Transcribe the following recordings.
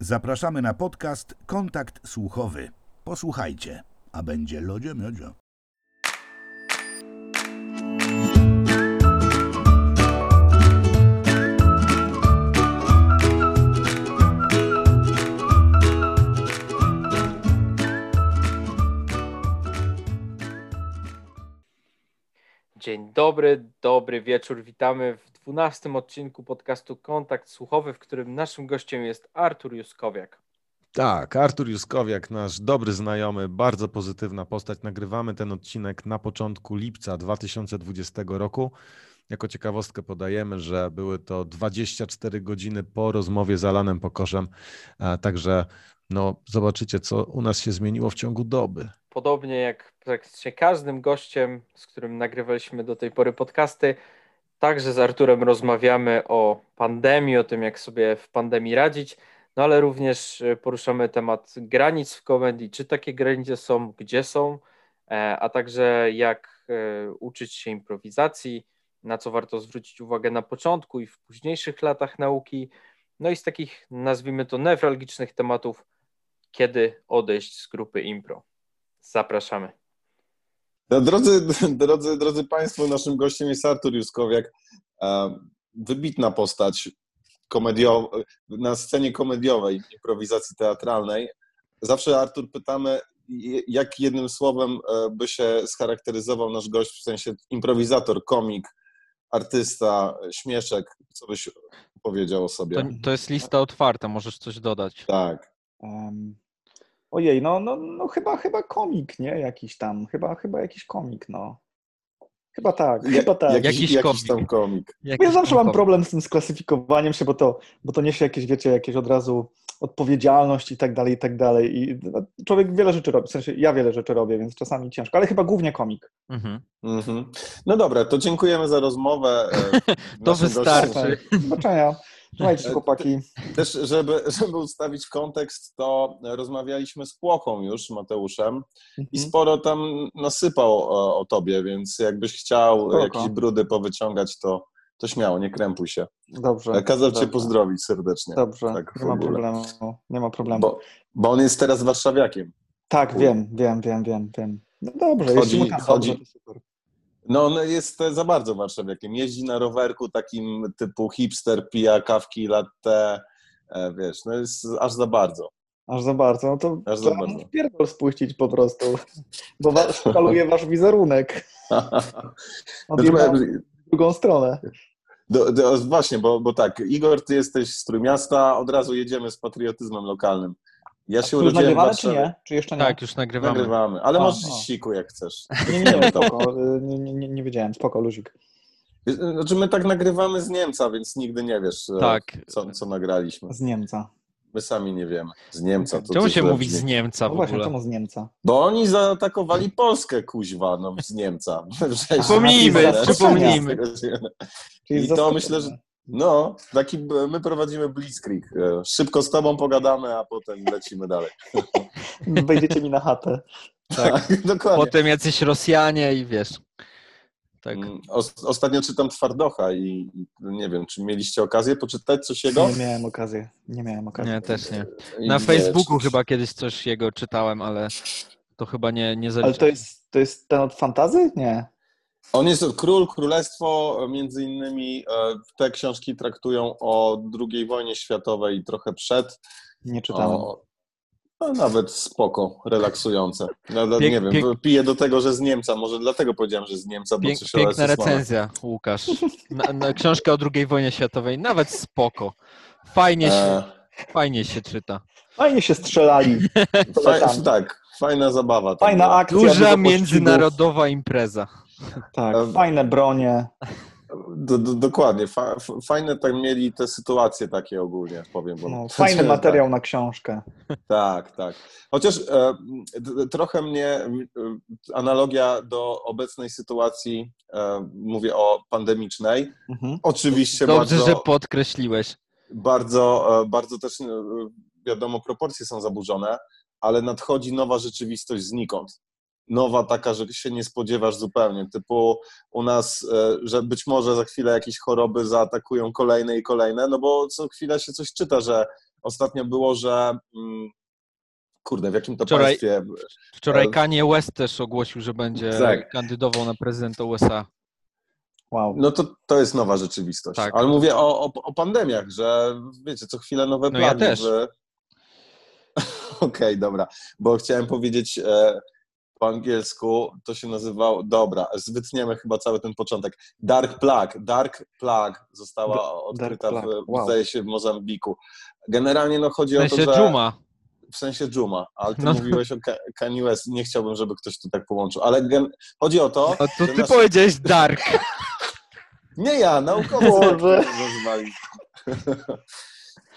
Zapraszamy na podcast Kontakt Słuchowy. Posłuchajcie, a będzie lodzie miodzio. Dzień dobry, dobry wieczór. Witamy w dwunastym odcinku podcastu Kontakt Słuchowy, w którym naszym gościem jest Artur Juskowiak. Tak, Artur Juskowiak, nasz dobry znajomy, bardzo pozytywna postać. Nagrywamy ten odcinek na początku lipca 2020 roku. Jako ciekawostkę podajemy, że były to 24 godziny po rozmowie z Alanem Pokorzem, także no, zobaczycie, co u nas się zmieniło w ciągu doby. Podobnie jak praktycznie każdym gościem, z którym nagrywaliśmy do tej pory podcasty, także z Arturem rozmawiamy o pandemii, o tym, jak sobie w pandemii radzić, no ale również e, poruszamy temat granic w komedii, czy takie granice są, gdzie są, e, a także jak e, uczyć się improwizacji, na co warto zwrócić uwagę na początku i w późniejszych latach nauki. No i z takich, nazwijmy to, newralgicznych tematów, kiedy odejść z grupy impro. Zapraszamy. No, drodzy, drodzy, drodzy Państwo, naszym gościem jest Artur Juskowiak. Wybitna postać komediowa, na scenie komediowej, improwizacji teatralnej. Zawsze, Artur, pytamy, jak jednym słowem e, by się scharakteryzował nasz gość, w sensie improwizator, komik, artysta, śmieszek, co byś powiedział o sobie? To, to jest lista otwarta, możesz coś dodać. Tak. Um, ojej, no, no, no chyba, chyba komik, nie? Jakiś tam, chyba, chyba jakiś komik, no. Chyba tak, ja, chyba tak. Jakiś, jakiś, jakiś tam komik. Jakiś ja zawsze mam komik. problem z tym sklasyfikowaniem się, bo to, bo to niesie jakieś, wiecie, jakieś od razu odpowiedzialność i tak dalej, i tak dalej. I no, człowiek wiele rzeczy robi, w sensie ja wiele rzeczy robię, więc czasami ciężko, ale chyba głównie komik. Mhm. Mhm. No dobra, to dziękujemy za rozmowę. E, to wystarczy. Do zobaczenia. Słuchajcie, chłopaki. Też, żeby, żeby ustawić kontekst, to rozmawialiśmy z Płochą już, Mateuszem, mhm. i sporo tam nasypał o, o, tobie, więc jakbyś chciał Spoko. jakieś brudy powyciągać, to, to śmiało, nie krępuj się. Dobrze. Kazał dobrze. cię pozdrowić serdecznie. Dobrze, tak, nie ma problemu. Nie ma problemu. Bo, bo on jest teraz warszawiakiem. Tak, wiem, wiem, wiem, wiem, wiem. No dobrze, chodzi, jeśli mu chodzi, dobrze. No on jest za bardzo warszawiakiem. Jeździ na rowerku takim typu hipster, pija kawki, latte, e, wiesz, no jest aż za bardzo. Aż za bardzo, no to aż za bardzo. pierdol spuścić po prostu, bo szkaluje wasz wizerunek. W drugą stronę. Do, do, właśnie, bo, bo tak, Igor, ty jesteś z Trójmiasta, od razu jedziemy z patriotyzmem lokalnym. Ja się urodziłem nagrywamy, czy nie? Czy jeszcze nie? Tak, już nagrywamy. Nagrywamy, ale a, możesz o. siku jak chcesz. Nie, nie, nie, spoko, nie, nie, nie wiedziałem, spoko, luzik. Znaczy my tak nagrywamy z Niemca, więc nigdy nie wiesz, e, tak. co, co nagraliśmy. Z Niemca. My sami nie wiemy. Z Niemca. To czemu się mówi z Niemca w no właśnie, czemu z Niemca? Bo oni zaatakowali Polskę, kuźwa, no z Niemca. Przypomnijmy, przypomnijmy. I to myślę, że no, taki my prowadzimy blitzkrieg. E, szybko z tobą pogadamy, a potem lecimy dalej. Wejdziecie mi na chatę. Tak, tak dokładnie. Potem jacyś Rosjanie i wiesz. Tak. Mm, ostatnio czytam Twardocha i nie wiem, czy mieliście okazję poczytać coś jego? Nie miałem okazji. Nie miałem okazji. Nie, też nie. Na Facebooku chyba kiedyś coś jego czytałem, ale to chyba nie, nie Ale to jest, to jest ten od fantazy? Nie. On jest Król, Królestwo, między innymi e, te książki traktują o II wojnie światowej i trochę przed. Nie czytałem. O, no, nawet spoko, relaksujące. No, Piek, nie wiem, piek... piję do tego, że z Niemca, może dlatego powiedziałem, że z Niemca, bo piek, coś Piękna recenzja, Łukasz. Na, na książkę o II wojnie światowej, nawet spoko. Fajnie się, e... fajnie się czyta. Fajnie się strzelali. tak, fajna zabawa. Fajna akcja. Duża międzynarodowa impreza. Tak, fajne bronie. Do, do, dokładnie, Fa, fajne tak mieli te sytuacje takie ogólnie, powiem. Bo no, fajny materiał tak. na książkę. Tak, tak. Chociaż e, trochę mnie e, analogia do obecnej sytuacji, e, mówię o pandemicznej. Mhm. Oczywiście Dobrze, bardzo, że podkreśliłeś. Bardzo, e, bardzo też e, wiadomo, proporcje są zaburzone, ale nadchodzi nowa rzeczywistość znikąd nowa taka, że się nie spodziewasz zupełnie, typu u nas, e, że być może za chwilę jakieś choroby zaatakują kolejne i kolejne, no bo co chwilę się coś czyta, że ostatnio było, że mm, kurde, w jakim to Wczoraj- państwie... Wczoraj E, Kanye West też ogłosił, że będzie Tak. kandydował na prezydenta USA. Wow. No to, to jest nowa rzeczywistość. Tak. Ale mówię o, o, o pandemiach, że wiecie, co chwilę nowe No ja plany. też. że- Okej, dobra, bo chciałem powiedzieć e, po angielsku, to się nazywało, dobra, wytniemy chyba cały ten początek. Dark Plague, Dark Plague została odkryta Plague, w, wow. zdaje się, w Mozambiku. Generalnie no chodzi W o to, sensie że... Juma. W sensie Juma, ale ty No. mówiłeś o Ka- Kanye West. Nie chciałbym, żeby ktoś to tak połączył, ale gen... chodzi o to... A to ty nasz- powiedziałeś Dark. Nie ja, naukowcy.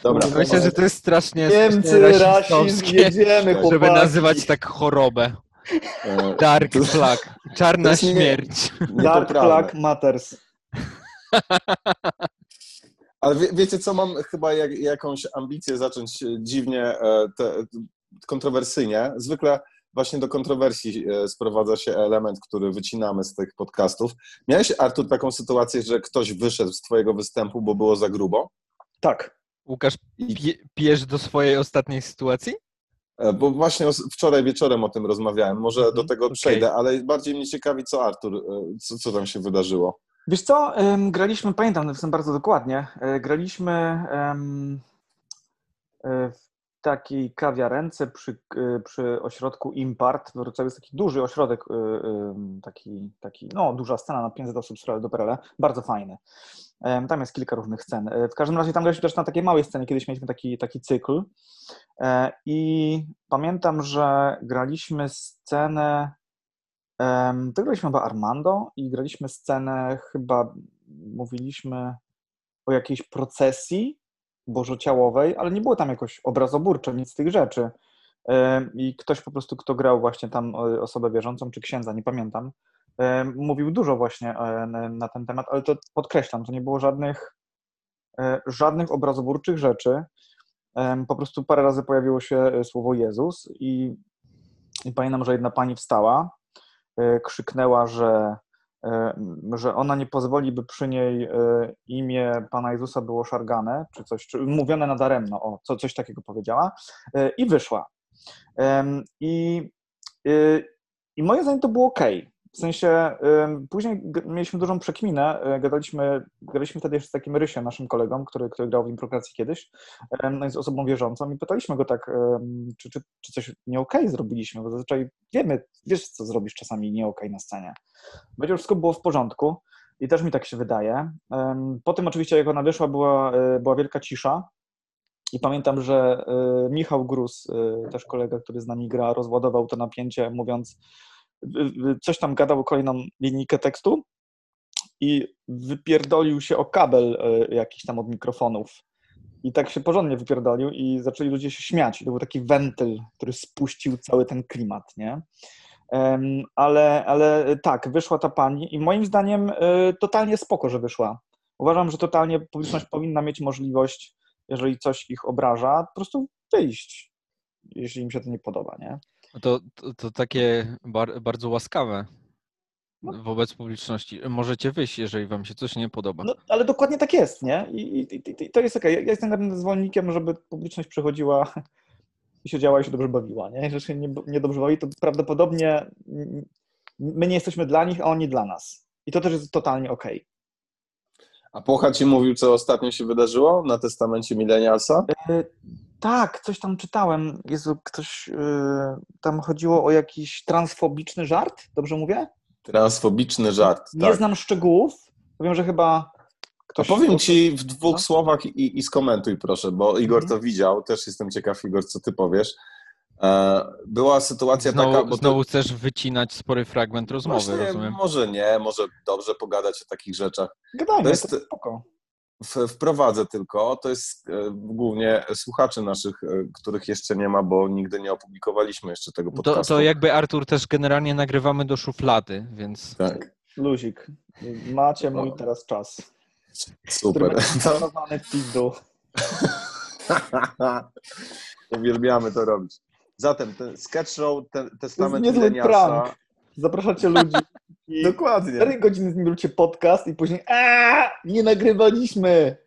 Dobra. Myślę, że to jest strasznie, Niemcy, strasznie rasizm, rasistowskie, jedziemy, chłopaki. żeby nazywać tak chorobę. E, Dark Flag. Czarna jest nie- śmierć. Dark. Flag Matters. Ale wie, wiecie co, mam chyba jak, jakąś ambicję zacząć e, dziwnie, e, te, kontrowersyjnie. Zwykle właśnie do kontrowersji sprowadza się element, który wycinamy z tych podcastów. Miałeś, Artur, taką sytuację, że ktoś wyszedł z twojego występu, bo było za grubo? Tak. Łukasz, pie, pijesz do swojej ostatniej sytuacji? E, Bo właśnie wczoraj wieczorem o tym rozmawiałem. Może Mhm, do tego okej. przejdę, ale bardziej mnie ciekawi, co Artur, e, co, co tam się wydarzyło. Wiesz co, graliśmy, pamiętam bardzo dokładnie, e, graliśmy w takiej kawiarence przy, e, przy ośrodku Impart. W Wrocławiu jest taki duży ośrodek, e, em, taki, taki, no duża scena na 500 osób do Perele, bardzo fajny. Tam jest kilka różnych scen. E, W każdym razie tam graliśmy też na takiej małej scenie, kiedyś mieliśmy taki, taki cykl E, i pamiętam, że graliśmy scenę To graliśmy chyba Armando i graliśmy scenę, chyba mówiliśmy o jakiejś procesji bożociałowej, ale nie było tam jakoś obrazoburczo, nic z tych rzeczy. Em, I ktoś po prostu, kto grał właśnie tam e, osobę wierzącą, czy księdza, nie pamiętam, em, mówił dużo właśnie e, na- ten temat, ale to podkreślam, to nie było żadnych, e, żadnych obrazoburczych rzeczy. Po prostu parę razy pojawiło się e, słowo Jezus i, i pamiętam, że jedna pani wstała, e, krzyknęła, że, e, że ona nie pozwoli, by przy niej e, imię Pana Jezusa było szargane, czy coś, czy mówione nadaremno, o, co, coś takiego powiedziała, e, i wyszła. I, I moim zdaniem to było ok. W sensie później mieliśmy dużą przekminę, e, gadaliśmy, gadaliśmy wtedy jeszcze z takim Rysiem, naszym kolegą, który, który grał w improkracji kiedyś, no z osobą wierzącą i pytaliśmy go tak, czy, czy, czy coś nie okej zrobiliśmy, bo zazwyczaj wiemy, wiesz co zrobisz czasami nie okej na scenie. Będzie wszystko było w porządku i też mi tak się wydaje. Po tym oczywiście jak ona wyszła była, e, była wielka cisza i pamiętam, że e, Michał Grus, e, też kolega, który z nami gra, rozładował to napięcie mówiąc, coś tam gadał o kolejną linijkę tekstu i wypierdolił się o kabel e, jakiś tam od mikrofonów. I tak się porządnie wypierdolił i zaczęli ludzie się śmiać. To był taki wentyl, który spuścił cały ten klimat, nie? Ale, ale tak, wyszła ta pani i moim zdaniem e, totalnie spoko, że wyszła. Uważam, że totalnie publiczność powinna mieć możliwość, jeżeli coś ich obraża, po prostu wyjść, jeśli im się to nie podoba, nie? To, to, to takie bar, bardzo łaskawe No. wobec publiczności. Możecie wyjść, jeżeli wam się coś nie podoba. No, ale dokładnie tak jest, nie? I, i, i- to jest okej. Ja jestem naprawdę zwolennikiem, żeby publiczność przychodziła i siedziała i się dobrze bawiła, nie? Jeżeli się nie, nie dobrze bawi, to prawdopodobnie my nie jesteśmy dla nich, a oni dla nas. I to też jest totalnie okej. A Pocha ci mówił, co ostatnio się wydarzyło na testamencie Millennialsa? E, Tak, coś tam czytałem. Jezu, ktoś, e, tam chodziło o jakiś transfobiczny żart, dobrze mówię? Transfobiczny żart. Nie tak. znam szczegółów. Powiem, że chyba A ktoś... powiem ci w dwóch No. słowach i, i skomentuj proszę, bo Igor Mhm. to widział, też jestem ciekaw Igor, co ty powiesz. E, Była sytuacja Znowu, taka, bo to- znowu chcesz wycinać spory fragment rozmowy, Właśnie, rozumiem. może nie, może dobrze pogadać o takich rzeczach. Gadajmy, To to jest- jest spoko. Wprowadzę tylko, to jest e, głównie słuchaczy naszych, e, których jeszcze nie ma, bo nigdy nie opublikowaliśmy jeszcze tego To, podcastu. to jakby Artur też generalnie nagrywamy do szuflady, więc Tak, Luzik. Macie mój No. teraz czas. super. W pizdu. Uwielbiamy to robić. Zatem ten sketch show, ten testament niezły Millennialsa. prank. Zapraszacie ludzi Dokładnie. 4 godziny z nimi robicie podcast i później aaa, nie nagrywaliśmy.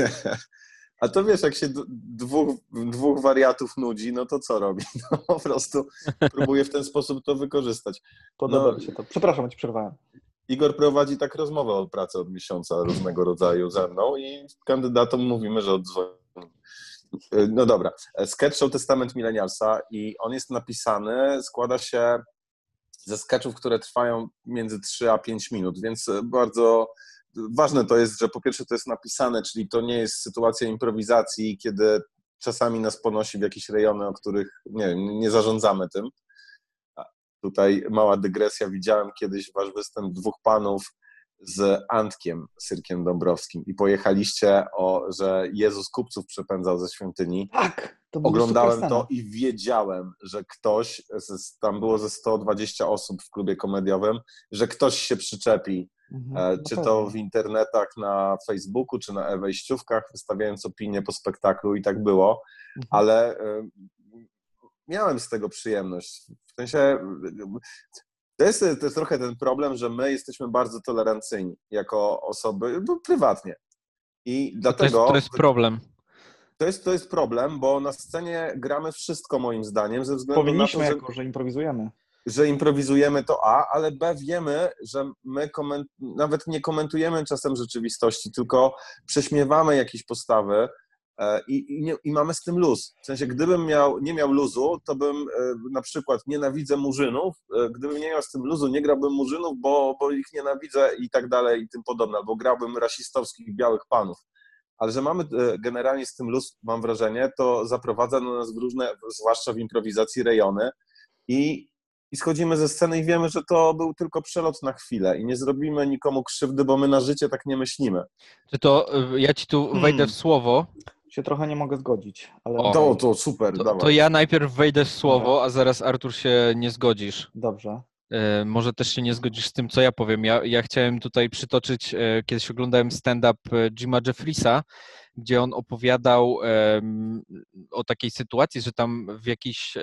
A to wiesz, jak się dwóch, dwóch wariatów nudzi, no to co robi? No, po prostu próbuje w ten sposób to wykorzystać. Podoba no, mi się to. Przepraszam, ci przerwałem. Igor prowadzi tak rozmowę o pracy od miesiąca różnego rodzaju ze mną i kandydatom mówimy, że odzwoni. No dobra. Sketch Show Testament Millennialsa i on jest napisany, składa się ze sketchów, które trwają między 3 a 5 minut, więc bardzo ważne to jest, że po pierwsze to jest napisane, czyli to nie jest sytuacja improwizacji, kiedy czasami nas ponosi w jakieś rejony, o których nie, nie zarządzamy tym. Tutaj mała dygresja. Widziałem kiedyś wasz występ dwóch panów z Antkiem, Syrkiem Dąbrowskim i pojechaliście, o, że Jezus kupców przepędzał ze świątyni. Tak, to Oglądałem to i wiedziałem, że ktoś, tam było ze 120 osób w klubie komediowym, że ktoś się przyczepi Mhm, e, czy to w internetach, na Facebooku, czy na wejściówkach, wystawiając opinie po spektaklu i tak było, mhm. ale miałem z tego przyjemność. W sensie to jest, to jest trochę ten problem, że my jesteśmy bardzo tolerancyjni jako osoby, prywatnie. I dlatego. To jest, to jest problem. To jest, to jest problem, bo na scenie gramy wszystko moim zdaniem, ze względu Powinniśmy na to, że... jako, że improwizujemy że improwizujemy to A, ale B wiemy, że my koment... nawet nie komentujemy czasem rzeczywistości, tylko prześmiewamy jakieś postawy i, i, nie, i, mamy z tym luz. W sensie, gdybym miał, nie miał luzu, to bym e, na przykład nienawidzę murzynów, e, gdybym nie miał z tym luzu, nie grałbym murzynów, bo, bo ich nienawidzę i tak dalej i tym podobne, albo grałbym rasistowskich białych panów. Ale że mamy generalnie z tym luz, mam wrażenie, to zaprowadza nas w różne, zwłaszcza w improwizacji, rejony i i schodzimy ze sceny i wiemy, że to był tylko przelot na chwilę i nie zrobimy nikomu krzywdy, bo my na życie tak nie myślimy. Czy to ja ci tu wejdę w hmm. słowo? Się trochę nie mogę zgodzić, ale... O, to, to super, to, to, ja najpierw wejdę w słowo, a zaraz Artur się nie zgodzisz. Dobrze. E, może też się nie zgodzisz z tym, co ja powiem. Ja, ja chciałem tutaj przytoczyć, e, kiedyś oglądałem stand-up e, Jima Jeffrisa, gdzie on opowiadał o takiej sytuacji, że tam w jakiś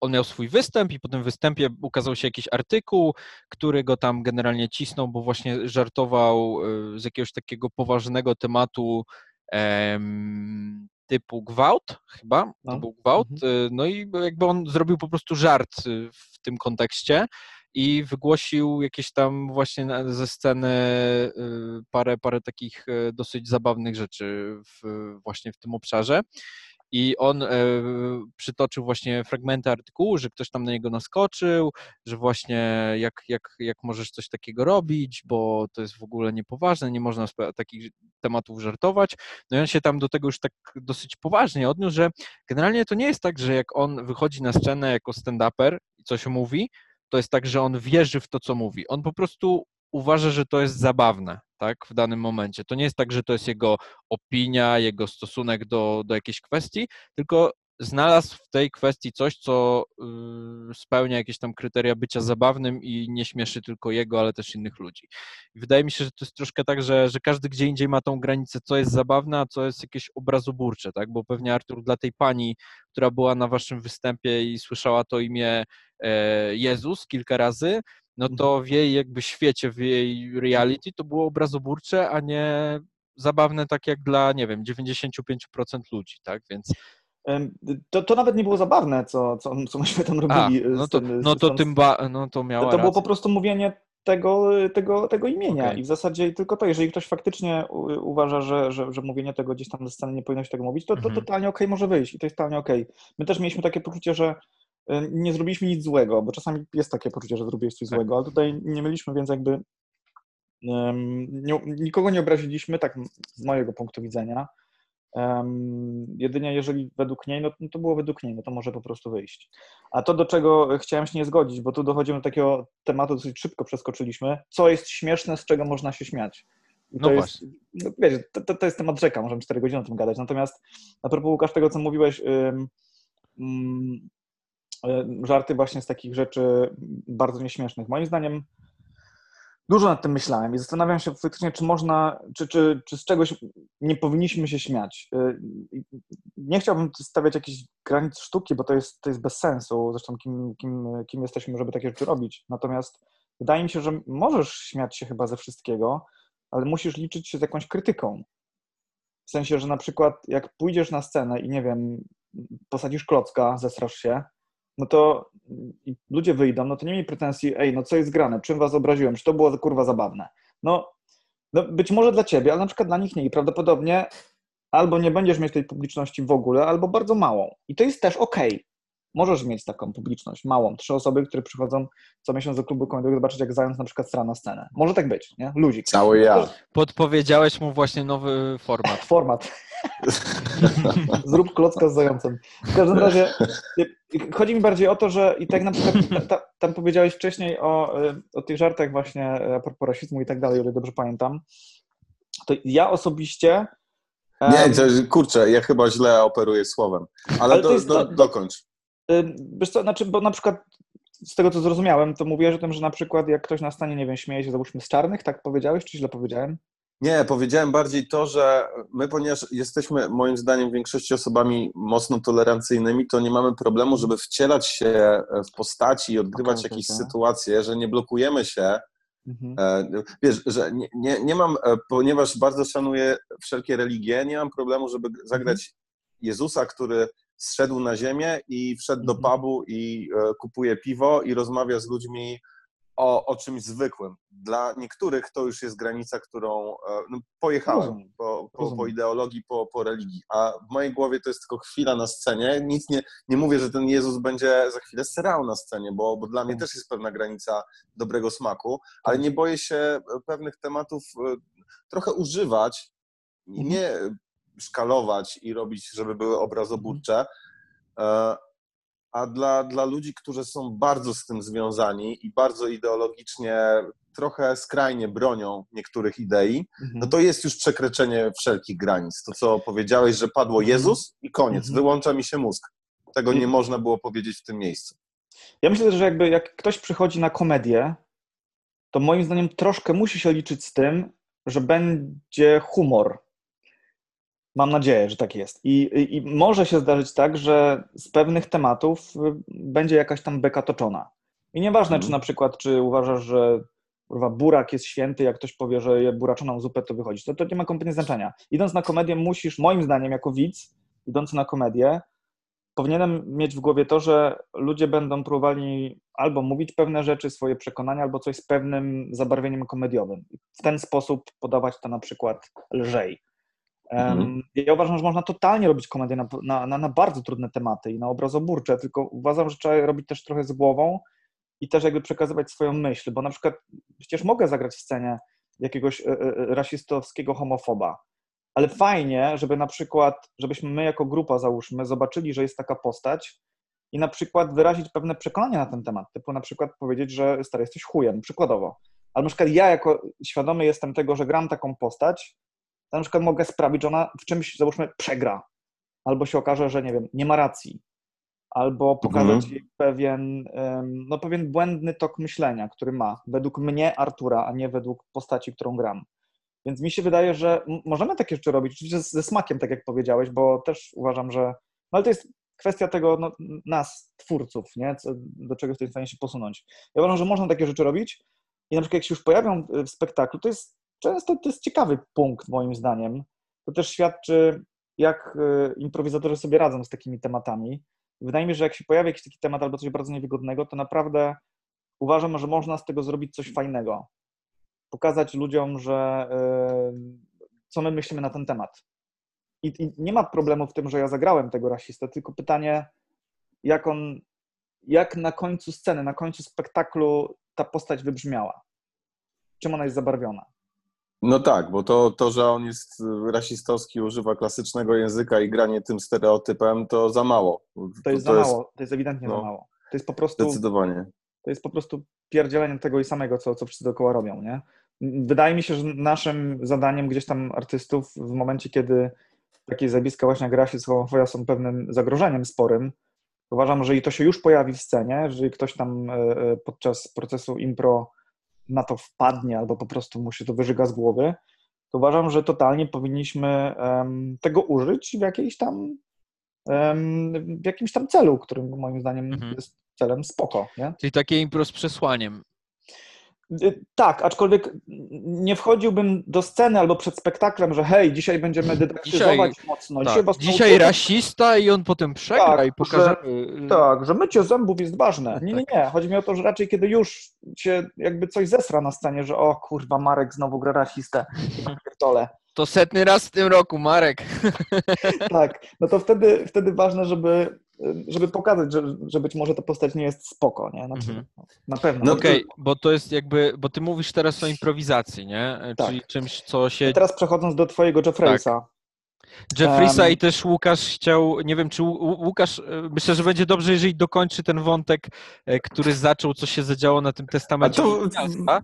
on miał swój występ i po tym występie ukazał się jakiś artykuł, który go tam generalnie cisnął, bo właśnie żartował z jakiegoś takiego poważnego tematu em, typu gwałt, chyba, to no. był gwałt, mhm. Y, no i jakby on zrobił po prostu żart y, w tym kontekście i wygłosił jakieś tam właśnie ze sceny parę, parę takich dosyć zabawnych rzeczy w, właśnie w tym obszarze. I on e, przytoczył właśnie fragmenty artykułu, że ktoś tam na niego naskoczył, że właśnie jak, jak, jak możesz coś takiego robić, bo to jest w ogóle niepoważne, nie można takich tematów żartować. No i on się tam do tego już tak dosyć poważnie odniósł, że generalnie to nie jest tak, że jak on wychodzi na scenę jako stand-uper i coś mówi, to jest tak, że on wierzy w to, co mówi. On po prostu uważa, że to jest zabawne, tak, w danym momencie. To nie jest tak, że to jest jego opinia, jego stosunek do, do jakiejś kwestii, tylko znalazł w tej kwestii coś, co y, spełnia jakieś tam kryteria bycia zabawnym i nie śmieszy tylko jego, ale też innych ludzi. Wydaje mi się, że to jest troszkę tak, że, że każdy gdzie indziej ma tą granicę, co jest zabawne, a co jest jakieś obrazoburcze, tak? Bo pewnie Artur dla tej pani, która była na waszym występie i słyszała to imię e, Jezus kilka razy, no mhm. to w jej jakby świecie, w jej reality to było obrazoburcze, a nie zabawne tak jak dla, nie wiem, 95% ludzi, tak, więc... To, to nawet nie było zabawne, co, co, co myśmy tam robili. A, no to, tym, no to tym ba, no to miała To było po prostu mówienie tego, tego, tego imienia okay. i w zasadzie tylko to, jeżeli ktoś faktycznie uważa, że, że, że mówienie tego gdzieś tam ze sceny nie powinno się tego mówić, to, to mhm. totalnie okej okay może wyjść i to jest totalnie okej. Okay. My też mieliśmy takie poczucie, że nie zrobiliśmy nic złego, bo czasami jest takie poczucie, że zrobiłeś coś tak. złego, ale tutaj nie mieliśmy, więc jakby nie, nikogo nie obraziliśmy, tak z mojego punktu widzenia. Um, jedynie jeżeli według niej, no, no, to było według niej, no to może po prostu wyjść. A to, do czego chciałem się nie zgodzić, bo tu dochodzimy do takiego tematu, dosyć szybko przeskoczyliśmy, co jest śmieszne, z czego można się śmiać. I no to właśnie. Jest, no, wiecie, to, to, jest temat rzeka, możemy 4 godziny o tym gadać. Natomiast a propos Łukasz tego, co mówiłeś, E, żarty właśnie z takich rzeczy bardzo nieśmiesznych. Moim zdaniem dużo nad tym myślałem i zastanawiam się faktycznie, czy można, czy, czy, czy z czegoś nie powinniśmy się śmiać. E, nie chciałbym stawiać jakichś granic sztuki, bo to jest, to jest bez sensu. Zresztą kim, kim, kim jesteśmy, żeby takie rzeczy robić. Natomiast wydaje mi się, że możesz śmiać się chyba ze wszystkiego, ale musisz liczyć się z jakąś krytyką. W sensie, że na przykład jak pójdziesz na scenę i nie wiem, posadzisz klocka, zestrasz się, no to ludzie wyjdą, no to nie miej pretensji, ej, no co jest grane, czym was obraziłem, czy to było kurwa zabawne. No, no być może dla ciebie, ale na przykład dla nich nie i prawdopodobnie albo nie będziesz mieć tej publiczności w ogóle, albo bardzo małą. I to jest też okej. Możesz mieć taką publiczność, małą. Trzy osoby, które przychodzą co miesiąc do klubu komediowego zobaczyć, jak zając na przykład strana scenę. Może tak być, nie? Luzik. Cały ja. Podpowiedziałeś mu właśnie nowy format. Format. Zrób klocka z zającem. W każdym razie y, chodzi mi bardziej o to, że i tak na przykład ta, ta, tam powiedziałeś wcześniej o, y, o tych żartach właśnie a propos rasizmu i tak dalej, o ile dobrze pamiętam. To ja osobiście Nie, to, kurczę, ja chyba źle operuję słowem. Ale, Ale to do, jest do, to- dokończ. Wiesz co, znaczy, bo na przykład z tego, co zrozumiałem, to mówiłeś o tym, że na przykład jak ktoś na stanie, nie wiem, śmieje się, załóżmy, z czarnych, tak powiedziałeś, czy źle powiedziałem? Nie, powiedziałem bardziej to, że my, ponieważ jesteśmy moim zdaniem w większości osobami mocno tolerancyjnymi, to nie mamy problemu, żeby wcielać się w postaci i odgrywać Okej, jakieś sytuacje, że nie blokujemy się. Mhm. E, Wiesz, że nie, nie, nie mam, e, ponieważ bardzo szanuję wszelkie religie, nie mam problemu, żeby zagrać Jezusa, który zszedł na ziemię i wszedł do Mhm. pubu i e, kupuje piwo i rozmawia z ludźmi o, o czymś zwykłym. Dla niektórych to już jest granica, którą e, no, pojechałem po, po, po ideologii, po, po religii, a w mojej głowie to jest tylko chwila na scenie. Nic nie, nie mówię, że ten Jezus będzie za chwilę serał na scenie, bo, bo dla mnie Tak. też jest pewna granica dobrego smaku, ale Tak. nie boję się pewnych tematów e, trochę używać, Mhm. nie szkalować i robić, żeby były obrazoburcze, e, a dla, dla ludzi, którzy są bardzo z tym związani i bardzo ideologicznie, trochę skrajnie bronią niektórych idei, Mhm. no to jest już przekroczenie wszelkich granic. To, co powiedziałeś, że padło Mhm. Jezus i koniec, Mhm. wyłącza mi się mózg. Tego nie można było powiedzieć w tym miejscu. Ja myślę, że jakby jak ktoś przychodzi na komedię, to moim zdaniem troszkę musi się liczyć z tym, że będzie humor. Mam nadzieję, że tak jest. I, i, może się zdarzyć tak, że z pewnych tematów y, będzie jakaś tam beka toczona. I nieważne, Mhm. czy na przykład, czy uważasz, że kurwa, burak jest święty, jak ktoś powie, że je buraczoną zupę, to wychodzi. To, to nie ma kompletnie znaczenia. Idąc na komedię, musisz, moim zdaniem, jako widz, idący na komedię, powinienem mieć w głowie to, że ludzie będą próbowali albo mówić pewne rzeczy, swoje przekonania, albo coś z pewnym zabarwieniem komediowym. W ten sposób podawać to na przykład lżej. Mhm. Ja uważam, że można totalnie robić komedię na, na, na, bardzo trudne tematy i na obrazoburcze, tylko uważam, że trzeba robić też trochę z głową i też jakby przekazywać swoją myśl, bo na przykład przecież mogę zagrać w scenie jakiegoś e, e, rasistowskiego homofoba, ale fajnie, żeby na przykład, żebyśmy my jako grupa, załóżmy, zobaczyli, że jest taka postać i na przykład wyrazić pewne przekonania na ten temat, typu na przykład powiedzieć, że stary, jesteś chujem, przykładowo. Ale na przykład ja jako świadomy jestem tego, że gram taką postać, na przykład mogę sprawić, że ona w czymś, załóżmy, przegra. Albo się okaże, że nie wiem, nie ma racji. Albo pokazać Mhm. jej pewien, no, pewien błędny tok myślenia, który ma, według mnie Artura, a nie według postaci, którą gram. Więc mi się wydaje, że możemy takie rzeczy robić, oczywiście ze smakiem, tak jak powiedziałeś, bo też uważam, że. No ale to jest kwestia tego, no, nas, twórców, nie? Co, do czego jesteśmy w stanie się posunąć. Ja uważam, że można takie rzeczy robić i na przykład jak się już pojawią y, w spektaklu, to jest często to jest ciekawy punkt, moim zdaniem. To też świadczy, jak y, improwizatorzy sobie radzą z takimi tematami. Wydaje mi się, że jak się pojawi jakiś taki temat albo coś bardzo niewygodnego, to naprawdę uważam, że można z tego zrobić coś fajnego. Pokazać ludziom, że y, co my myślimy na ten temat. I, I nie ma problemu w tym, że ja zagrałem tego rasistę, tylko pytanie, jak on, jak na końcu sceny, na końcu spektaklu ta postać wybrzmiała. Czym ona jest zabarwiona. No tak, bo to, to, że on jest rasistowski, używa klasycznego języka i granie tym stereotypem, to za mało. To jest za mało, to jest ewidentnie no, za mało. To jest po prostu Zdecydowanie. to jest po prostu pierdzielenie tego i samego, co, co wszyscy dookoła robią, nie? Wydaje mi się, że naszym zadaniem gdzieś tam artystów w momencie, kiedy takie zjawiska właśnie jak rasizm, homofobia są pewnym zagrożeniem sporym, uważam, że i to się już pojawi w scenie, jeżeli ktoś tam e, e, podczas procesu impro na to wpadnie albo po prostu mu się to wyżyga z głowy, to uważam, że totalnie powinniśmy tego użyć w jakiejś tam w jakimś tam celu, którym moim zdaniem Mhm. jest celem spoko, nie? Czyli takie impro z przesłaniem. Y, Tak, aczkolwiek nie wchodziłbym do sceny albo przed spektaklem, że hej, dzisiaj będziemy dydaktyzować mocno. Tak. was Dzisiaj nauczymy- rasista i on potem przegra Tak, i pokażemy. Tak, że mycie zębów jest ważne. Nie, nie, Tak. nie. Chodzi mi o to, że raczej kiedy już się jakby coś zesra na scenie, że o kurwa, Marek znowu gra rasistę. Ja pierdolę. To setny raz w tym roku, Marek. Tak, no to wtedy, wtedy ważne, żeby, żeby pokazać, że, że być może ta postać nie jest spoko, nie? Znaczy, Mhm. Na pewno. No Okej, bo to jest jakby, bo ty mówisz teraz o improwizacji, nie? Tak. Czyli czymś, co się... A teraz przechodząc do twojego Jeffreysa. Jeffreysa Em. i też Łukasz chciał, nie wiem, czy Łu- Łukasz, e, myślę, że będzie dobrze, jeżeli dokończy ten wątek, e, który zaczął, co się zadziało na tym A testamencie. to Miasta.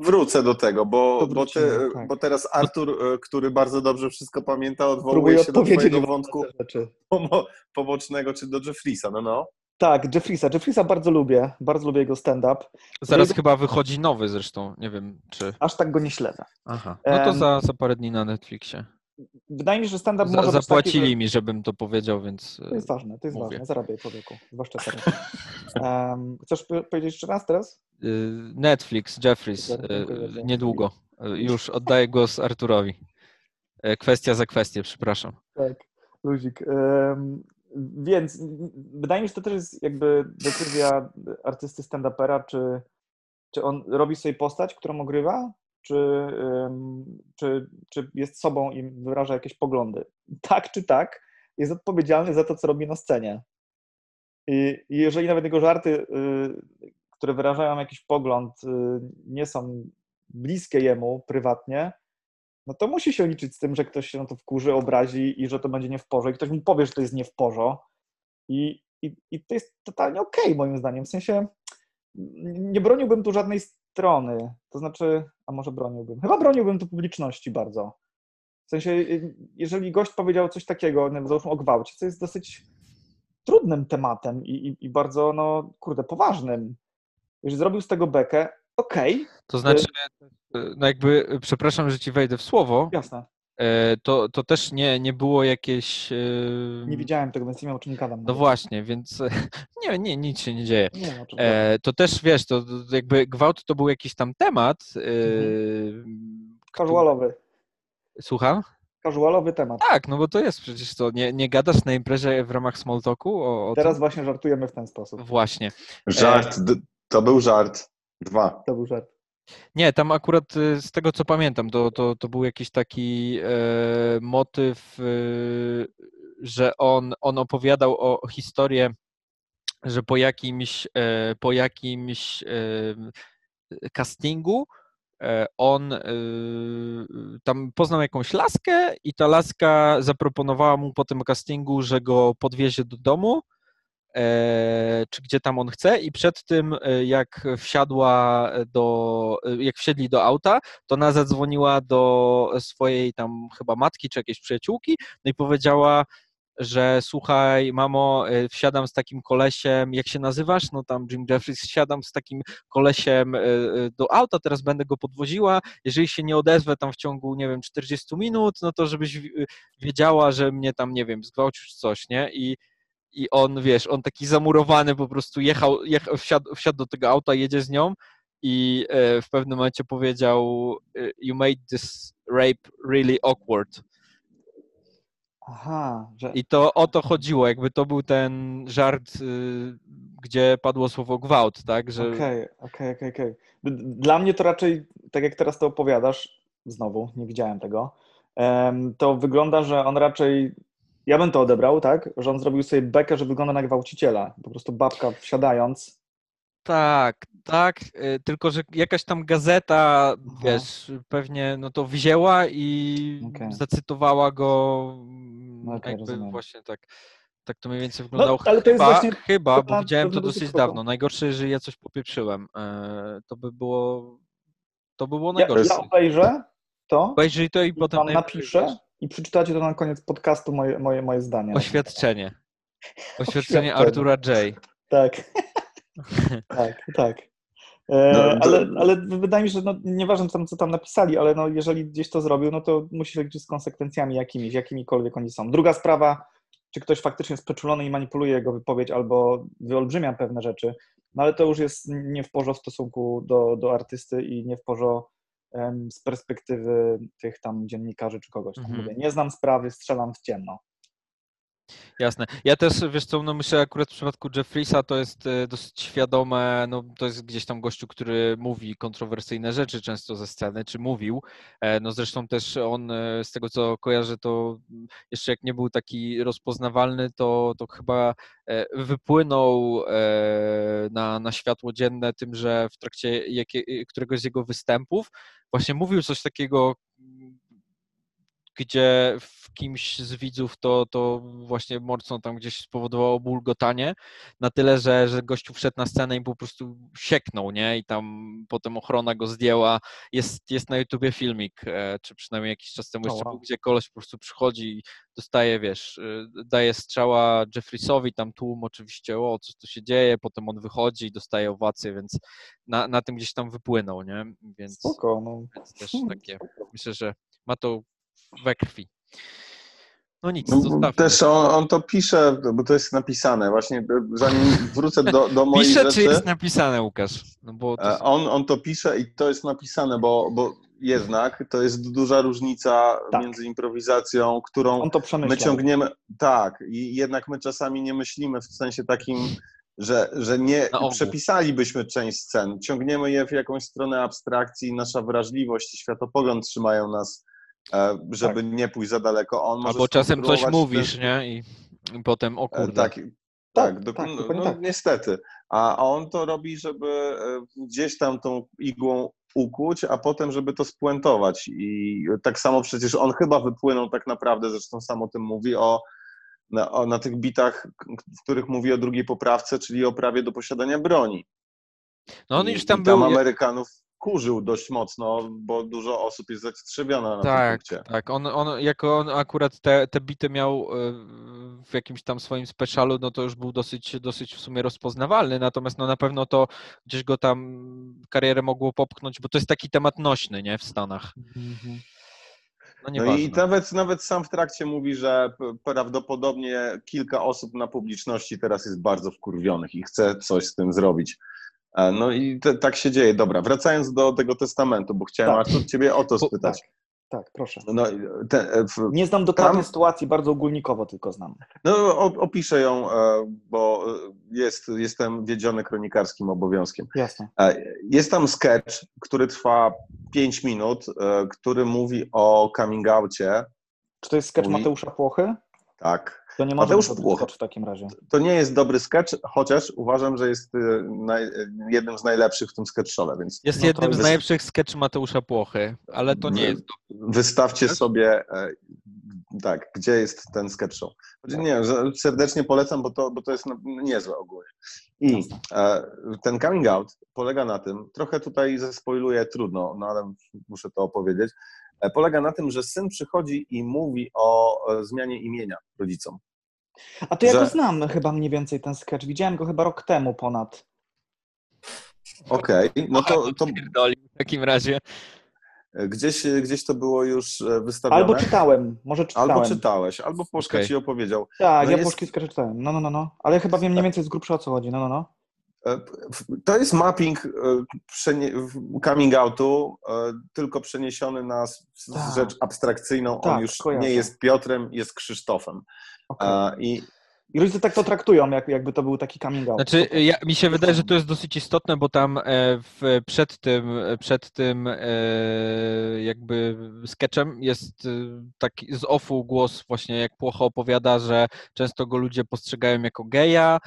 wrócę do tego, bo, bo, ty, wrócimy, tak. bo teraz Artur, e, który bardzo dobrze wszystko pamięta, odwołuje Próbuję się do twojego wątku te pomo- pobocznego, czy do Jeffrisa, no no. Tak, Jeffreysa. Jeffreysa bardzo lubię. Bardzo lubię jego stand-up. Zaraz Jego- chyba wychodzi nowy zresztą, nie wiem, czy... Aż tak go nie śledzę. Aha. No to za, za parę dni na Netflixie. Wydaje mi się, że stand-up Za, może zapłacili taki, że... mi, żebym to powiedział, więc... To jest ważne, to jest Mówię. ważne. Zarabiaj człowieku, zwłaszcza teraz. Um, chcesz po- powiedzieć jeszcze raz teraz? Y, Netflix, Jeffries, y, niedługo. Y, Już oddaję głos Arturowi. E, Kwestia za kwestię, przepraszam. Tak, luzik. Em, więc wydaje mi się, że to też jest jakby decyzja artysty stand-upera, czy, czy on robi sobie postać, którą ogrywa, czy, czy, czy jest sobą i wyraża jakieś poglądy. Tak czy tak, jest odpowiedzialny za to, co robi na scenie. I jeżeli nawet jego żarty, y, które wyrażają jakiś pogląd, y, nie są bliskie jemu prywatnie, no to musi się liczyć z tym, że ktoś się na to wkurzy, obrazi i że to będzie nie w porze. I ktoś mu powie, że to jest nie w porze. I, i, i to jest totalnie okej, moim zdaniem. W sensie nie broniłbym tu żadnej strony. To znaczy, a może broniłbym? Chyba broniłbym tu publiczności bardzo. W sensie, y, jeżeli gość powiedział coś takiego, wiem, załóżmy o gwałcie, co jest dosyć trudnym tematem i, i, i bardzo, no kurde, poważnym. Jeżeli zrobił z tego bekę, okej, To znaczy, e, no jakby, przepraszam, że ci wejdę w słowo, jasne. E, to, to też nie, nie było jakieś... e, Nie widziałem tego, więc nie o czym gadam. No właśnie, więc e, nie, nie, nic się nie dzieje. Nie wiem, o czym gadam. E, to też, wiesz, to, to jakby gwałt to był jakiś tam temat. e, Mhm. Casualowy. Słucham? Casualowy temat. Tak, no bo to jest przecież to, nie, nie gadasz na imprezie w ramach small talku o, o Teraz tym? właśnie żartujemy w ten sposób. Właśnie. Żart, to był żart. Dwa. To był żart. Nie, tam akurat y, z tego co pamiętam, to, to, to był jakiś taki e, motyw, y, że on, on opowiadał o, o historię, że po jakimś, e, po jakimś e, castingu e, on y, tam poznał jakąś laskę i ta laska zaproponowała mu po tym castingu, że go podwiezie do domu, e, czy gdzie tam on chce i przed tym e, jak wsiadła do, e, jak wsiedli do auta, to ona zadzwoniła do swojej tam chyba matki czy jakiejś przyjaciółki, no i powiedziała, że słuchaj, mamo, e, wsiadam z takim kolesiem, jak się nazywasz? No tam Jim Jeffries, wsiadam z takim kolesiem e, e, do auta, teraz będę go podwoziła, jeżeli się nie odezwę tam w ciągu, nie wiem, 40 minut, no to żebyś wi- wiedziała, że mnie tam, nie wiem, zgwałcił czy coś, nie? I, i on, wiesz, on taki zamurowany po prostu jechał, jechał wsiadł, wsiadł do tego auta, jedzie z nią i e, w pewnym momencie powiedział e, you made this rape really awkward. Aha, że I to o to chodziło, jakby to był ten żart, y, gdzie padło słowo gwałt, tak, okej, okej, okej, Dla mnie to raczej, tak jak teraz to opowiadasz, znowu, nie widziałem tego, to wygląda, że on raczej, ja bym to odebrał, tak, że on zrobił sobie bekę, że wygląda na gwałciciela. Po prostu babka wsiadając, tak, tak, y, tylko że jakaś tam gazeta, wiesz, pewnie no to wzięła i Okej. zacytowała go No okej, jakby rozumiem. właśnie tak. Tak to mniej więcej wyglądało. ale to jest chyba, właśnie chyba, bo widziałem to dosyć spoko. dawno. Najgorsze, jeżeli ja coś popieprzyłem. E, To by było, to by było Ja, najgorsze. ja obejrzę to, Obejrzyj to i potem napiszę i przeczytacie to na koniec podcastu moje, moje, moje zdanie. Oświadczenie. Oświadczenie. Artura J. Tak. tak, tak. E, No, to- ale, ale wydaje mi się, że no, nieważne tam, co tam napisali, ale no, jeżeli gdzieś to zrobił, no to musi się liczyć z konsekwencjami jakimiś, jakimikolwiek oni są. Druga sprawa, czy ktoś faktycznie jest przeczulony i manipuluje jego wypowiedź albo wyolbrzymia pewne rzeczy. No ale to już jest nie w porządku w stosunku do, do artysty i nie w porządku z perspektywy tych tam dziennikarzy czy kogoś. Tam Mhm. mówię, nie znam sprawy, strzelam w ciemno. Jasne. Ja też, wiesz co, no myślę akurat w przypadku Jeffreysa to jest e, dosyć świadome, no to jest gdzieś tam gościu, który mówi kontrowersyjne rzeczy często ze sceny, czy mówił. E, No zresztą też on, e, z tego co kojarzę, to jeszcze jak nie był taki rozpoznawalny, to, to chyba wypłynął na, na światło dzienne tym, że w trakcie jakie, któregoś z jego występów właśnie mówił coś takiego gdzie w kimś z widzów to, to właśnie mocno tam gdzieś spowodowało bulgotanie, na tyle, że, że gościu wszedł na scenę i po prostu sieknął, nie? I tam potem ochrona go zdjęła. Jest, jest na YouTubie filmik, e, czy przynajmniej jakiś czas temu jeszcze wow. był, gdzie koleś po prostu przychodzi i dostaje, wiesz, y, daje strzała Jeffreysowi, tam tłum oczywiście, o, co tu się dzieje, potem on wychodzi i dostaje owację, więc na, na tym gdzieś tam wypłynął, nie? Więc... Spoko, no. Więc też takie, myślę, że ma to we krwi. No nic, No, zostawmy. też on, on to pisze, bo to jest napisane. Właśnie zanim wrócę do, do moich Pisze, rzeczy, czy jest napisane, Łukasz? No bo to e, on, on to pisze i to jest napisane, bo, bo jednak to jest duża różnica Tak. między improwizacją, którą On to my ciągniemy. Tak, i jednak my czasami nie myślimy w sensie takim, że, że nie przepisalibyśmy część scen. Ciągniemy je w jakąś stronę abstrakcji, nasza wrażliwość i światopogląd trzymają nas, e, żeby nie pójść za daleko. On może Albo czasem coś mówisz, ten- nie? I, potem, o E, kurde. Tak, Tak, tak, do, tak, no, dokładnie no, tak. niestety. A on to robi, żeby e, gdzieś tam tą igłą ukuć, a potem, żeby to spuentować. I tak samo przecież on chyba wypłynął tak naprawdę, zresztą sam o tym mówi, o, na, o, na tych bitach, w których mówi o drugiej poprawce, czyli o prawie do posiadania broni. No on I, już tam i był. Amerykanów kurzył dość mocno, bo dużo osób jest zatrzewiona na Tak, tym punkcie. tak. On, on, jako on akurat te, te bity miał e, w jakimś tam swoim specialu, no to już był dosyć, dosyć w sumie rozpoznawalny, natomiast no na pewno to gdzieś go tam karierę mogło popchnąć, bo to jest taki temat nośny, nie, w Stanach. Mhm. No No i nawet, nawet sam w trakcie mówi, że prawdopodobnie kilka osób na publiczności teraz jest bardzo wkurwionych i chce coś z tym zrobić. E, No i te, tak się dzieje. Dobra, wracając do tego testamentu, bo chciałem Tak. Artur ciebie o to spytać. Tak, proszę. No, te, e, w, Nie znam dokładnie Tam- sytuacji, bardzo ogólnikowo tylko znam. no opiszę ją, e, bo jest, jestem wiedziony kronikarskim obowiązkiem. Jasne. Jest tam sketch, który trwa 5 minut, który mówi o coming outie. Czy to jest sketch Mój- Mateusza Płochy? Tak. To nie może Mateusz być dobry Płocha. sketch w takim razie. To nie jest dobry sketch, chociaż uważam, że jest y, naj, jednym z najlepszych w tym sketchowe, więc Jest No jednym z jest- najlepszych sketchy Mateusza Płochy, ale to nie Wy- jest wystawcie sobie e, tak, gdzie jest ten sketch show. Znaczy, Nie, że serdecznie polecam, bo to, bo to jest niezłe ogólnie. I e, ten coming out polega na tym, trochę tutaj zespoiluję, trudno, no ale muszę to opowiedzieć, polega na tym, że syn przychodzi i mówi o e, zmianie imienia rodzicom. A to ja że- go znam chyba mniej więcej ten sketch. Widziałem go chyba rok temu ponad. Okej, no to, to w takim razie. gdzieś, gdzieś to było już e, wystawione. Albo czytałem, może czytałem. Albo czytałeś, albo Poszka Okej. ci opowiedział. Tak, No ja jest- sketch czytałem. No, no, no, no. Ale chyba wiem mniej więcej z grubsza o co chodzi. No, no, no. E, To jest mapping e, coming outu, e, tylko przeniesiony na Tak. rzecz abstrakcyjną. On Tak, już kojarzę. nie jest Piotrem, jest Krzysztofem. E, I I rodzice tak to traktują, jak, jakby to był taki coming out. Znaczy, ja, mi się wydaje, że to jest dosyć istotne, bo tam e, w, przed tym, przed tym e, jakby sketchem jest e, taki z offu głos właśnie jak Płocha opowiada, że często go ludzie postrzegają jako geja,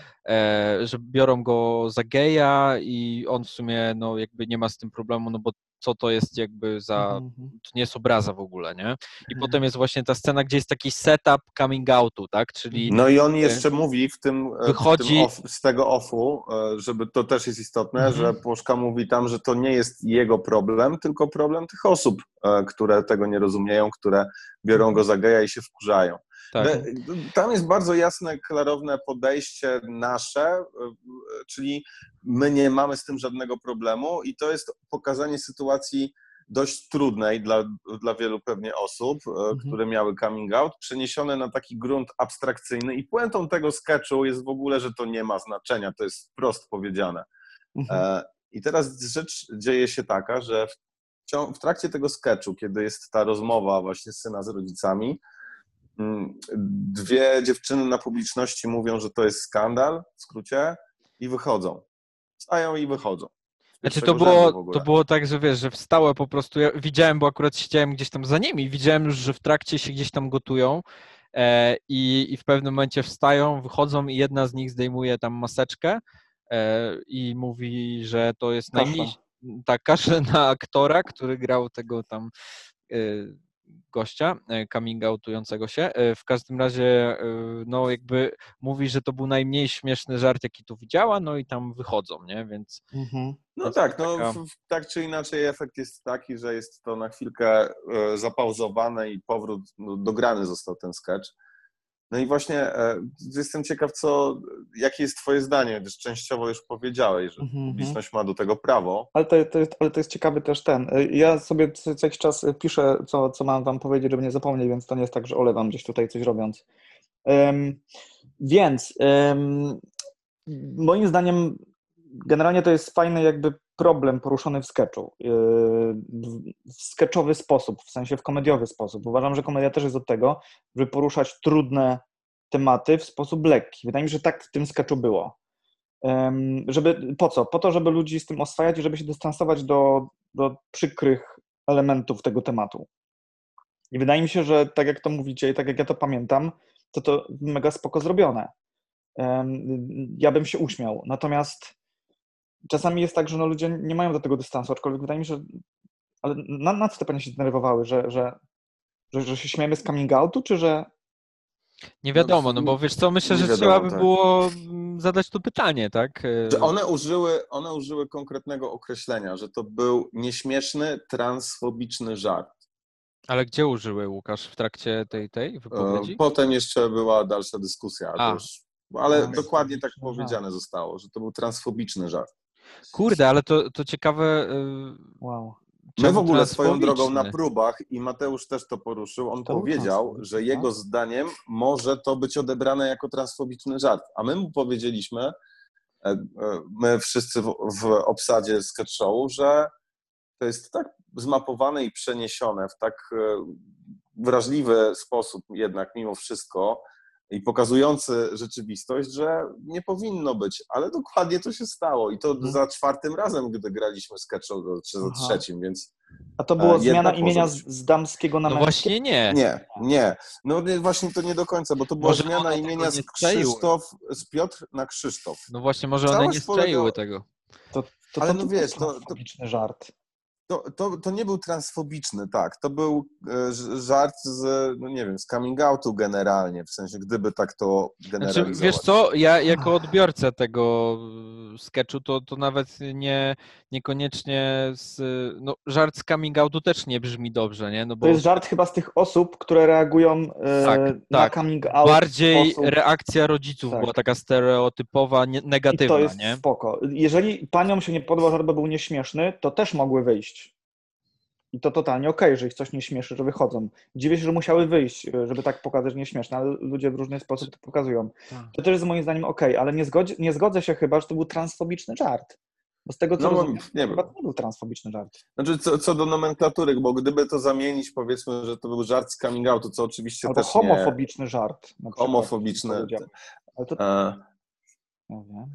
że biorą go za geja i on w sumie no jakby nie ma z tym problemu, no bo co to jest jakby za, Mhm. to nie jest obraza w ogóle, nie? I Mhm. potem jest właśnie ta scena, gdzie jest taki setup coming outu, tak? Czyli no i on jeszcze mówi w tym, e, Wychodzi- w tym off, z tego offu, e, żeby to też jest istotne, Mhm. że Poszka mówi tam, że to nie jest jego problem, tylko problem tych osób, e, które tego nie rozumieją, które biorą go za geja i się wkurzają. Tak. Tam jest bardzo jasne, klarowne podejście nasze, e, czyli my nie mamy z tym żadnego problemu i to jest pokazanie sytuacji dość trudnej dla, dla wielu pewnie osób, e, które miały coming out, przeniesione na taki grunt abstrakcyjny i puentą tego sketchu jest w ogóle, że to nie ma znaczenia, to jest wprost powiedziane. Mhm. E, I teraz rzecz dzieje się taka, że w, w trakcie tego sketchu, kiedy jest ta rozmowa właśnie syna z rodzicami, dwie dziewczyny na publiczności mówią, że to jest skandal, w skrócie, i wychodzą. Stają i wychodzą. Znaczy to było, to było tak, że wiesz, że wstałe po prostu, ja widziałem, bo akurat siedziałem gdzieś tam za nimi, widziałem już, że w trakcie się gdzieś tam gotują e, i, i w pewnym momencie wstają, wychodzą i jedna z nich zdejmuje tam maseczkę e, i mówi, że to jest Kasza. najmniej, tak, kaszę na aktora, który grał tego tam e, gościa, e, coming outującego się. E, W każdym razie, e, no jakby mówi, że to był najmniej śmieszny żart, jaki tu widziała, no i tam wychodzą, nie, więc Mhm. No tak, no taka- w- w- tak czy inaczej efekt jest taki, że jest to na chwilkę zapauzowane i powrót, no, dograny został ten sketch. No i właśnie e, jestem ciekaw, co, jakie jest twoje zdanie, gdyż częściowo już powiedziałeś, że Mhm, publiczność ma do tego prawo. Ale to, to, jest, ale to jest ciekawy też ten. y, Ja sobie co, jakiś czas piszę, co, co mam wam powiedzieć, żeby nie zapomnieć, więc to nie jest tak, że olewam gdzieś tutaj coś robiąc. Em, więc em, moim zdaniem generalnie to jest fajny jakby problem poruszony w sketchu. y, w sketchowy sposób, w sensie w komediowy sposób. Uważam, że komedia też jest od tego, żeby poruszać trudne tematy w sposób lekki. Wydaje mi się, że tak w tym sketchu było. Żeby, po co? Po to, żeby ludzi z tym oswajać i żeby się dystansować do, do przykrych elementów tego tematu. I wydaje mi się, że tak jak to mówicie i tak jak ja to pamiętam, to to mega spoko zrobione. Ja bym się uśmiał. Natomiast czasami jest tak, że no ludzie nie mają do tego dystansu, aczkolwiek wydaje mi się, że ale na, na co te panie się zdenerwowały? Że, że, że, że się śmiejemy z coming outu, czy że Nie wiadomo, no bo wiesz co, myślę, że wiadomo, trzeba by tak. było mm, zadać to pytanie, tak? Że one użyły, one użyły konkretnego określenia, że to był nieśmieszny, transfobiczny żart. Ale gdzie użyły Łukasz w trakcie tej, tej E, wypowiedzi? Potem jeszcze była dalsza dyskusja, już, ale A, dokładnie tak powiedziane zostało, że to był transfobiczny żart. Kurde, ale to, to ciekawe. y, wow. My w ogóle swoją drogą na próbach, i Mateusz też to poruszył, on To powiedział, że jego no. zdaniem może to być odebrane jako transfobiczny żart. A my mu powiedzieliśmy, e, e, my wszyscy w, w obsadzie sketch show, że to jest tak zmapowane i przeniesione w tak e, wrażliwy sposób jednak mimo wszystko i pokazujący rzeczywistość, że nie powinno być, ale dokładnie to się stało i to Mhm. za czwartym razem, gdy graliśmy sketch show, czy za Aha. trzecim, więc A to była E, zmiana imienia z, być. z damskiego na No męskie? właśnie nie. nie, nie. No nie, właśnie to nie do końca, bo to była Może zmiana imienia z. Krzysztof, z Piotr na Krzysztof. No właśnie, może one nie strzeliły polega- tego. To, to, Ale to, no to wiesz, to- to- żart. To, to, to nie był transfobiczny, tak. To był e, żart z, no nie wiem, z coming outu generalnie, w sensie gdyby tak to Znaczy, generalizować. wiesz co, ja jako odbiorca tego y, sketchu, to, to nawet nie, niekoniecznie z, no, żart z coming outu też nie brzmi dobrze, nie? No bo To jest żart chyba z tych osób, które reagują e, Tak, na tak. coming out bardziej reakcja rodziców Tak. była taka stereotypowa, nie, I negatywna, to jest nie? spoko. Jeżeli paniom się nie podobał żart, bo był nieśmieszny, to też mogły wyjść. I to totalnie okej, że ich coś nie śmieszy, że wychodzą. Dziwię się, że musiały wyjść, e, żeby tak pokazać, że nieśmieszne, ale ludzie w różny sposób to pokazują. Tak. To też jest moim zdaniem okej, ale nie, zgodzi, nie zgodzę się chyba, że to był transfobiczny żart. Bo z tego co No rozumiem, nie chyba wiem. to nie był transfobiczny żart. Znaczy, co, co do nomenklatury, bo gdyby to zamienić, powiedzmy, że to był żart z coming outu, co oczywiście Albo też homofobiczny żart. na przykład, Homofobiczny. Ale to nie... E, nie wiem.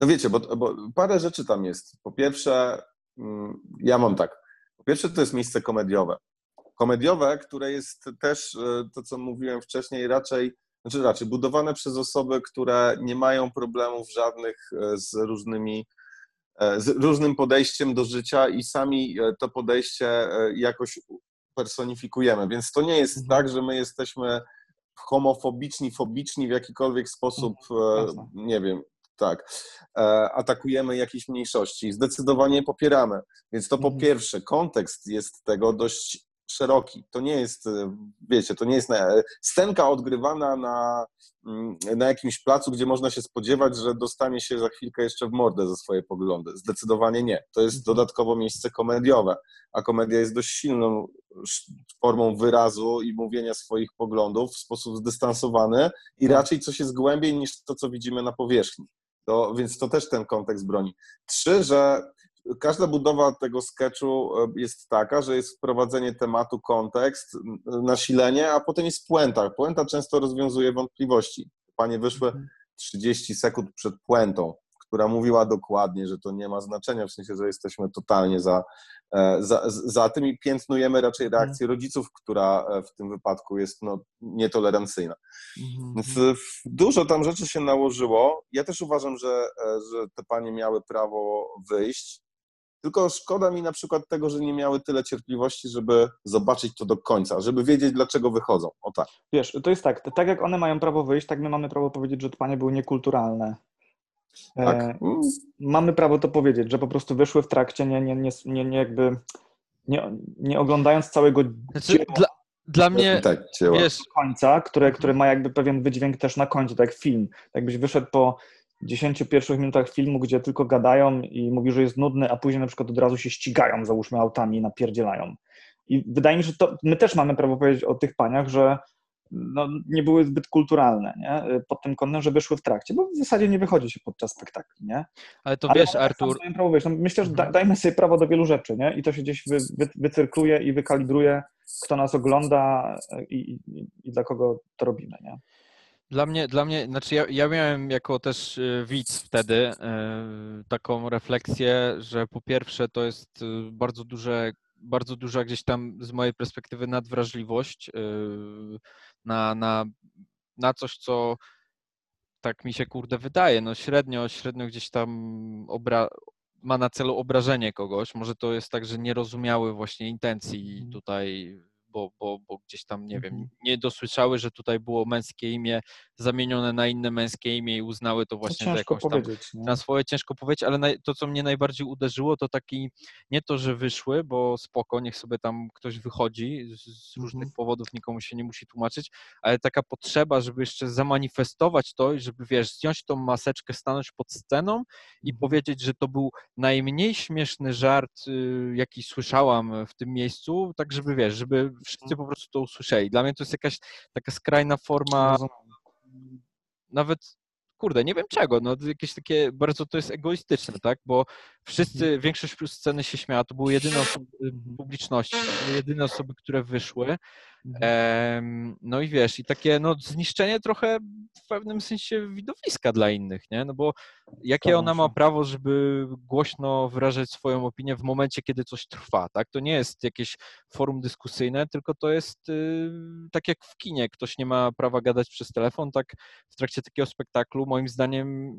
No wiecie, bo, bo parę rzeczy tam jest. Po pierwsze, mm, ja mam tak. Pierwsze, to jest miejsce komediowe. Komediowe, które jest też, e, to co mówiłem wcześniej, raczej, znaczy raczej budowane przez osoby, które nie mają problemów żadnych e, z różnymi, e, z różnym podejściem do życia i sami to podejście jakoś personifikujemy. Więc to nie jest Mhm. tak, że my jesteśmy homofobiczni, fobiczni w jakikolwiek sposób, jasne. nie wiem, tak, e, atakujemy jakieś mniejszości. Zdecydowanie popieramy. Więc to po Mhm. pierwsze, kontekst jest tego dość szeroki. To nie jest, e, wiecie, to nie jest scenka odgrywana na, mm, na jakimś placu, gdzie można się spodziewać, że dostanie się za chwilkę jeszcze w mordę za swoje poglądy. Zdecydowanie nie. To jest Mhm. dodatkowo miejsce komediowe, a komedia jest dość silną formą wyrazu i mówienia swoich poglądów w sposób zdystansowany i raczej coś jest głębiej niż to, co widzimy na powierzchni. To, więc to też ten kontekst broni. Trzy, że każda budowa tego sketchu e, jest taka, że jest wprowadzenie tematu, kontekst, nasilenie, a potem jest puenta. Puenta często rozwiązuje wątpliwości. Panie wyszły 30 sekund przed puentą, która mówiła dokładnie, że to nie ma znaczenia, w sensie, że jesteśmy totalnie za, e, za, za tym i piętnujemy raczej reakcję rodziców, która e, w tym wypadku jest no, nietolerancyjna. Więc dużo tam rzeczy się nałożyło. Ja też uważam, że, że te panie miały prawo wyjść. Tylko szkoda mi na przykład tego, że nie miały tyle cierpliwości, żeby zobaczyć to do końca, żeby wiedzieć, dlaczego wychodzą. O tak. Wiesz, to jest tak, tak jak one mają prawo wyjść, tak my mamy prawo powiedzieć, że to panie były niekulturalne. Tak. E, mamy prawo to powiedzieć, że po prostu wyszły w trakcie, nie, nie, nie, nie, nie jakby nie, nie oglądając całego Znaczy, dzieła dla, dla mnie, tak, dzieła. wiesz, końca, które, które ma jakby pewien wydźwięk też na końcu, tak jak film. Jakbyś wyszedł po 10 pierwszych minutach filmu, gdzie tylko gadają i mówi, że jest nudny, a później na przykład od razu się ścigają, załóżmy, autami i napierdzielają. I wydaje mi się, że to, my też mamy prawo powiedzieć o tych paniach, że no, nie były zbyt kulturalne, nie? Pod tym kątem, że wyszły w trakcie, bo w zasadzie nie wychodzi się podczas spektakli, nie? ale to Ale wiesz, Artur, prawo. No, myślę, że da, Mhm. dajmy sobie prawo do wielu rzeczy, nie? I to się gdzieś wy, wy, wycyrkluje i wykalibruje, kto nas ogląda i, i, i dla kogo to robimy, nie? Dla mnie, dla mnie, znaczy ja, ja miałem jako też y, widz wtedy y, taką refleksję, że po pierwsze to jest bardzo duże, bardzo duża gdzieś tam z mojej perspektywy nadwrażliwość na, na, na coś, co tak mi się kurde wydaje, no średnio, średnio gdzieś tam obra ma na celu obrażenie kogoś. Może to jest tak, że nie rozumiały właśnie intencji Mhm. tutaj, bo, bo, bo gdzieś tam, nie wiem, Mhm. nie dosłyszały, że tutaj było męskie imię zamienione na inne męskie imię i uznały to To właśnie za ciężko jakąś tam na swoje ciężko powiedzieć, ale naj, to, co mnie najbardziej uderzyło, to taki, nie to, że wyszły, bo spoko, niech sobie tam ktoś wychodzi z, z różnych Mhm. powodów, nikomu się nie musi tłumaczyć, ale taka potrzeba, żeby jeszcze zamanifestować to i żeby, wiesz, zdjąć tą maseczkę, stanąć pod sceną i Mhm. powiedzieć, że to był najmniej śmieszny żart, y, jaki słyszałam w tym miejscu, tak żeby, wiesz, żeby wszyscy Mhm. po prostu to usłyszeli. Dla mnie to jest jakaś taka skrajna forma nawet, kurde, nie wiem czego, no jakieś takie, bardzo to jest egoistyczne, tak, bo wszyscy, większość sceny się śmiała, to były jedyne osoby Mhm. publiczności, jedyne osoby, które wyszły, Mhm. No i wiesz, i takie no, zniszczenie trochę w pewnym sensie widowiska dla innych, nie? No bo jakie Zgadzam ona ma prawo, żeby głośno wyrażać swoją opinię w momencie, kiedy coś trwa, tak? To nie jest jakieś forum dyskusyjne, tylko to jest y, tak jak w kinie, ktoś nie ma prawa gadać przez telefon, tak w trakcie takiego spektaklu, moim zdaniem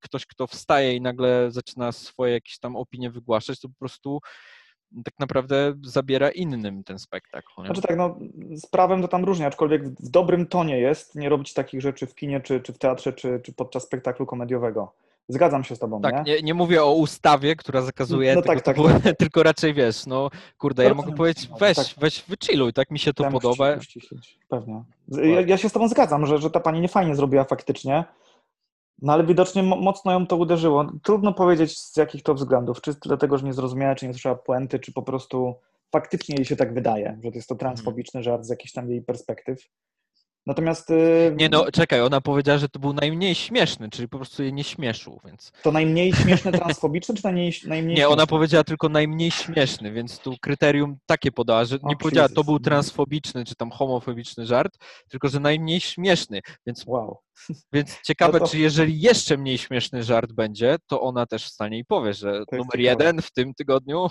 ktoś, kto wstaje i nagle zaczyna swoje jakieś tam opinie wygłaszać, to po prostu tak naprawdę zabiera innym ten spektakl. Nie? Znaczy tak, no z prawem to tam różnie, aczkolwiek w dobrym tonie jest nie robić takich rzeczy w kinie, czy, czy w teatrze, czy, czy podczas spektaklu komediowego. Zgadzam się z tobą, Tak, nie? nie, nie mówię o ustawie, która zakazuje, No tylko, tak, tak, tak. tylko raczej wiesz, no kurde, ja mogę powiedzieć, weź, tak. weź, wychilluj, tak mi się to podoba. uści- uściślić, Pewnie. Ja, ja się z tobą zgadzam, że, że ta pani nie fajnie zrobiła faktycznie, no ale widocznie mo- mocno ją to uderzyło. Trudno powiedzieć z jakich to względów, czy dlatego, że nie zrozumiała, czy nie słyszała puenty, czy po prostu faktycznie jej się tak wydaje, że to jest to transfobiczny żart z jakichś tam jej perspektyw. Natomiast y, Nie no, czekaj, ona powiedziała, że to był najmniej śmieszny, czyli po prostu jej nie śmieszył, więc... to najmniej śmieszny transfobiczny, czy najmniej, najmniej Nie, ona śmieszny? powiedziała tylko najmniej śmieszny, więc tu kryterium takie podała, że nie O, powiedziała, to Jesus. był transfobiczny czy tam homofobiczny żart, tylko że najmniej śmieszny, więc, Wow. więc ciekawe, No to- czy jeżeli jeszcze mniej śmieszny żart będzie, to ona też wstanie i powie, że numer ciekawe. jeden w tym tygodniu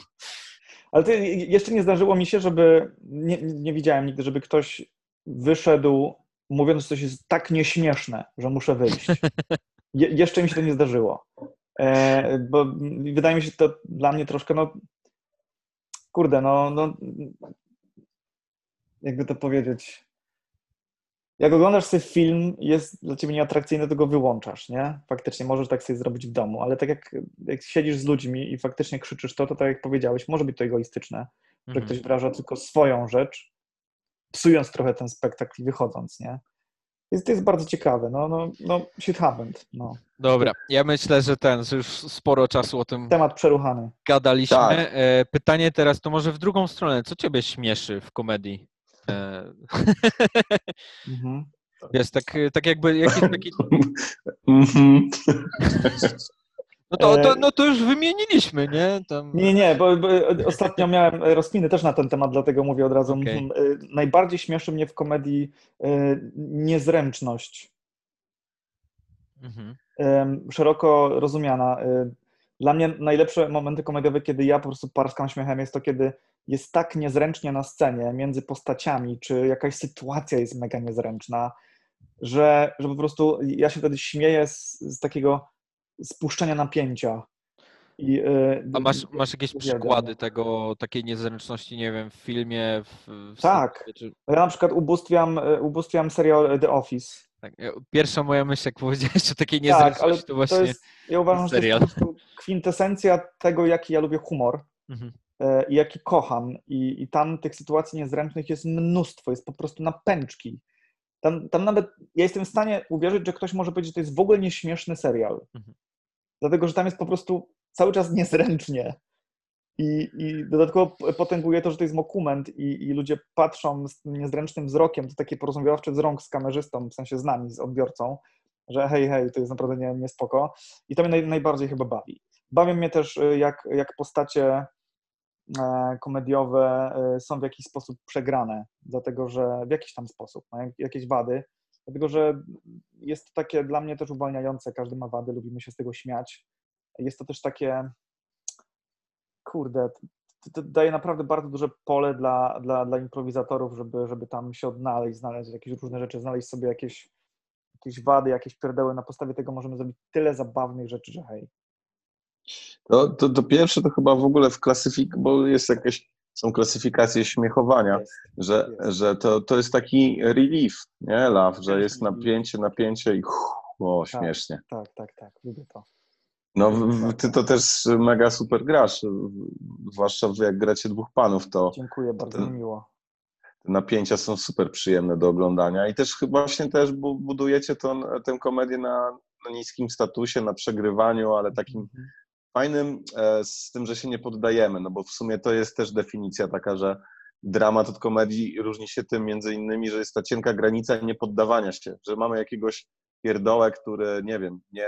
Ale to jeszcze nie zdarzyło mi się, żeby, nie, nie widziałem nigdy, żeby ktoś wyszedł mówiąc, że coś jest tak nieśmieszne, że muszę wyjść. Je, jeszcze mi się to nie zdarzyło. E, bo wydaje mi się to dla mnie troszkę, no kurde, no, no jakby to powiedzieć, jak oglądasz sobie film jest dla ciebie nieatrakcyjny, to go wyłączasz, nie? Faktycznie możesz tak sobie zrobić w domu, ale tak jak, jak siedzisz z ludźmi i faktycznie krzyczysz to, to tak jak powiedziałeś, może być to egoistyczne, że Mhm. ktoś wyraża tylko swoją rzecz, psując trochę ten spektakl i wychodząc, nie? Jest, to jest bardzo ciekawe, no, no, no shit happened, no. Dobra, ja myślę, że ten, że już sporo czasu o tym Temat przeruchany. gadaliśmy. Tak. E, Pytanie teraz to może w drugą stronę. Co ciebie śmieszy w komedii? E, Mhm. Wiesz, tak, tak jakby jakiś taki... No to, to, E, no to już wymieniliśmy, nie? Tam... Nie, nie, bo, bo ostatnio miałem rozkminy też na ten temat, dlatego mówię od razu. Okej. Mhm. Y, Najbardziej śmieszy mnie w komedii niezręczność. Mhm. Szeroko rozumiana. Dla mnie najlepsze momenty komediowe, kiedy ja po prostu parskam śmiechem, jest to, kiedy jest tak niezręcznie na scenie między postaciami, czy jakaś sytuacja jest mega niezręczna, że, że po prostu ja się wtedy śmieję z, z takiego spuszczenia napięcia. I, y, A masz, masz jakieś przykłady tego, takiej niezręczności, nie wiem, w filmie, w, w Tak. Czy, Ja na przykład ubóstwiam, y, ubóstwiam serial The Office. tak. Pierwsza moja myśl, jak powiedziałeś o takiej Tak, ale niezręczności, to właśnie... to jest, ja uważam, że to serial. jest po prostu kwintesencja tego, jaki ja lubię humor Mhm. e, i jaki kocham. I, I tam tych sytuacji niezręcznych jest mnóstwo, jest po prostu na pęczki. Tam, tam nawet ja jestem w stanie uwierzyć, że ktoś może powiedzieć, że to jest w ogóle nieśmieszny serial. Mhm. Dlatego, że tam jest po prostu cały czas niezręcznie. I, I dodatkowo potęguje to, że to jest dokument i, i ludzie patrzą z niezręcznym wzrokiem, to taki porozumiewawczy wzrok z kamerzystą, w sensie z nami, z odbiorcą, że hej, hej, to jest naprawdę nie, nie spoko. I to mnie naj, najbardziej chyba bawi. Bawią mnie też, y, jak, jak postacie komediowe e, są w jakiś sposób przegrane, dlatego że w jakiś tam sposób, mają jakieś wady, dlatego że jest to takie dla mnie też uwalniające, każdy ma wady, lubimy się z tego śmiać. Jest to też takie, kurde, to daje naprawdę bardzo duże pole dla, dla, dla improwizatorów, żeby, żeby tam się odnaleźć, znaleźć jakieś różne rzeczy, znaleźć sobie jakieś, jakieś wady, jakieś pierdeły. Na podstawie tego możemy zrobić tyle zabawnych rzeczy, że hej. To, to, to pierwsze to chyba w ogóle w klasyfik, bo jest jakieś, są klasyfikacje śmiechowania, Jest. że, jest. że to, to jest taki relief, nie, love, że Jest relief. napięcie, napięcie i uff, o, Tak. śmiesznie. Tak, tak, tak, lubię to. No, w- w- ty to też mega super grasz, zwłaszcza jak gracie dwóch panów, to Dziękuję, bardzo to- miło. te napięcia są super przyjemne do oglądania i też właśnie też bu- budujecie tą, tę komedię na, na niskim statusie, na przegrywaniu, ale takim Mhm. Fajnym e, z tym, że się nie poddajemy, no bo w sumie to jest też definicja taka, że dramat od komedii różni się tym między innymi, że jest ta cienka granica nie poddawania się, że mamy jakiegoś pierdołę, który, nie wiem, nie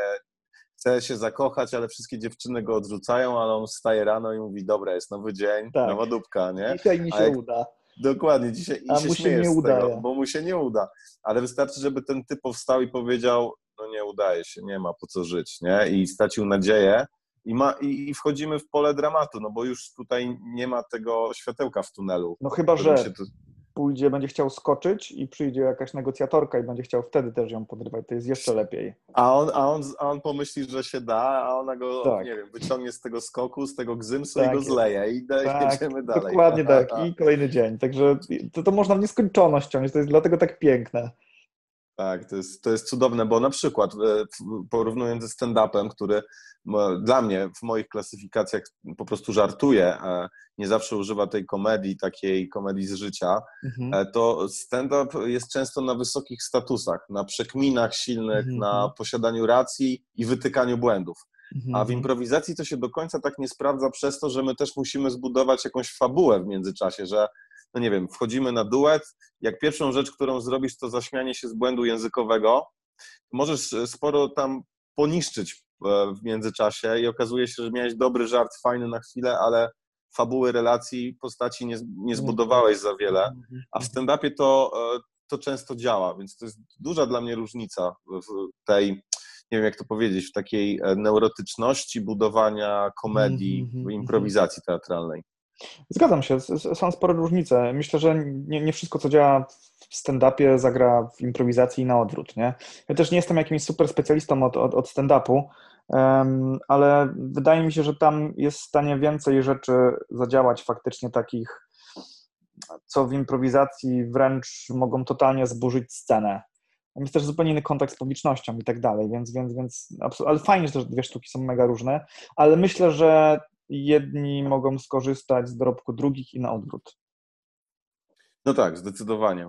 chce się zakochać, ale wszystkie dziewczyny go odrzucają, ale on wstaje rano i mówi, dobra, jest nowy dzień, Tak. nowa dupka, nie? Dzisiaj mi się jak- uda. Dokładnie, dzisiaj i A się mu się nie tego, udaje. bo mu się nie uda. Ale wystarczy, żeby ten typ powstał i powiedział, no nie udaje się, nie ma po co żyć, nie? I stracił nadzieję i, ma, i, i wchodzimy w pole dramatu, no bo już tutaj nie ma tego światełka w tunelu. No chyba, że to- pójdzie, będzie chciał skoczyć i przyjdzie jakaś negocjatorka i będzie chciał wtedy też ją podrywać. To jest jeszcze lepiej. A on, a, on, a on pomyśli, że się da, a ona go, Tak. nie wiem, wyciągnie z tego skoku, z tego gzymsu Tak i go zleje i da, Tak, jedziemy dalej. dokładnie tak. I kolejny dzień. Także to, to można w nieskończoność ciągnąć. To jest dlatego tak piękne. Tak, to jest, to jest cudowne, bo na przykład e, porównując ze stand-upem, który dla mnie w moich klasyfikacjach po prostu żartuje, nie zawsze używa tej komedii, takiej komedii z życia, Mhm. e, to stand-up jest często na wysokich statusach, na przekminach silnych, Mhm. na posiadaniu racji i wytykaniu błędów. A w Mhm. improwizacji to się do końca tak nie sprawdza przez to, że my też musimy zbudować jakąś fabułę w międzyczasie, że no nie wiem, wchodzimy na duet, jak pierwszą rzecz, którą zrobisz, to zaśmianie się z błędu językowego, możesz e, sporo tam poniszczyć e, w międzyczasie i okazuje się, że miałeś dobry żart, fajny na chwilę, ale fabuły relacji, postaci nie, nie zbudowałeś za wiele, Mhm. a w stand-upie to, e, to często działa, więc to jest duża dla mnie różnica w tej, nie wiem jak to powiedzieć, w takiej neurotyczności budowania komedii, Mhm, mhm, improwizacji teatralnej. Zgadzam się, są spore różnice. Myślę, że nie, nie wszystko, co działa w stand-upie, zagra w improwizacji i na odwrót. Nie? Ja też nie jestem jakimś super specjalistą od, od, od stand-upu, em, ale wydaje mi się, że tam jest w stanie więcej rzeczy zadziałać faktycznie takich, co w improwizacji wręcz mogą totalnie zburzyć scenę. Jest też zupełnie inny kontakt z publicznością i tak dalej, więc, więc, więc ale fajnie, że te dwie sztuki są mega różne, ale myślę, że jedni mogą skorzystać z dorobku drugich i na odwrót. No tak, zdecydowanie.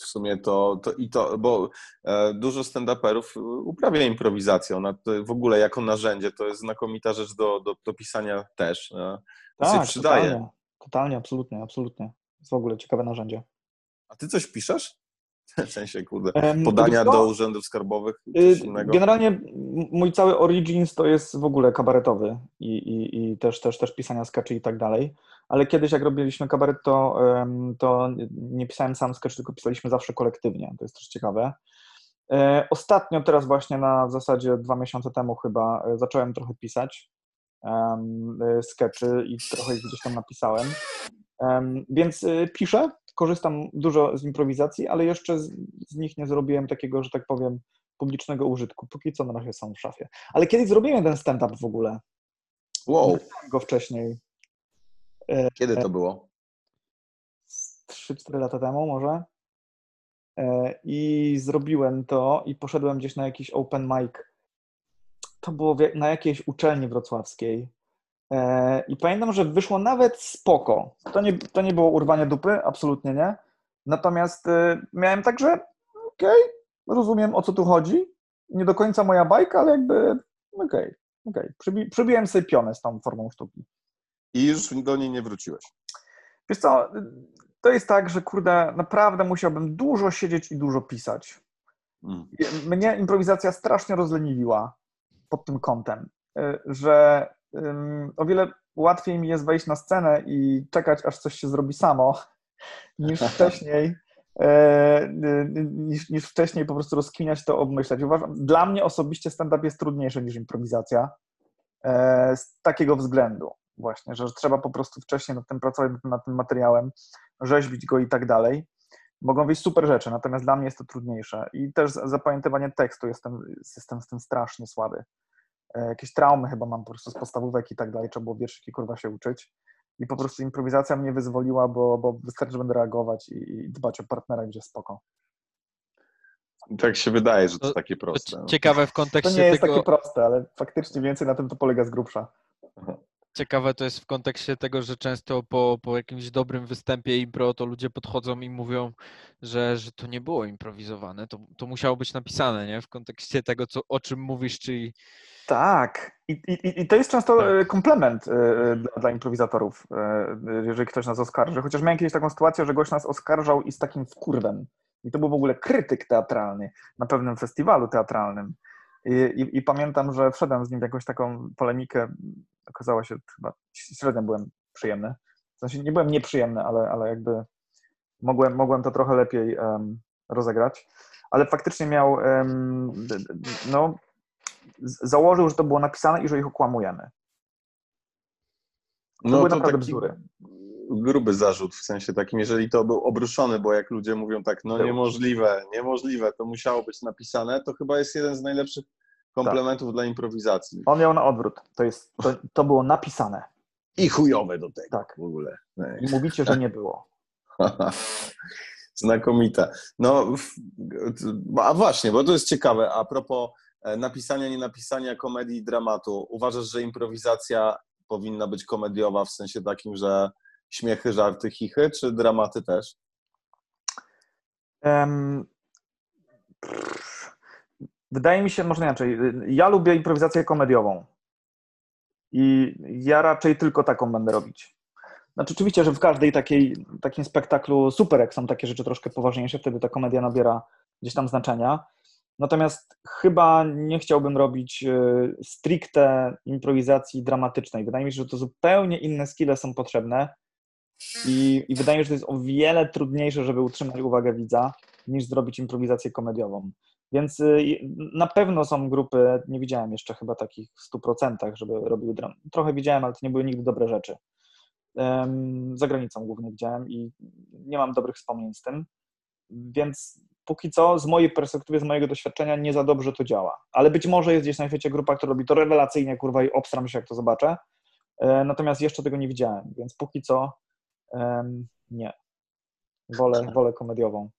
W sumie to, to i to, bo e, dużo stand-uperów uprawia improwizację. Ona w ogóle jako narzędzie to jest znakomita rzecz do, do, do pisania też. E, to się przydaje. Totalnie, totalnie, absolutnie, absolutnie. Jest w ogóle ciekawe narzędzie. A ty coś piszesz? W sensie, kurde, podania do urzędów skarbowych, Y, coś innego. Generalnie mój cały Origins to jest w ogóle kabaretowy i, i, i też, też, też pisania skaczy i tak dalej. Ale kiedyś jak robiliśmy kabaret, to, to nie pisałem sam sketch, tylko pisaliśmy zawsze kolektywnie. To jest też ciekawe. E, Ostatnio teraz właśnie na w zasadzie dwa miesiące temu chyba e, zacząłem trochę pisać e, skeczy i trochę ich gdzieś tam napisałem. Em, Więc piszę, korzystam dużo z improwizacji, ale jeszcze z, z nich nie zrobiłem takiego, że tak powiem, publicznego użytku. Póki co na razie są w szafie. Ale kiedyś zrobiłem ten stand-up w ogóle. Wow, Nagrałem go wcześniej, kiedy to było? z 3-4 lata temu może. E, I zrobiłem to i poszedłem gdzieś na jakiś open mic. To było na jakiejś uczelni wrocławskiej. E, I pamiętam, że wyszło nawet spoko. To nie, to nie było urwanie dupy, absolutnie nie. Natomiast e, miałem tak, że okej, rozumiem o co tu chodzi. Nie do końca moja bajka, ale jakby okej, okej. Przybi- przybiłem sobie pionę z tą formą sztuki. I już do niej nie wróciłeś. Wiesz co, to jest tak, że kurde, naprawdę musiałbym dużo siedzieć i dużo pisać. Mm. Mnie improwizacja strasznie rozleniwiła pod tym kątem, y, że o wiele łatwiej mi jest wejść na scenę i czekać, aż coś się zrobi samo, niż wcześniej. e, Niż, niż wcześniej po prostu rozkminiać to, obmyślać. Uważam, dla mnie osobiście stand-up jest trudniejszy niż improwizacja e, z takiego względu właśnie, że trzeba po prostu wcześniej nad tym pracować, nad tym, materiałem, rzeźbić go i tak dalej. Mogą wyjść super rzeczy, natomiast dla mnie jest to trudniejsze. I też za- zapamiętywanie tekstu jestem, jestem z tym strasznie słaby. E, Jakieś traumy chyba mam po prostu z podstawówek i tak dalej, trzeba było wierszyki kurwa się uczyć. I po prostu improwizacja mnie wyzwoliła, bo, bo wystarczy, że będę reagować i, i dbać o partnera, gdzie spoko. Tak się wydaje, że to To- takie To proste. ci- no. ciekawe w To kontekście nie jest tego, takie proste, ale faktycznie więcej na tym to polega z grubsza. Ciekawe to jest w kontekście tego, że często po, po jakimś dobrym występie impro to ludzie podchodzą i mówią, że, że to nie było improwizowane, to, to musiało być napisane, nie? W kontekście tego, co, o czym mówisz, czyli Tak. I, i, I to jest często Tak. e, komplement e, e, dla, dla improwizatorów, jeżeli ktoś nas oskarży. Chociaż miałem kiedyś taką sytuację, że gość nas oskarżał i z takim wkurwem. I to był w ogóle krytyk teatralny na pewnym festiwalu teatralnym. I, i, pamiętam, że wszedłem z nim w jakąś taką polemikę. Okazało się, chyba średnio byłem przyjemny. W sensie nie byłem nieprzyjemny, ale, ale jakby mogłem, mogłem to trochę lepiej em, rozegrać. Ale faktycznie miał, d- no, założył, że to było napisane i że ich okłamujemy. To No były to naprawdę taki bzdury. Gruby zarzut, w sensie takim, jeżeli to był obruszony, bo jak ludzie mówią tak, no niemożliwe, niemożliwe, to musiało być napisane, to chyba jest jeden z najlepszych komplementów dla improwizacji. On miał na odwrót. To, jest, to, to było napisane. I chujowe do tego Tak. w ogóle. I mówicie, że nie było. Znakomite. No, a właśnie, bo to jest ciekawe. A propos e, napisania, nie napisania komedii i dramatu, uważasz, że improwizacja powinna być komediowa w sensie takim, że śmiechy, żarty, chichy, czy dramaty też? Pff, Wydaje mi się, może inaczej. Ja lubię improwizację komediową. I ja raczej tylko taką będę robić. Znaczy, oczywiście, że w każdej takiej, takim spektaklu super, jak są takie rzeczy troszkę poważniejsze, wtedy ta komedia nabiera gdzieś tam znaczenia. Natomiast chyba nie chciałbym robić e, stricte improwizacji dramatycznej. Wydaje mi się, że to zupełnie inne skille są potrzebne i, i wydaje mi się, że to jest o wiele trudniejsze, żeby utrzymać uwagę widza, niż zrobić improwizację komediową. Więc y, na pewno są grupy, nie widziałem jeszcze chyba takich w 100%, żeby robiły dram. Trochę widziałem, ale to nie były nigdy dobre rzeczy. Em, Za granicą głównie widziałem i nie mam dobrych wspomnień z tym. Więc póki co, z mojej perspektywy, z mojego doświadczenia, nie za dobrze to działa. Ale być może jest gdzieś na świecie grupa, która robi to rewelacyjnie, kurwa, i obstram się, jak to zobaczę. E, Natomiast jeszcze tego nie widziałem, więc póki co nie. Wolę, wolę komediową.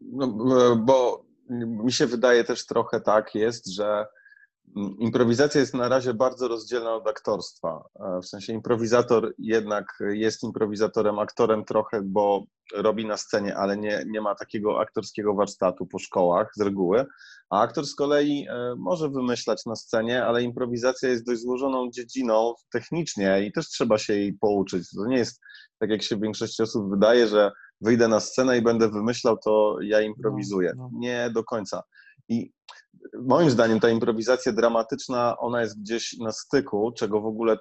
No, bo mi się wydaje też trochę tak jest, że improwizacja jest na razie bardzo rozdzielna od aktorstwa. E, W sensie improwizator jednak jest improwizatorem, aktorem trochę, bo robi na scenie, ale nie, nie ma takiego aktorskiego warsztatu po szkołach z reguły. A aktor z kolei e, może wymyślać na scenie, ale improwizacja jest dość złożoną dziedziną technicznie i też trzeba się jej pouczyć. To nie jest tak, jak się większości osób wydaje, że wyjdę na scenę i będę wymyślał, to ja improwizuję. No, no. Nie do końca. I moim zdaniem ta improwizacja dramatyczna, ona jest gdzieś na styku, czego w ogóle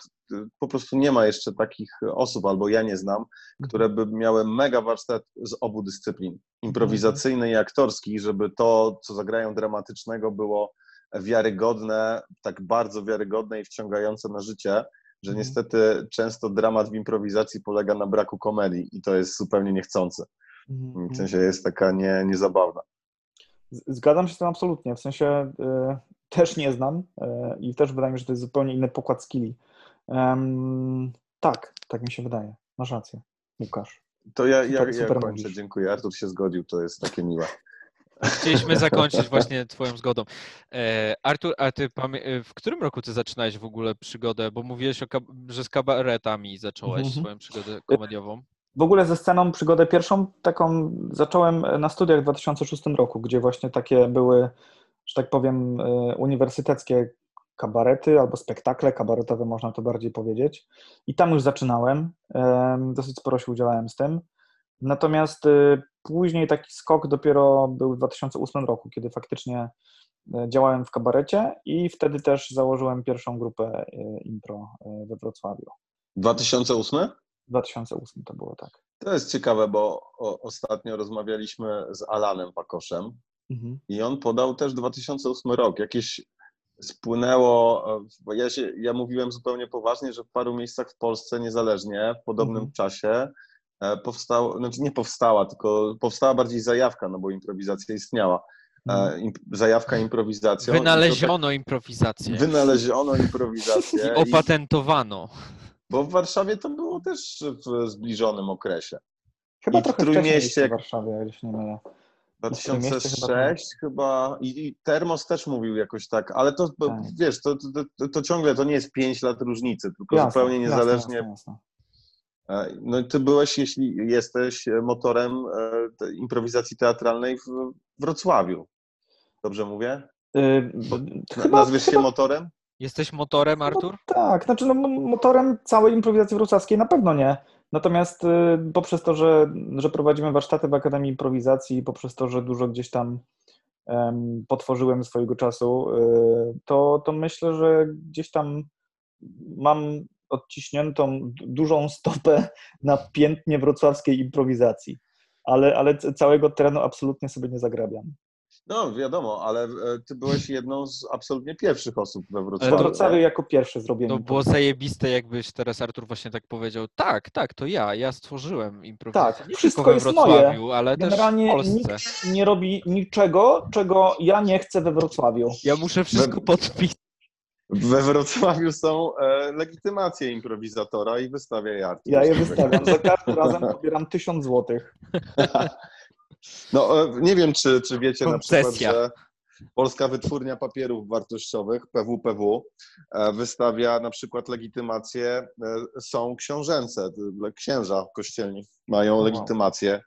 po prostu nie ma jeszcze takich osób, albo ja nie znam, które by miały mega warsztat z obu dyscyplin, improwizacyjny i aktorski, żeby to, co zagrają dramatycznego, było wiarygodne, tak bardzo wiarygodne i wciągające na życie, że Mhm. niestety często dramat w improwizacji polega na braku komedii i to jest zupełnie niechcące. Mhm. W sensie jest taka nie, niezabawna. Zgadzam się z tym absolutnie. W sensie y, też nie znam y, i też wydaje mi się, że to jest zupełnie inny pokład skilli. Tak, tak mi się wydaje. Masz rację, Łukasz. To ja, ja, Super, ja kończę, mówisz. dziękuję. Artur się zgodził, to jest takie miłe. Chcieliśmy zakończyć właśnie twoją zgodą. E, Artur, a ty pamię- e, w którym roku ty zaczynałeś w ogóle przygodę? Bo mówiłeś, o kab- że z kabaretami zacząłeś Mhm. swoją przygodę komediową. W ogóle ze sceną przygodę pierwszą taką zacząłem na studiach w 2006 roku, gdzie właśnie takie były, że tak powiem, y, uniwersyteckie kabarety albo spektakle kabaretowe, można to bardziej powiedzieć. I tam już zaczynałem, em, dosyć sporo się udzielałem z tym. Natomiast y, później taki skok dopiero był w 2008 roku, kiedy faktycznie y, działałem w kabarecie i wtedy też założyłem pierwszą grupę impro we Wrocławiu. 2008? 2008 to było tak. To jest ciekawe, bo o, ostatnio rozmawialiśmy z Alanem Pakoszem Mhm. i on podał też 2008 rok. Jakieś spłynęło, e, bo ja, się, ja mówiłem zupełnie poważnie, że w paru miejscach w Polsce niezależnie w podobnym Mhm. czasie e, powstała, znaczy nie powstała, tylko powstała bardziej zajawka, no bo improwizacja istniała. Mhm. E, Imp, zajawka improwizacją. Wynaleziono improwizację Tak, wynaleziono improwizację. i i- opatentowano. Bo w Warszawie to było też w zbliżonym okresie. Chyba I w trochę Trójmieście, jeszcze jak- w Warszawie, jak się nie mylę. W 2006 chyba i, i Termos też mówił jakoś tak, ale to Tak. wiesz, to, to, to, to ciągle to nie jest 5 lat różnicy, tylko Jasne, zupełnie niezależnie. jasne, jasne. E, No i ty byłeś, jeśli jesteś motorem e, improwizacji teatralnej w Wrocławiu. Dobrze mówię? Y, Bo- chyba- Nazwiesz się motorem? Jesteś motorem, Artur? No, tak, znaczy no, motorem całej improwizacji wrocławskiej na pewno nie. Natomiast y, poprzez to, że, że prowadzimy warsztaty w Akademii Improwizacji poprzez to, że dużo gdzieś tam em, potworzyłem swojego czasu, y, to, to myślę, że gdzieś tam mam odciśniętą dużą stopę na piętnie wrocławskiej improwizacji. Ale, ale całego terenu absolutnie sobie nie zagrabiam. No wiadomo, ale e, ty byłeś jedną z absolutnie pierwszych osób we We Wrocławiu. Wrocławiu jako pierwsze zrobiłem To było zajebiste, jakbyś teraz Artur właśnie tak powiedział. Tak, tak, to ja. Ja stworzyłem improwizację. Tak, nie wszystko we jest moje. Wrocławiu, ale też w Generalnie Polsce. nikt nie robi niczego, czego ja nie chcę we Wrocławiu. Ja muszę wszystko We- podpisać. We Wrocławiu są e, legitymacje improwizatora i wystawia je Artur. Ja je wystawiam. Za każdym razem pobieram tysiąc złotych. No, e, nie wiem, czy, czy wiecie na przykład, Koncesja. że Polska Wytwórnia Papierów Wartościowych, PWPW, e, wystawia na przykład legitymacje, e, są książęce, księża kościelni mają Wow. legitymacje,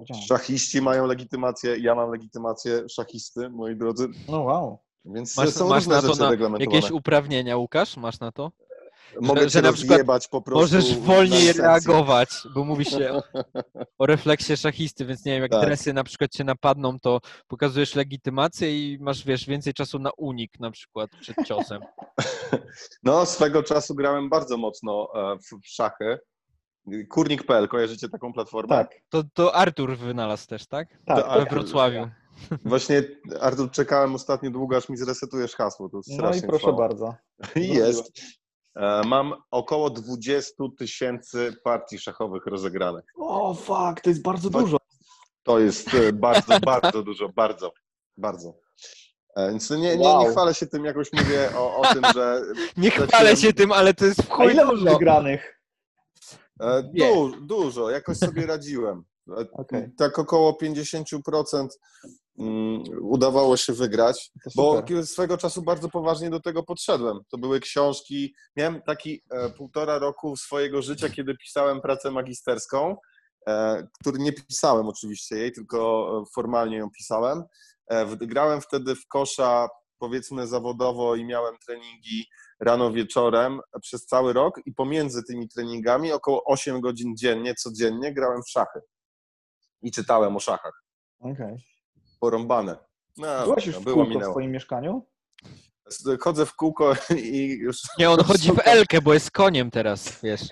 Wiedziałem. szachiści mają legitymację, ja mam legitymację szachisty, moi drodzy, No wow. więc Masz, są masz różne na to rzeczy na jakieś uprawnienia, Łukasz? Masz na to? Mogę że cię na przykład po prostu Możesz wolniej reagować, bo mówi się o, o refleksie szachisty, więc nie wiem, jak Tak. dresy na przykład cię napadną, to pokazujesz legitymację i masz, wiesz, więcej czasu na unik na przykład przed ciosem. No, swego czasu grałem bardzo mocno e, w, w szachy. Kurnik.pl, kojarzycie taką platformę? Tak, To, to Artur wynalazł też, tak? tak. We. Wrocławiu. Właśnie, Artur, czekałem ostatnio długo, aż mi zresetujesz hasło. To No i proszę trwało. bardzo. I Jest. E, Mam około 20 tysięcy partii szachowych rozegranych. O fuck, to jest bardzo dużo. To jest e, bardzo, bardzo dużo, bardzo, bardzo. E, Więc nie, nie, nie chwalę się tym, jakoś mówię o, o tym, że Nie chwalę się tym, ale to jest w A chuj ile masz wygranych? Du, dużo, jakoś sobie radziłem. Okej. Tak około 50% mm, udawało się wygrać, bo swego czasu bardzo poważnie do tego podszedłem. To były książki. Miałem taki e, półtora roku swojego życia, kiedy pisałem pracę magisterską, e, który nie pisałem oczywiście jej, tylko e, formalnie ją pisałem. E, grałem wtedy w kosza powiedzmy zawodowo i miałem treningi rano wieczorem przez cały rok i pomiędzy tymi treningami około 8 godzin dziennie, codziennie grałem w szachy. i czytałem o szachach. Okej. Porąbane. No, Byłeś już w było, kółko w swoim mieszkaniu? Chodzę w kółko i już... Nie, on chodzi w Elkę, bo jest koniem teraz, wiesz.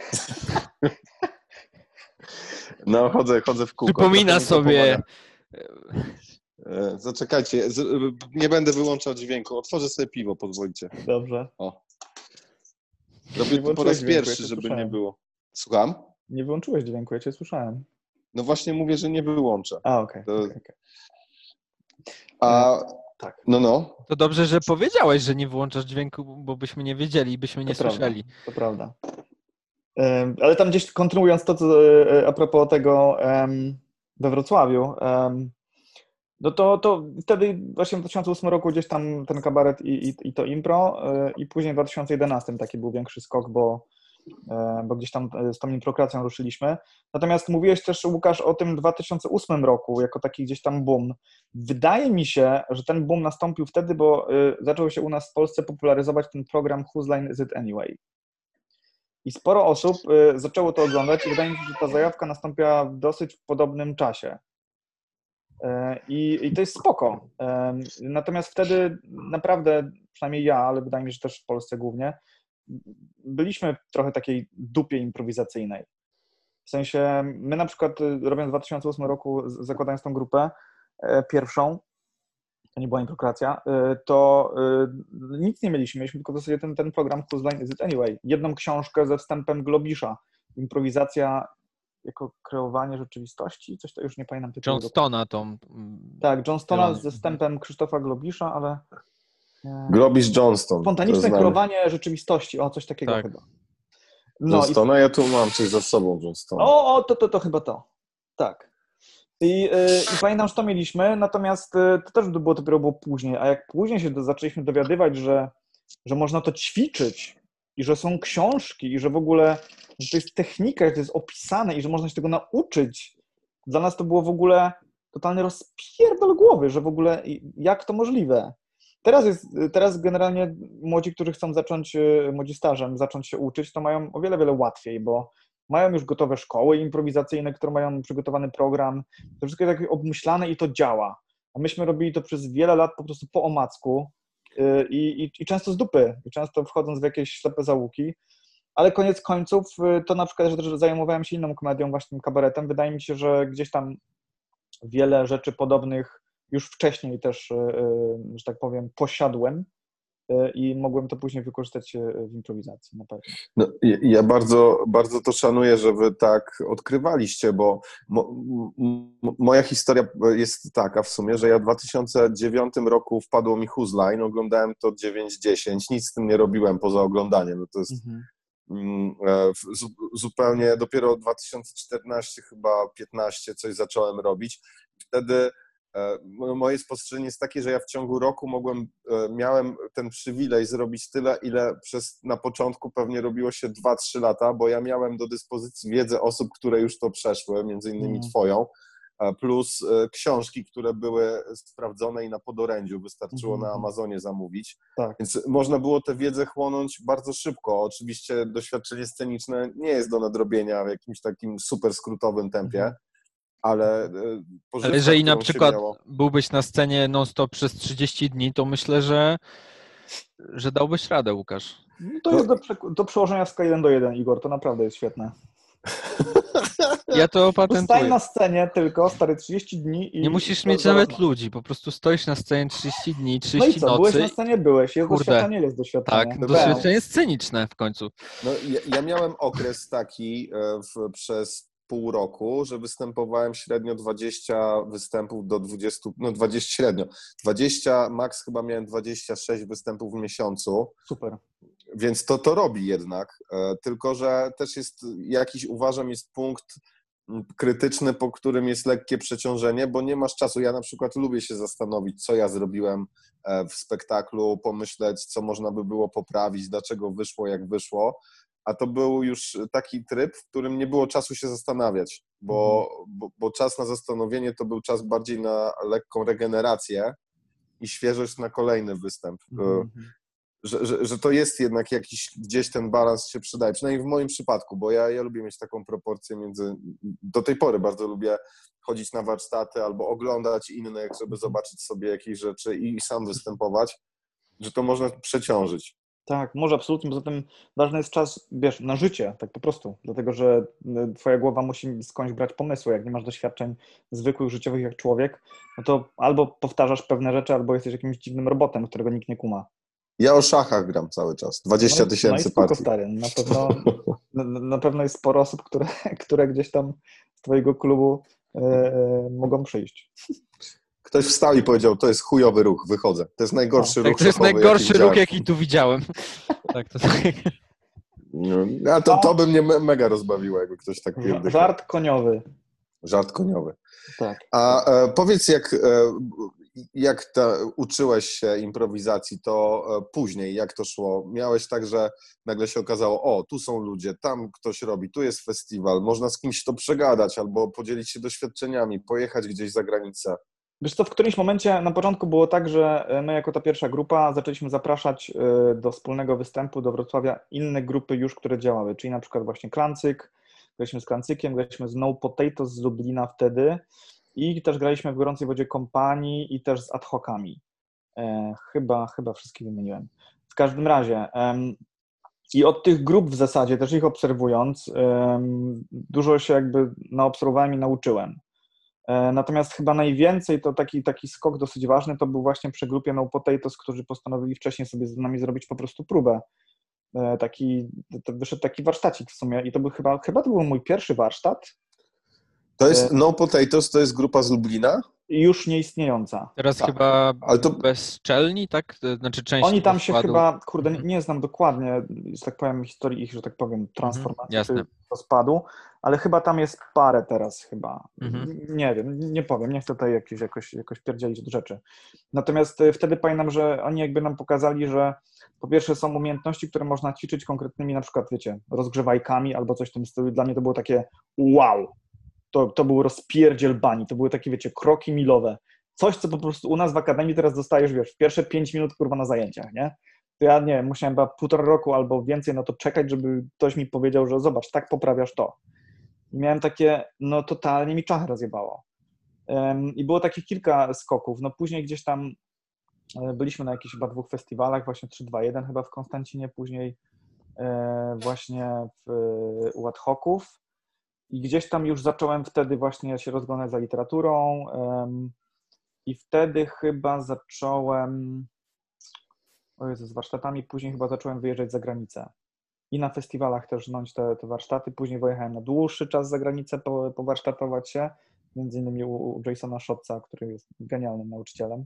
No, chodzę, chodzę w kółko. Przypomina sobie. pomaga. E, Zaczekajcie, z, nie będę wyłączał dźwięku. Otworzę sobie piwo, pozwolicie. Dobrze. O. Nie Robię to po raz dźwięku, ja pierwszy, cię żeby słyszałem. nie było. Słucham? Nie wyłączyłeś dźwięku, ja cię słyszałem. No właśnie mówię, że nie wyłączę. A, okej. To- okej, okej. A, tak. no, no. To dobrze, że powiedziałeś, że nie włączasz dźwięku, bo byśmy nie wiedzieli i byśmy nie To prawda, słyszeli. To prawda. Ale tam gdzieś kontynuując to, co e, a propos tego we Wrocławiu, no to, to wtedy właśnie w 2008 roku gdzieś tam ten kabaret i, i, i to impro e, i później w 2011 taki był większy skok, bo, e, bo gdzieś tam e, z tą improkracją ruszyliśmy. Natomiast mówiłeś też, Łukasz, o tym 2008 roku jako taki gdzieś tam boom. Wydaje mi się, że ten boom nastąpił wtedy, bo e, zaczął się u nas w Polsce popularyzować ten program Whose Line Is It Anyway? I sporo osób zaczęło to oglądać i wydaje mi się, że ta zajawka nastąpiła w dosyć podobnym czasie. I, I to jest spoko. Natomiast wtedy naprawdę, przynajmniej ja, ale wydaje mi się, że też w Polsce głównie, byliśmy w trochę takiej dupie improwizacyjnej. W sensie, my na przykład y, robiąc w 2008 roku, zakładając tą grupę e, pierwszą, to nie była improkracja, y, to y, nic nie mieliśmy. Mieliśmy tylko w zasadzie ten, ten program Whose Line Is It Anyway? Jedną książkę ze wstępem Globisza. Improwizacja jako kreowanie rzeczywistości? Coś to już nie pamiętam. Johnstona tą. mm, Tak, Johnstona ze wstępem Krzysztofa Globisza, ale... Globisz Johnston. Spontaniczne kreowanie rzeczywistości, o coś takiego Tak. chyba. No i Johnstona, ja tu mam coś za sobą Johnstona. O, o to, to, to chyba to. Tak. I, yy, I pamiętam, że to mieliśmy, natomiast yy, to też było dopiero było później. A jak później się do, zaczęliśmy dowiadywać, że, że można to ćwiczyć i że są książki i że w ogóle że to jest technika, że to jest opisane i że można się tego nauczyć, dla nas to było w ogóle totalny rozpierdol głowy, że w ogóle i- jak to możliwe. Teraz jest, teraz generalnie młodzi, którzy chcą zacząć, yy, młodzi stażem, zacząć się uczyć, to mają o wiele, wiele łatwiej, bo mają już gotowe szkoły improwizacyjne, które mają przygotowany program. To wszystko jest takie obmyślane i to działa. A myśmy robili to przez wiele lat po prostu po omacku yy, i, i, i często z dupy, i często wchodząc w jakieś ślepe załuki. Ale koniec końców yy, to na przykład, że zajmowałem się inną komedią, właśnie kabaretem. Wydaje mi się, że gdzieś tam wiele rzeczy podobnych już wcześniej też, yy, że tak powiem, posiadłem yy, i mogłem to później wykorzystać w improwizacji na pewno. No, ja- bardzo, bardzo to szanuję, że wy tak odkrywaliście, bo mo, moja historia jest taka w sumie, że ja w 2009 roku wpadło mi Whose Line, oglądałem to 9-10, nic z tym nie robiłem poza oglądaniem. No to jest mm, e, w- zu, zupełnie dopiero 2014 chyba 15 coś zacząłem robić. Wtedy e, moje spostrzeżenie jest takie, że ja w ciągu roku mogłem, e, miałem ten przywilej zrobić tyle, ile przez na początku pewnie robiło się 2-3 lata, bo ja miałem do dyspozycji wiedzę osób, które już to przeszły, między innymi Mhm. twoją, e, plus e, książki, które były sprawdzone i na podorędziu, wystarczyło Mhm. na Amazonie zamówić. Tak. Więc można było tę wiedzę chłonąć bardzo szybko. Oczywiście doświadczenie sceniczne nie jest do nadrobienia w jakimś takim super skrótowym tempie, Mhm. Ale e, Ale jeżeli na przykład miało- byłbyś na scenie non-stop przez 30 dni, to myślę, że, że dałbyś radę, Łukasz. No to jest do, prze- do przełożenia skali 1 do 1, Igor, to naprawdę jest świetne. Ja to Stań opatentuję. na scenie tylko, stary, 30 dni i... Nie musisz mieć nawet ludzi, po prostu stoisz na scenie 30 dni, No i 30 co, byłeś nocy. na scenie, byłeś, jest Kurde. doświadczenie, jest doświadczenie. Tak, No doświadczenie sceniczne w końcu. No, ja, ja miałem okres taki e, w, przez pół roku, że występowałem średnio 20 występów do 20, no 20 średnio, 20, max chyba miałem 26 występów w miesiącu. Super. Więc to to robi jednak, e, tylko że też jest jakiś, uważam, jest punkt krytyczny, po którym jest lekkie przeciążenie, bo nie masz czasu. Ja na przykład lubię się zastanowić, co ja zrobiłem e, w spektaklu, pomyśleć, co można by było poprawić, dlaczego wyszło, jak wyszło. A to był już taki tryb, w którym nie było czasu się zastanawiać, bo, bo, bo czas na zastanowienie to był czas bardziej na lekką regenerację i świeżość na kolejny występ. Mhm. że, że, że to jest jednak jakiś, gdzieś ten balans się przydaje, przynajmniej w moim przypadku, bo ja, ja lubię mieć taką proporcję między, do tej pory bardzo lubię chodzić na warsztaty albo oglądać innych, żeby zobaczyć sobie jakieś rzeczy i sam występować, że to można przeciążyć. Tak, może absolutnie. Poza tym ważny jest czas, wiesz, na życie, tak po prostu. Dlatego, że y, twoja głowa musi skądś brać pomysły. Jak nie masz doświadczeń zwykłych, życiowych jak człowiek, no to albo powtarzasz pewne rzeczy, albo jesteś jakimś dziwnym robotem, którego nikt nie kuma. Ja o szachach gram cały czas. 20 no i, tysięcy no partii. stary. Na pewno, na, na pewno jest sporo osób, które, które gdzieś tam z twojego klubu e, e, mogą przyjść. Ktoś wstał i powiedział, to jest chujowy ruch, wychodzę. To jest najgorszy Tak, ruch to jest szachowy, najgorszy jaki ruch, widziałem. jaki tu widziałem. Tak, to tak. No, A to, to by mnie me- mega rozbawiło, jakby ktoś tak pierdykał. Żart koniowy. Żart koniowy. Tak. A e, powiedz, jak, e, jak ta, uczyłeś się improwizacji, to e, później, jak to szło? Miałeś tak, że nagle się okazało, o, tu są ludzie, tam ktoś robi, tu jest festiwal, można z kimś to przegadać albo podzielić się doświadczeniami, pojechać gdzieś za granicę. Wiesz co, w którymś momencie na początku było tak, że my jako ta pierwsza grupa zaczęliśmy zapraszać y, do wspólnego występu do Wrocławia inne grupy już, które działały, czyli na przykład właśnie Klancyk, graliśmy z Klancykiem, graliśmy z No Potatoes z Lublina wtedy i też graliśmy w Gorącej Wodzie Kompanii i też z ad hocami. E, chyba, chyba wszystkie wymieniłem. W każdym razie i od tych grup w zasadzie, też ich obserwując, dużo się jakby naobserwowałem i nauczyłem. E, Natomiast chyba najwięcej to taki, taki skok dosyć ważny to był właśnie przy grupie No Potatoes, którzy postanowili wcześniej sobie z nami zrobić po prostu próbę. E, Taki, to wyszedł taki warsztacik w sumie i to był chyba, chyba to był mój pierwszy warsztat, To jest E- No Potatoes, to jest grupa z Lublina? Już nieistniejąca. Teraz Tak, chyba ale to- bezczelni, tak? Znaczy część Oni tam się składu. chyba, kurde, nie, nie znam dokładnie, że tak powiem, historii ich, że tak powiem, transformacji jasne. czy rozpadu, ale chyba tam jest parę teraz chyba. Mhm. Nie wiem, nie powiem, nie chcę tutaj jakieś, jakoś, jakoś pierdzielić od rzeczy. Natomiast y, wtedy pamiętam, że oni jakby nam pokazali, że po pierwsze są umiejętności, które można ćwiczyć konkretnymi na przykład, wiecie, rozgrzewajkami albo coś w tym stylu. Dla mnie to było takie wow, to, to był rozpierdziel bani, to były takie, wiecie, kroki milowe. Coś, co po prostu u nas w akademii teraz dostajesz, wiesz, w pierwsze pięć minut, kurwa, na zajęciach, nie? To ja, nie wiem, musiałem chyba półtora roku albo więcej na to czekać, żeby ktoś mi powiedział, że zobacz, tak poprawiasz to. I miałem takie, no totalnie mi czachę rozjebało. Ym, I było takich kilka skoków. No później gdzieś tam e, byliśmy na jakichś chyba dwóch festiwalach, właśnie 3-2-1 chyba w Konstancinie, później e, właśnie w, u ad hoców. I gdzieś tam już zacząłem wtedy właśnie się rozglądać za literaturą. I wtedy chyba zacząłem, o Jezu, z warsztatami, później chyba zacząłem wyjeżdżać za granicę. I na festiwalach też żnąć te, te warsztaty. Później wyjechałem na dłuższy czas za granicę po, powarsztatować się, między innymi u, u Jasona Szotca, który jest genialnym nauczycielem.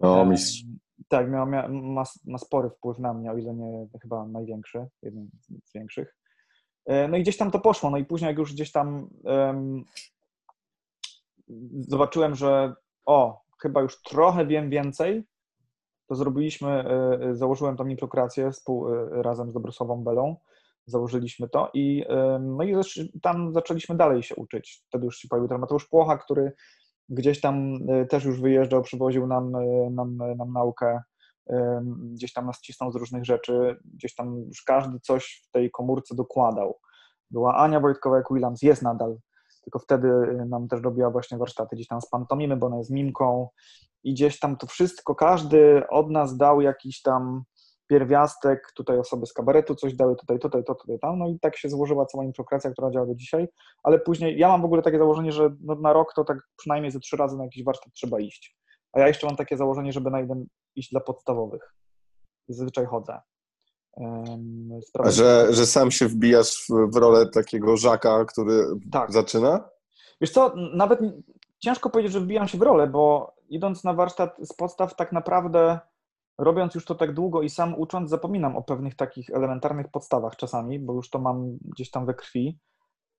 O, mistrz. Tak, miał, mia, ma, ma spory wpływ na mnie, o ile nie chyba największy, jeden z większych. E, No i gdzieś tam to poszło. No i później, jak już gdzieś tam em, zobaczyłem, że o, chyba już trochę wiem więcej, to zrobiliśmy, e, e, założyłem tam e, razem z Dobrosławą Belą, założyliśmy to i no i tam zaczęliśmy dalej się uczyć. Wtedy już się pojawił ten Mateusz Płocha, który gdzieś tam też już wyjeżdżał, przywoził nam, nam, nam naukę, gdzieś tam nas cisnął z różnych rzeczy, gdzieś tam już każdy coś w tej komórce dokładał. Była Ania Wojtkowa-Williams, jest nadal, tylko wtedy e, nam też robiła właśnie warsztaty gdzieś tam z pantomimy, bo ona jest mimką. I gdzieś tam to wszystko, każdy od nas dał jakiś tam pierwiastek, tutaj osoby z kabaretu coś dały, tutaj, tutaj, to, tutaj, tam, no i tak się złożyła cała improkracja, która działa do dzisiaj, ale później, ja mam w ogóle takie założenie, że no, na rok to tak przynajmniej ze trzy razy na jakiś warsztat trzeba iść, a ja jeszcze mam takie założenie, żeby na jeden iść dla podstawowych. Zazwyczaj chodzę. Że, że sam się wbijasz w, w rolę takiego żaka, który Tak. zaczyna? Wiesz co, nawet ciężko powiedzieć, że wbijam się w rolę, bo idąc na warsztat z podstaw, tak naprawdę robiąc już to tak długo i sam ucząc, zapominam o pewnych takich elementarnych podstawach czasami, bo już to mam gdzieś tam we krwi.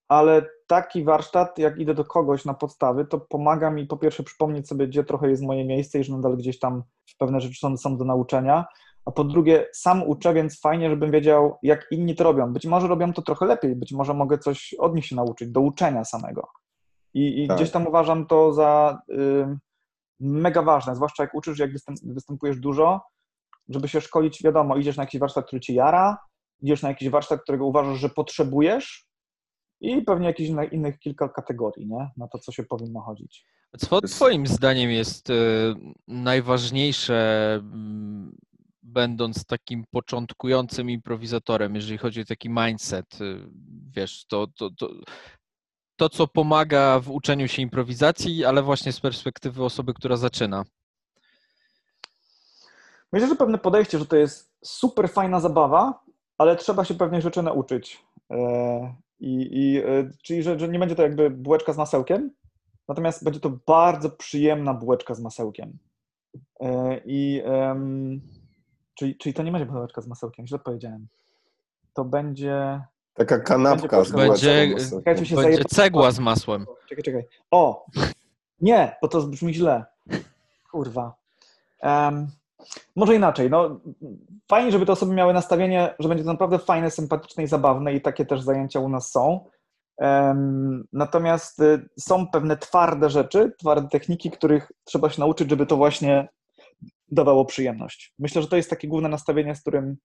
Ale taki warsztat, jak idę do kogoś na podstawy, to pomaga mi po pierwsze przypomnieć sobie, gdzie trochę jest moje miejsce i że nadal gdzieś tam pewne rzeczy są, są do nauczenia. A po drugie, sam uczę, więc fajnie, żebym wiedział, jak inni to robią. Być może robią to trochę lepiej, być może mogę coś od nich się nauczyć, do uczenia samego. I, i Tak. gdzieś tam uważam to za y, mega ważne, zwłaszcza jak uczysz, jak występ, występujesz dużo, żeby się szkolić, wiadomo, idziesz na jakiś warsztat, który ci jara, idziesz na jakiś warsztat, którego uważasz, że potrzebujesz i pewnie jakichś innych, innych kilka kategorii, nie? Na to, co się powinno chodzić. Co Twoim zdaniem jest e, najważniejsze, mm, będąc takim początkującym improwizatorem, jeżeli chodzi o taki mindset, e, wiesz, to, to, to, to, co pomaga w uczeniu się improwizacji, ale właśnie z perspektywy osoby, która zaczyna? Myślę, że pewne podejście, że to jest super fajna zabawa, ale trzeba się pewnych rzeczy nauczyć. E, I, i, czyli, że, że nie będzie to jakby bułeczka z masełkiem, natomiast będzie to bardzo przyjemna bułeczka z masełkiem. I, um, czyli, czyli to nie będzie bułeczka z masełkiem, źle powiedziałem. To będzie. Taka kanapka Będzie- z będzie- się Będzie cegła z masłem. Czekaj, czekaj. O! Nie, bo to brzmi źle. Kurwa. Em, może inaczej. No, fajnie, żeby te osoby miały nastawienie, że będzie to naprawdę fajne, sympatyczne i zabawne i takie też zajęcia u nas są. Natomiast y, są pewne twarde rzeczy, twarde techniki, których trzeba się nauczyć, żeby to właśnie dawało przyjemność. Myślę, że to jest takie główne nastawienie, z którym,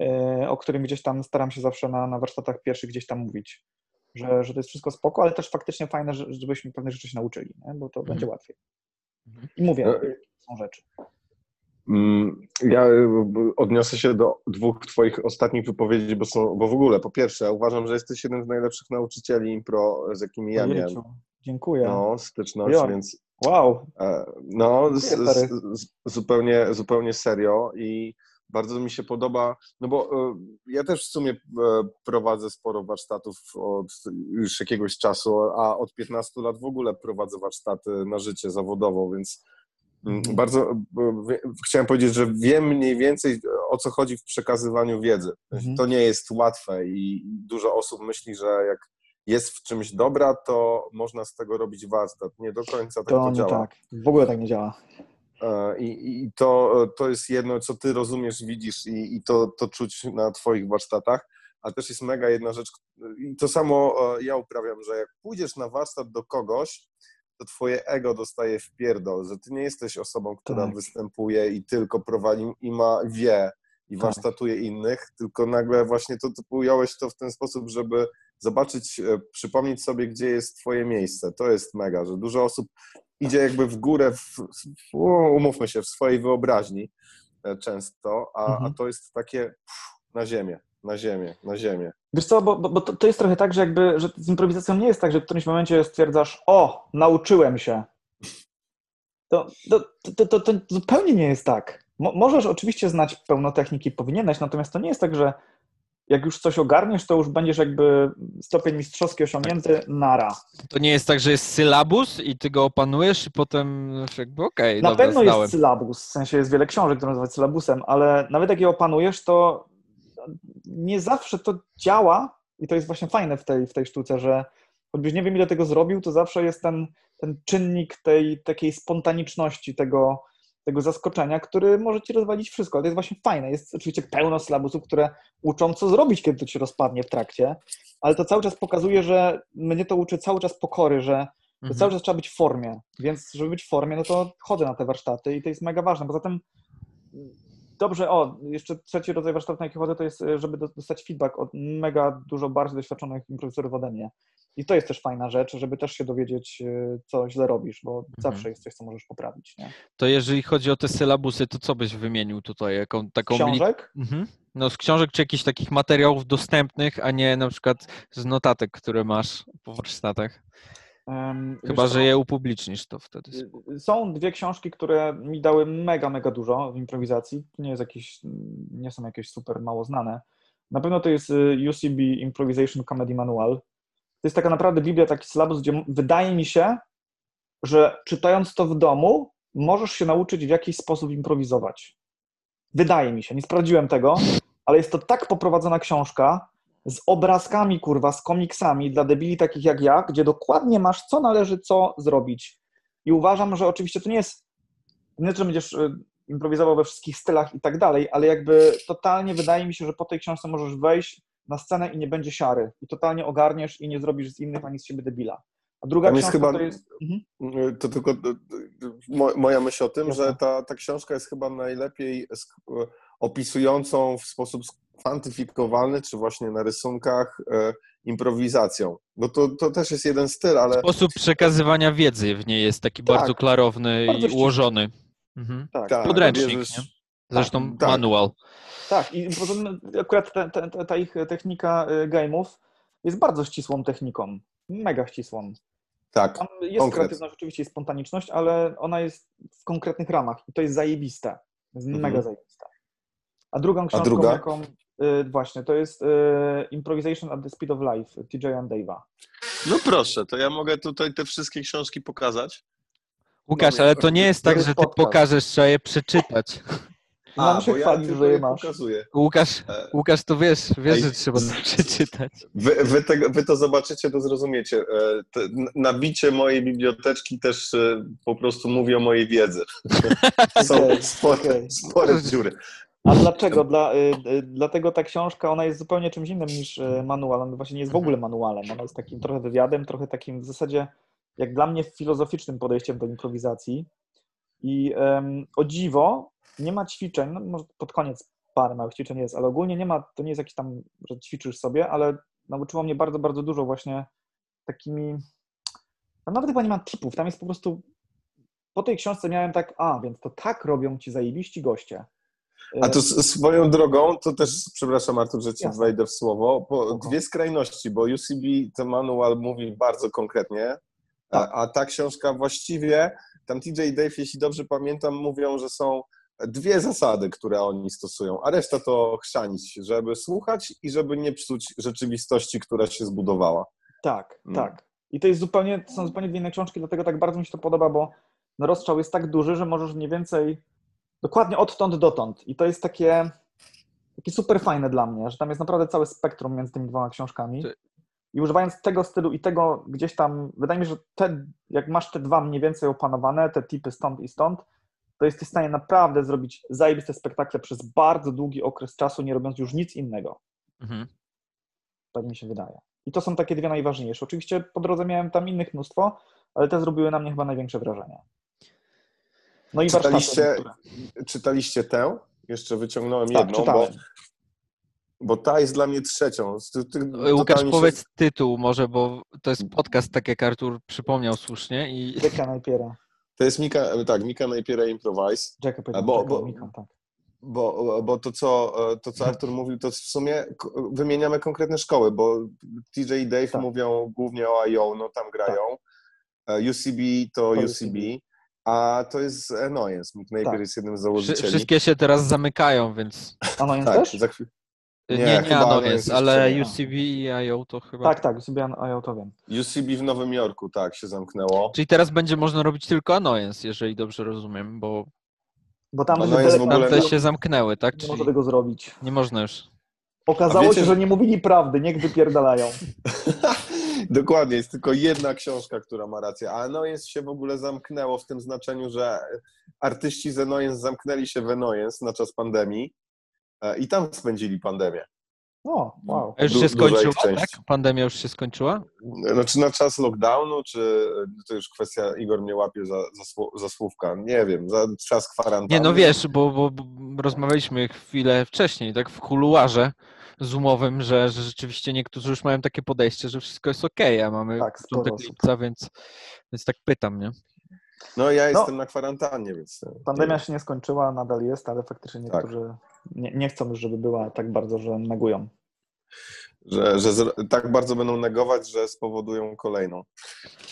e, o którym gdzieś tam staram się zawsze na, na warsztatach pierwszych gdzieś tam mówić że, że to jest wszystko spoko, ale też faktycznie fajne, że- żebyśmy pewne rzeczy się nauczyli, nie? bo to Mhm. będzie łatwiej. Mhm. I mówię, E, są rzeczy. Mm, Ja y, odniosę się do dwóch Twoich ostatnich wypowiedzi, bo, są, bo w ogóle, po pierwsze, ja uważam, że jesteś jednym z najlepszych nauczycieli impro, z jakimi ja miałem Dziękuję. no, styczność, więc Wow. e, no, z, z, z, zupełnie, zupełnie serio i bardzo mi się podoba, no bo e, ja też w sumie e, prowadzę sporo warsztatów od już jakiegoś czasu, a od 15 lat w ogóle prowadzę warsztaty na życie zawodowo, więc. Bardzo e, wie- chciałem powiedzieć, że wiem mniej więcej o co chodzi w przekazywaniu wiedzy. Mhm. To nie jest łatwe i dużo osób myśli, że jak jest w czymś dobra, to można z tego robić warsztat. Nie do końca tak to, To działa. tak. W ogóle tak nie działa. E, I, i to, to jest jedno, co ty rozumiesz, widzisz i, i to, to czuć na twoich warsztatach. A też jest mega jedna rzecz, i to samo e, ja uprawiam, że jak pójdziesz na warsztat do kogoś, to twoje ego dostaje w pierdol, że ty nie jesteś osobą, która Tak. występuje i tylko prowadzi i ma, wie i Tak. warsztatuje innych, tylko nagle właśnie to, to ująłeś to w ten sposób, żeby zobaczyć, e, przypomnieć sobie, gdzie jest twoje miejsce. To jest mega, że dużo osób idzie jakby w górę, w, umówmy się, w swojej wyobraźni e, często, a, a Mhm. to jest takie pff, na ziemię, na ziemię, na ziemię. Wiesz co, bo, bo, bo to, to jest trochę tak, że jakby, że z improwizacją nie jest tak, że w którymś momencie stwierdzasz, o, nauczyłem się. To, to, to, to, to zupełnie nie jest tak. Mo, możesz oczywiście znać pełno techniki, powinieneś, natomiast to nie jest tak, że jak już coś ogarniesz, to już będziesz jakby stopień mistrzowski osiągnięty, nara. To nie jest tak, że jest sylabus i ty go opanujesz i potem jakby okej, Na dobra, pewno zdałem. jest sylabus, w sensie jest wiele książek, które nazywać sylabusem, ale nawet jak je opanujesz, to nie zawsze to działa i to jest właśnie fajne w tej, w tej sztuce, że choćbyś nie wiem ile tego zrobił, to zawsze jest ten, ten czynnik tej takiej spontaniczności, tego, tego zaskoczenia, który może ci rozwalić wszystko, ale to jest właśnie fajne. Jest oczywiście pełno sylabusów, które uczą, co zrobić, kiedy to ci rozpadnie w trakcie, ale to cały czas pokazuje, że mnie to uczy cały czas pokory, że Mhm. cały czas trzeba być w formie, więc żeby być w formie, no to chodzę na te warsztaty i to jest mega ważne. Poza tym dobrze, o, jeszcze trzeci rodzaj warsztatu, na jaki chodzę, to jest, e, żeby do- dostać feedback od mega dużo bardziej doświadczonych improwizatorów ode mnie. I to jest też fajna rzecz, żeby też się dowiedzieć, e, co źle robisz, bo zawsze jest coś, co możesz poprawić. Nie? To jeżeli chodzi o te sylabusy, to co byś wymienił tutaj? Jaką, taką Książek? Mhm. No z książek czy jakichś takich materiałów dostępnych, a nie na przykład z notatek, które masz po warsztatach. Chyba, że je upublicznisz, to wtedy. spoko. Są dwie książki, które mi dały mega, mega dużo w improwizacji. Nie, jest jakieś, nie są jakieś super mało znane. Na pewno to jest y, UCB Improvisation Comedy Manual. To jest taka naprawdę biblia, taki sylabus, gdzie wydaje mi się, że czytając to w domu, możesz się nauczyć w jakiś sposób improwizować. Wydaje mi się, nie sprawdziłem tego, ale jest to tak poprowadzona książka z obrazkami, kurwa, z komiksami dla debili takich jak ja, gdzie dokładnie masz, co należy co zrobić. I uważam, że oczywiście to nie jest, nie, że będziesz y, improwizował we wszystkich stylach i tak dalej, ale jakby totalnie wydaje mi się, że po tej książce możesz wejść na scenę i nie będzie siary. I totalnie ogarniesz i nie zrobisz z innych ani z siebie debila. A druga Tam książka chyba- to jest... Mhm. To tylko mo- moja myśl o tym, Jasne. że ta, ta książka jest chyba najlepiej opisującą w sposób skwantyfikowalny, czy właśnie na rysunkach, e, improwizacją. Bo to, to też jest jeden styl, ale Sposób przekazywania wiedzy w niej jest taki Tak. bardzo klarowny Bardzo i ułożony. Mhm. Tak, tak, Podręcznik, bierzesz- nie? Zresztą tak. manual. tak. I akurat ta, ta, ta- ta ich technika y, game'ów jest bardzo ścisłą techniką. Mega ścisłą. Tak, Tam jest Konkret. kreatywność, oczywiście spontaniczność, ale ona jest w konkretnych ramach i to jest zajebiste. Jest Mhm. mega zajebiste. A drugą książką, druga? jaką y, właśnie, to jest y, Improvisation at the Speed of Life TJ Dave'a. No proszę, to ja mogę tutaj te wszystkie książki pokazać. Łukasz, ale to nie jest tak, że ty pokażesz, trzeba je przeczytać. Mam się bo ja chwalić, tylko że je masz. pokazuję. Łukasz, E, Łukasz to wiesz, wiesz, Ej, że trzeba to przeczytać. Wy, wy, tego, wy to zobaczycie, to zrozumiecie. E, te, nabicie mojej biblioteczki też e, po prostu mówi o mojej wiedzy. Są Okej, spore, okej. spore dziury. A dlaczego? Dla, y, y, dlatego ta książka, ona jest zupełnie czymś innym niż y, manual. Ona właśnie nie jest w ogóle manualem. Ona jest takim trochę wywiadem, trochę takim w zasadzie, jak dla mnie, filozoficznym podejściem do improwizacji. I o dziwo, nie ma ćwiczeń, no może pod koniec parę małych ćwiczeń jest, ale ogólnie nie ma, to nie jest jakiś tam, że ćwiczysz sobie, ale nauczyło mnie bardzo, bardzo dużo właśnie takimi, tam nawet chyba nie ma tipów, tam jest po prostu, po tej książce miałem tak, a, więc to tak robią ci zajebiści goście. A to swoją drogą, to też, przepraszam Artur, że ci Jasne. wejdę w słowo, dwie skrajności, bo UCB, ten manual mówi bardzo konkretnie, Tak. a, a ta książka właściwie, tam TJ i Dave, jeśli dobrze pamiętam, mówią, że są dwie zasady, które oni stosują, a reszta to chrzanić, żeby słuchać i żeby nie psuć rzeczywistości, która się zbudowała. Tak, Mm. tak. I to jest zupełnie, to są zupełnie dwie inne książki, dlatego tak bardzo mi się to podoba, bo no rozstrzał jest tak duży, że możesz mniej więcej dokładnie odtąd dotąd. I to jest takie, takie super fajne dla mnie, że tam jest naprawdę całe spektrum między tymi dwoma książkami. I używając tego stylu i tego gdzieś tam, wydaje mi się, że te, jak masz te dwa mniej więcej opanowane, te typy stąd i stąd, to jesteś w stanie naprawdę zrobić zajebiste spektakle przez bardzo długi okres czasu, nie robiąc już nic innego. Mhm. Tak mi się wydaje. I to są takie dwie najważniejsze. Oczywiście po drodze miałem tam innych mnóstwo, ale te zrobiły na mnie chyba największe wrażenie. No i Czytaliście, czytaliście tę? Jeszcze wyciągnąłem Tak, jedną, bo, czytałem. bo ta jest dla mnie trzecią. Ty, ty, Łukasz, totalnie się- powiedz tytuł może, bo to jest podcast, tak jak Artur przypomniał słusznie i Jacka Napiera. To jest Mika, tak, Mika Napiera Improvise, Jacka powiedział, bo- Jacka, bo- Mika, tak. bo, bo to, co, to, co Artur mówił, to w sumie wymieniamy konkretne szkoły, bo TJ i Dave Tak. mówią głównie o IO, no tam grają. E, UCB to, To UCB, a to jest Annoyance. Mick Napier Tak. jest jednym z założycieli. wszystkie się teraz zamykają, więc jest tak, też? za chwilę. nie, Nie, nie, no Annoyance ale UCB i IO to chyba... Tak, tak, sobie a ja to wiem. UCB w Nowym Jorku, tak, się zamknęło. Czyli teraz będzie można robić tylko Annoyance, jeżeli dobrze rozumiem, bo Bo tam, że jest w ogóle- tamte się zamknęły, tak? nie Czyli może tego zrobić. nie można już. Okazało wiecie, się, że- że nie mówili prawdy, niech wypierdalają. Dokładnie, jest tylko jedna książka, która ma rację. A Annoyance się w ogóle zamknęło w tym znaczeniu, że artyści z Annoyance zamknęli się w Annoyance na czas pandemii e, i tam spędzili pandemię. O, wow. A już się skończyła, tak? Pandemia już się skończyła? Znaczy na czas lockdownu, czy to już kwestia, Igor mnie łapie za, za, za słówka, nie wiem, za czas kwarantanny. Nie, no wiesz, bo, bo, bo rozmawialiśmy chwilę wcześniej, tak, w kuluarze zoomowym, że, że rzeczywiście niektórzy już mają takie podejście, że wszystko jest okej, a mamy Tak, początek osób. lipca, więc, więc tak pytam, nie? No ja No. jestem na kwarantannie, więc... e, Pandemia się nie skończyła, nadal jest, ale faktycznie Tak. niektórzy nie, nie chcą już, żeby była tak bardzo, że negują. Że, że zro- tak bardzo będą negować, że spowodują kolejną.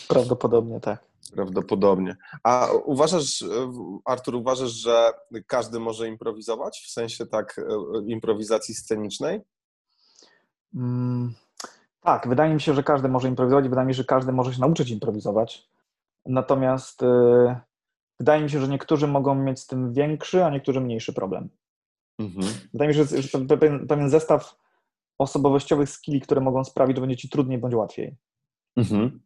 Prawdopodobnie tak. Prawdopodobnie. A uważasz, e, Artur, uważasz, że każdy może improwizować? W sensie tak e, improwizacji scenicznej? Mm, tak, wydaje mi się, że każdy może improwizować, wydaje mi się, że każdy może się nauczyć improwizować. Natomiast y, wydaje mi się, że niektórzy mogą mieć z tym większy, a niektórzy mniejszy problem. Mhm. Wydaje mi się, że, że pe- pewien, pewien zestaw osobowościowych skilli, które mogą sprawić, że będzie ci trudniej bądź łatwiej. Mhm.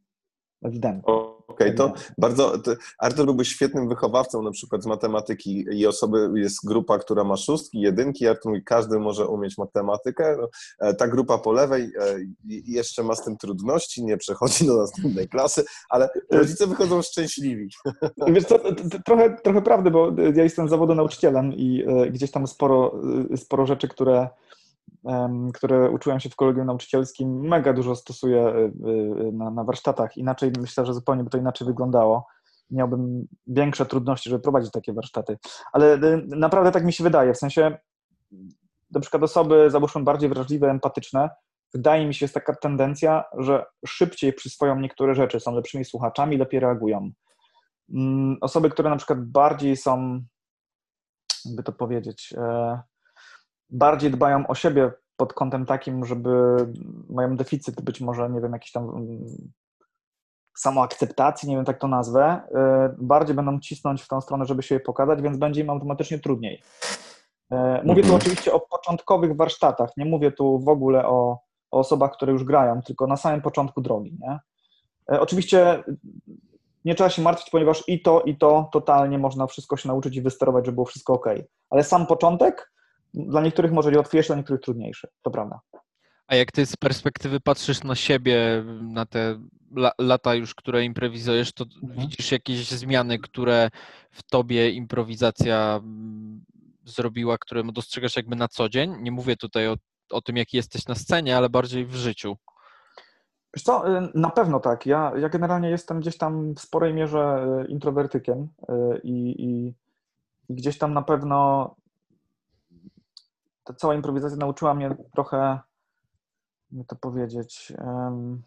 Ewidentnie. Okej, to bardzo. To Artur byłby świetnym wychowawcą na przykład z matematyki i osoby, jest grupa, która ma szóstki, jedynki. Artur mówi, każdy może umieć matematykę. No, e, ta grupa po lewej e, jeszcze ma z tym trudności, nie przechodzi do następnej klasy, ale rodzice wychodzą szczęśliwi. Wiesz co, trochę, trochę prawdy, bo ja jestem z zawodu nauczycielem i e, gdzieś tam sporo, e, sporo rzeczy, które które uczyłem się w kolegium nauczycielskim, mega dużo stosuję na, na warsztatach. Inaczej myślę, że zupełnie by to inaczej wyglądało miałbym większe trudności, żeby prowadzić takie warsztaty. Ale naprawdę tak mi się wydaje, w sensie na przykład osoby, załóżmy, bardziej wrażliwe, empatyczne, wydaje mi się, jest taka tendencja, że szybciej przyswoją niektóre rzeczy, są lepszymi słuchaczami, lepiej reagują. Mm, osoby, które na przykład bardziej są, jakby to powiedzieć, e, bardziej dbają o siebie pod kątem takim, żeby mają deficyt być może, nie wiem, jakiś tam mm, samoakceptacji, nie wiem, tak to nazwę, e, bardziej będą cisnąć w tą stronę, żeby się je pokazać, więc będzie im automatycznie trudniej. E, mówię tu mhm. oczywiście o początkowych warsztatach, nie mówię tu w ogóle o, o osobach, które już grają, tylko na samym początku drogi. Nie? E, oczywiście nie trzeba się martwić, ponieważ i to, i to totalnie można wszystko się nauczyć i wysterować, żeby było wszystko ok. Ale sam początek dla niektórych może łatwiejszy, dla niektórych trudniejszy. To prawda. A jak ty z perspektywy patrzysz na siebie, na te lata już, które improwizujesz, to mhm. widzisz jakieś zmiany, które w tobie improwizacja zrobiła, które dostrzegasz jakby na co dzień? Nie mówię tutaj o, o tym, jaki jesteś na scenie, ale bardziej w życiu. Wiesz co, y, na pewno tak. Ja, ja generalnie jestem gdzieś tam w sporej mierze y, introwertykiem y, i, i gdzieś tam na pewno ta cała improwizacja nauczyła mnie trochę, jak to powiedzieć, um,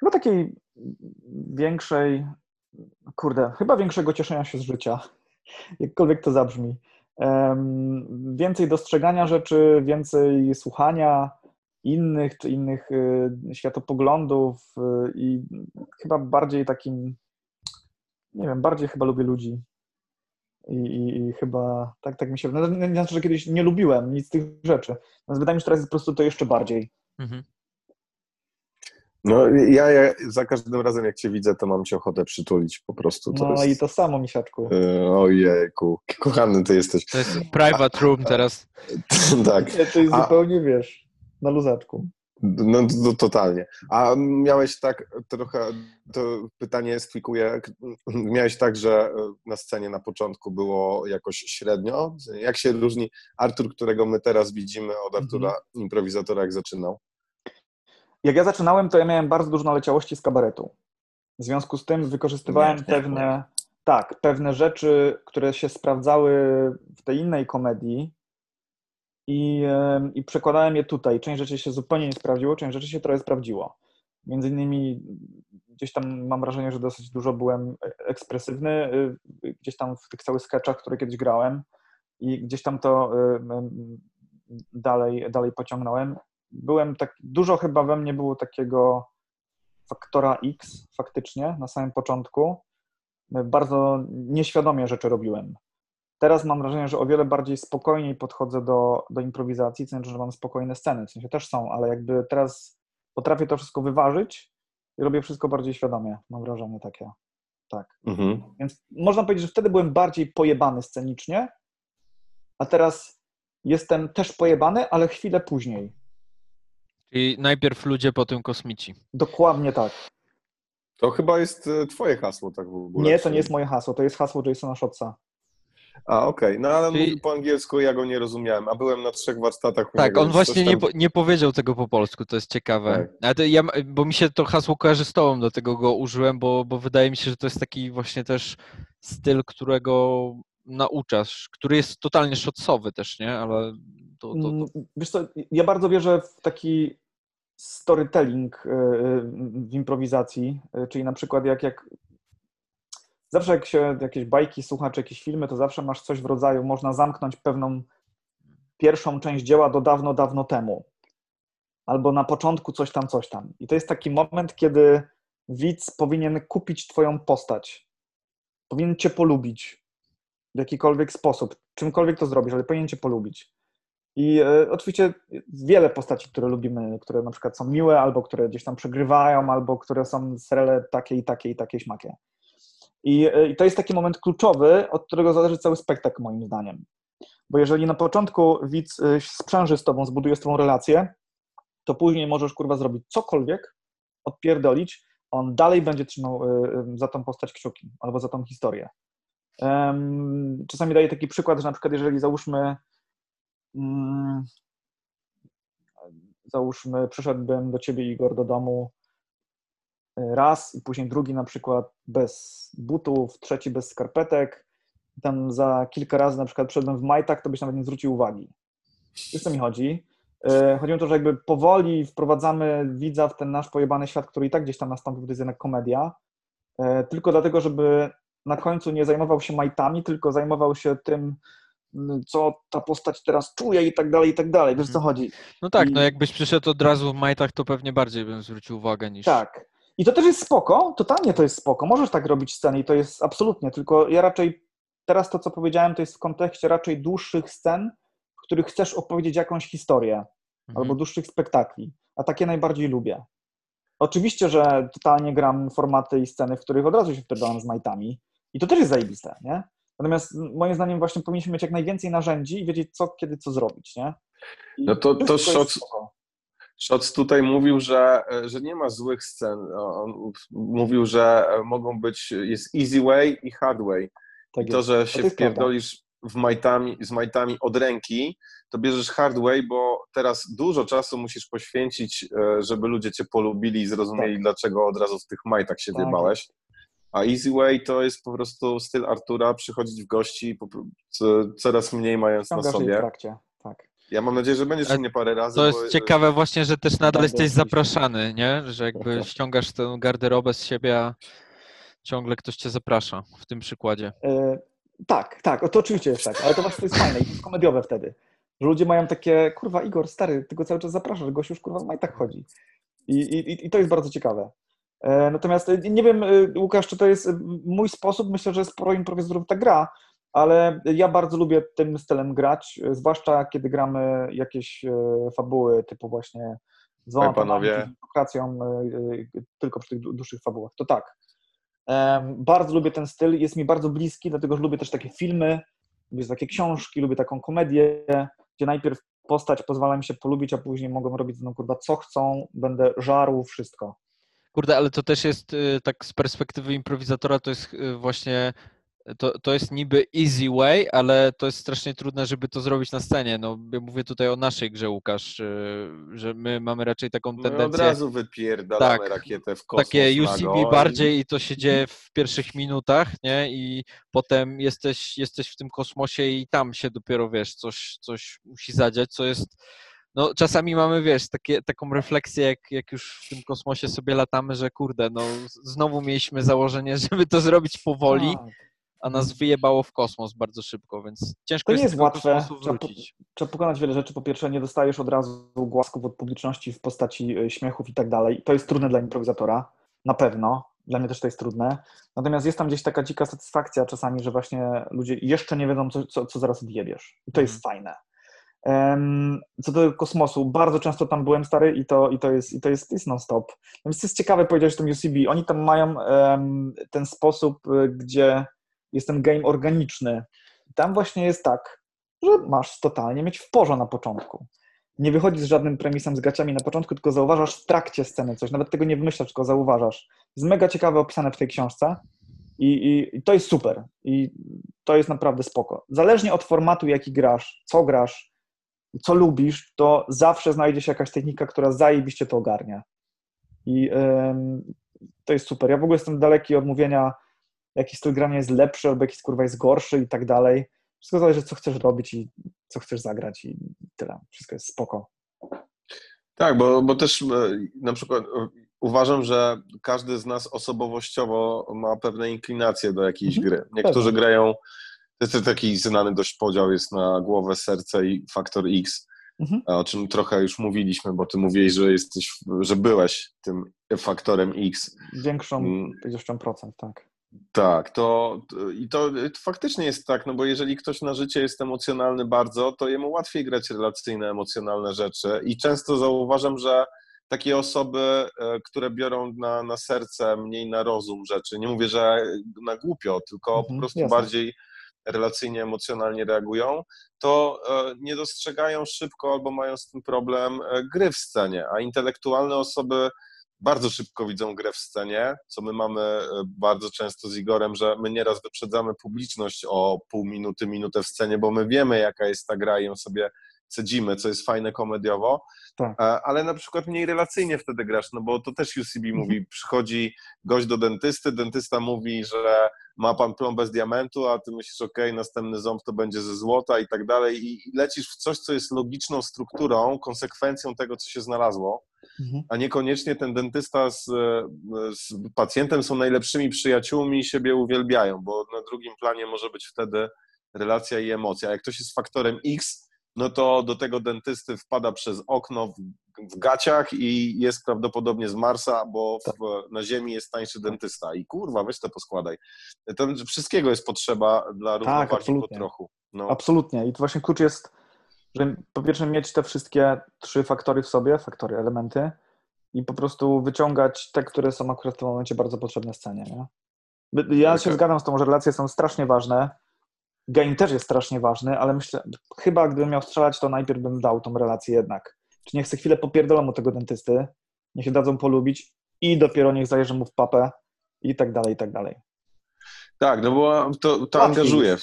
chyba takiej większej, kurde, chyba większego cieszenia się z życia jakkolwiek to zabrzmi. Więcej dostrzegania rzeczy, więcej słuchania innych, czy innych y, światopoglądów y, i chyba bardziej takim, nie wiem, bardziej chyba lubię ludzi. I, i, i chyba tak, tak mi się wydaje. Nie znaczy, że kiedyś nie lubiłem nic z tych rzeczy. Natomiast wydaje mi się, że teraz jest po prostu to jeszcze bardziej. Mhm. No ja, ja, za każdym razem jak cię widzę, to mam cię ochotę przytulić po prostu. To no jest... i to samo, misiaczku. Yy, ojejku, kochany ty jesteś. To jest private room teraz. tak. To jest A... zupełnie, wiesz, na luzaczku. No, no, totalnie. A miałeś tak trochę, to pytanie stwikuję, miałeś tak, że na scenie na początku było jakoś średnio? Jak się różni Artur, którego my teraz widzimy od Artura, mhm. improwizatora, jak zaczynał? Jak ja zaczynałem, to ja miałem bardzo dużo naleciałości z kabaretu. W związku z tym wykorzystywałem pewne, tak, pewne rzeczy, które się sprawdzały w tej innej komedii i, i przekładałem je tutaj. Część rzeczy się zupełnie nie sprawdziło, część rzeczy się trochę sprawdziło. Między innymi gdzieś tam mam wrażenie, że dosyć dużo byłem ekspresywny, y, gdzieś tam w tych całych sketchach, które kiedyś grałem i gdzieś tam to dalej, dalej pociągnąłem byłem tak, dużo chyba we mnie było takiego faktora X faktycznie na samym początku. Bardzo nieświadomie rzeczy robiłem. Teraz mam wrażenie, że o wiele bardziej spokojniej podchodzę do, do improwizacji, to znaczy, że mam spokojne sceny, w sensie też są, ale jakby teraz potrafię to wszystko wyważyć i robię wszystko bardziej świadomie, mam wrażenie takie. Tak. Mhm. Więc można powiedzieć, że wtedy byłem bardziej pojebany scenicznie, a teraz jestem też pojebany, ale chwilę później. Czyli najpierw ludzie, potem kosmici. Dokładnie tak. To chyba jest e, twoje hasło, tak w ogóle. Nie, to nie jest moje hasło, to jest hasło Jasona Shotsa. A, okej. Okay. No ale Czyli... mówił po angielsku, ja go nie rozumiałem, a byłem na trzech warsztatach. Tak, on właśnie tam... nie, po, nie powiedział tego po polsku, to jest ciekawe. Tak. ja, bo mi się to hasło kojarzy z tobą, dlatego go użyłem, bo, bo wydaje mi się, że to jest taki właśnie też styl, którego nauczasz, który jest totalnie szotsowy też, nie? Ale to, to, to... Mm, wiesz co, ja bardzo wierzę w taki storytelling y, y, w improwizacji, y, czyli na przykład jak, jak zawsze jak się jakieś bajki słucha, czy jakieś filmy, to zawsze masz coś w rodzaju, można zamknąć pewną pierwszą część dzieła do dawno, dawno temu. Albo na początku coś tam, coś tam. I to jest taki moment, kiedy widz powinien kupić twoją postać. Powinien cię polubić w jakikolwiek sposób. Czymkolwiek to zrobisz, ale powinien cię polubić. I e, oczywiście wiele postaci, które lubimy, które na przykład są miłe, albo które gdzieś tam przegrywają, albo które są serele takie i takie i takie śmakie. I, e, I to jest taki moment kluczowy, od którego zależy cały spektakl, moim zdaniem. Bo jeżeli na początku widz e, sprzęży z tobą, zbuduje z tobą relację, to później możesz kurwa zrobić cokolwiek, odpierdolić, on dalej będzie trzymał za tą postać kciuki albo za tą historię. Czasami daję taki przykład, że na przykład jeżeli załóżmy Mm, załóżmy, przyszedłbym do ciebie, Igor, do domu e, raz i później drugi na przykład bez butów, trzeci bez skarpetek, tam za kilka razy na przykład przyszedłem w majtach, to byś nawet nie zwrócił uwagi. Wiesz, co mi chodzi? E, chodzi o to, że jakby powoli wprowadzamy widza w ten nasz pojebany świat, który i tak gdzieś tam nastąpił, to jest jednak komedia, e, tylko dlatego, żeby na końcu nie zajmował się majtami, tylko zajmował się tym, co ta postać teraz czuje i tak dalej, i tak dalej. Wiesz, co chodzi? No tak, no I- jakbyś przyszedł od razu w majtach, to pewnie bardziej bym zwrócił uwagę niż... Tak. I to też jest spoko, totalnie to jest spoko. Możesz tak robić sceny i to jest absolutnie, tylko ja raczej teraz to, co powiedziałem, to jest w kontekście raczej dłuższych scen, w których chcesz opowiedzieć jakąś historię Mhm. albo dłuższych spektakli, a takie najbardziej lubię. Oczywiście, że totalnie gram formaty i sceny, w których od razu się wpierdalam z majtami i to też jest zajebiste, nie? Natomiast moim zdaniem właśnie powinniśmy mieć jak najwięcej narzędzi i wiedzieć co, kiedy, co zrobić, nie? I No to- to wszystko jest Shots tutaj mówił, że, że nie ma złych scen. On mówił, że mogą być, jest easy way i hard way. Tak I to, że To się prawda. wpierdolisz w majtami, z majtami od ręki, to bierzesz hard way, bo teraz dużo czasu musisz poświęcić, e, żeby ludzie cię polubili i zrozumieli, Tak. dlaczego od razu w tych majtach się Tak. wybałeś. A easy way to jest po prostu styl Artura, przychodzić w gości, coraz mniej mając na sobie. Tak. Ja mam nadzieję, że będziesz u mnie parę razy. To bo- jest ciekawe właśnie, że też nadal jesteś zapraszany, nie? Że jakby ściągasz tę garderobę z siebie, a ciągle ktoś cię zaprasza w tym przykładzie. E, tak, tak, o, to oczywiście jest tak, ale to właśnie to jest fajne i to jest komediowe wtedy. Że ludzie mają takie, kurwa Igor, stary, ty go cały czas zapraszasz, gość już kurwa w majtach chodzi. I, i, I to jest bardzo ciekawe. E, natomiast e, nie wiem, e, Łukasz, czy to jest mój sposób, myślę, że sporo improwizatorów tak gra, ale ja bardzo lubię tym stylem grać, zwłaszcza kiedy gramy jakieś e, fabuły typu właśnie z dwoma Oj, panowie. panami, z demokracją, e, e, tylko przy tych dłu- dłuższych fabułach. To tak. Bardzo lubię ten styl, jest mi bardzo bliski, dlatego że lubię też takie filmy, lubię takie książki, lubię taką komedię, gdzie najpierw postać pozwala mi się polubić, a później mogą robić ze mną kurwa co chcą, będę żarł wszystko. Kurde, ale to też jest y, tak z perspektywy improwizatora, to jest y, właśnie, to, to jest niby easy way, ale to jest strasznie trudne, żeby to zrobić na scenie. No, ja mówię tutaj o naszej grze, Łukasz, y, że my mamy raczej taką My od tendencję, razu wypierdalamy Tak. rakietę w kosmos takie UCB bardziej i to się dzieje w pierwszych minutach, nie? I potem jesteś, jesteś w tym kosmosie i tam się dopiero, wiesz, coś, coś musi zadziać, co jest no czasami mamy, wiesz, takie, taką refleksję, jak, jak już w tym kosmosie sobie latamy, że kurde, no znowu mieliśmy założenie, żeby to zrobić powoli, Tak. A nas wyjebało w kosmos bardzo szybko, więc ciężko To nie jest łatwe. Trzeba po-. Trzeba pokonać wiele rzeczy. Po pierwsze, nie dostajesz od razu głasków od publiczności w postaci y, śmiechów i tak dalej. To jest trudne dla improwizatora, na pewno. Dla mnie też to jest trudne. Natomiast jest tam gdzieś taka dzika satysfakcja czasami, że właśnie ludzie jeszcze nie wiedzą, co, co, co zaraz odjebiesz. I to jest fajne. Em, Co do kosmosu, bardzo często tam byłem stary i to, i to jest, i to jest, jest non-stop. Więc to jest ciekawe powiedziałeś o tym UCB. Oni tam mają em, ten sposób, y, gdzie jest ten game organiczny. Tam właśnie jest tak, że masz totalnie mieć w porze na początku. Nie wychodzisz z żadnym premisem z gaciami na początku, tylko zauważasz w trakcie sceny coś. Nawet tego nie wymyślasz, tylko zauważasz. Jest mega ciekawe opisane w tej książce i, i, i to jest super. I to jest naprawdę spoko. Zależnie od formatu, jaki grasz, co grasz, co lubisz, to zawsze znajdzie się jakaś technika, która zajebiście to ogarnia. I ym, to jest super. Ja w ogóle jestem daleki od mówienia, jaki styl grania jest lepszy albo jaki kurwa jest gorszy i tak dalej. Wszystko zależy, co chcesz robić i co chcesz zagrać i tyle. Wszystko jest spoko. Tak, bo, bo też e, na przykład e, uważam, że każdy z nas osobowościowo ma pewne inklinacje do jakiejś Mhm, gry. Niektórzy grają, to jest taki znany dość podział jest na głowę, serce i faktor X, Mhm. o czym trochę już mówiliśmy, bo ty mówiłeś, że jesteś, że byłeś tym faktorem X. Większą Mm. ilością procent, tak. Tak, to i to, to faktycznie jest tak, no bo jeżeli ktoś na życie jest emocjonalny bardzo, to jemu łatwiej grać relacyjne, emocjonalne rzeczy i często zauważam, że takie osoby, e, które biorą na, na serce, mniej na rozum rzeczy, nie mówię, że na głupio, tylko po Mhm, prostu jasne. bardziej relacyjnie, emocjonalnie reagują, to e, nie dostrzegają szybko albo mają z tym problem e, gry w scenie, a intelektualne osoby bardzo szybko widzą grę w scenie, co my mamy e, bardzo często z Igorem, że my nieraz wyprzedzamy publiczność o pół minuty, minutę w scenie, bo my wiemy, jaka jest ta gra i ją sobie cedzimy, co jest fajne komediowo, Tak. e, ale na przykład mniej relacyjnie wtedy grasz, no bo to też UCB mówi, przychodzi gość do dentysty, dentysta mówi, że ma pan plombę z diamentu, a ty myślisz, ok, następny ząb to będzie ze złota i tak dalej. I lecisz w coś, co jest logiczną strukturą, konsekwencją tego, co się znalazło, Mhm. a niekoniecznie ten dentysta z, z pacjentem są najlepszymi przyjaciółmi i siebie uwielbiają, bo na drugim planie może być wtedy relacja i emocja. A jak ktoś jest faktorem X, no to do tego dentysty wpada przez okno w, w gaciach i jest prawdopodobnie z Marsa, bo w, na Ziemi jest tańszy dentysta. I kurwa, weź to poskładaj. To wszystkiego jest potrzeba dla równowagi po absolutnie. trochu. No. Absolutnie. I to właśnie klucz jest, że po pierwsze mieć te wszystkie trzy faktory w sobie, faktory, elementy i po prostu wyciągać te, które są akurat w tym momencie bardzo potrzebne scenie. Nie? Ja się zgadzam z tą, że relacje są strasznie ważne. Game też jest strasznie ważny, ale myślę, chyba gdybym miał strzelać, to najpierw bym dał tą relację jednak. Czy niech se chwilę popierdolą u tego dentysty, niech się dadzą polubić i dopiero niech zajeżdżą mu w papę i tak dalej, i tak dalej. Tak, no bo to, to Łatwiej angażuje. W,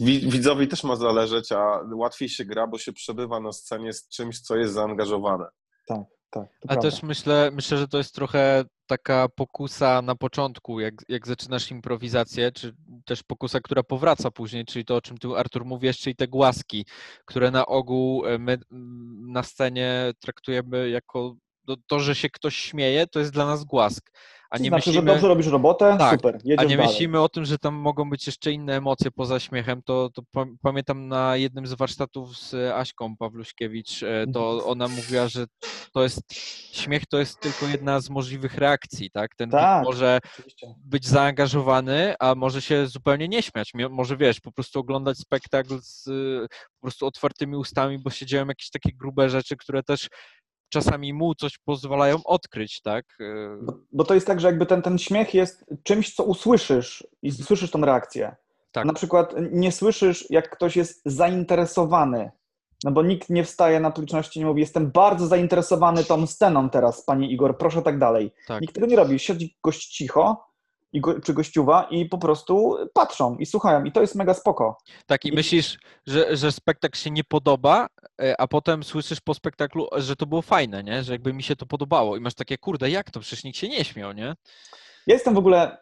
widzowi też ma zależeć, a łatwiej się gra, bo się przebywa na scenie z czymś, co jest zaangażowane. Tak, to A prawda. też myślę, myślę, że to jest trochę taka pokusa na początku, jak, jak zaczynasz improwizację, czy też pokusa, która powraca później, czyli to, o czym tu Artur mówisz, czyli te głaski, które na ogół e, my na scenie traktujemy jako to, to, że się ktoś śmieje, to jest dla nas głask. A To nie znaczy, myślimy, że dobrze robisz robotę, Tak, super, a jedziesz nie dalej. myślimy o tym, że tam mogą być jeszcze inne emocje poza śmiechem, to, to pa- pamiętam na jednym z warsztatów z Aśką Pawluśkiewicz, e, to Mhm. ona mówiła, że to jest, śmiech to jest tylko jedna z możliwych reakcji, tak? Ten Tak. może Oczywiście. być zaangażowany, a może się zupełnie nie śmiać, może wiesz, po prostu oglądać spektakl z po prostu otwartymi ustami, bo się dzieją jakieś takie grube rzeczy, które też czasami mu coś pozwalają odkryć, tak? Y, Bo, bo to jest tak, że jakby ten, ten śmiech jest czymś, co usłyszysz i słyszysz tą reakcję. Tak. Na przykład nie słyszysz, jak ktoś jest zainteresowany, no bo nikt nie wstaje na publiczności i nie mówi, jestem bardzo zainteresowany tą sceną teraz, panie Igor, proszę tak dalej. Tak. Nikt tego nie robi. Siedzi gość cicho i go, czy gościuwa i po prostu patrzą i słuchają i to jest mega spoko. Tak, i myślisz, że, że spektakl się nie podoba, e, a potem słyszysz po spektaklu, że to było fajne, nie? Że jakby mi się to podobało i masz takie, kurde, jak to? Przecież nikt się nie śmiał, nie? Ja jestem w ogóle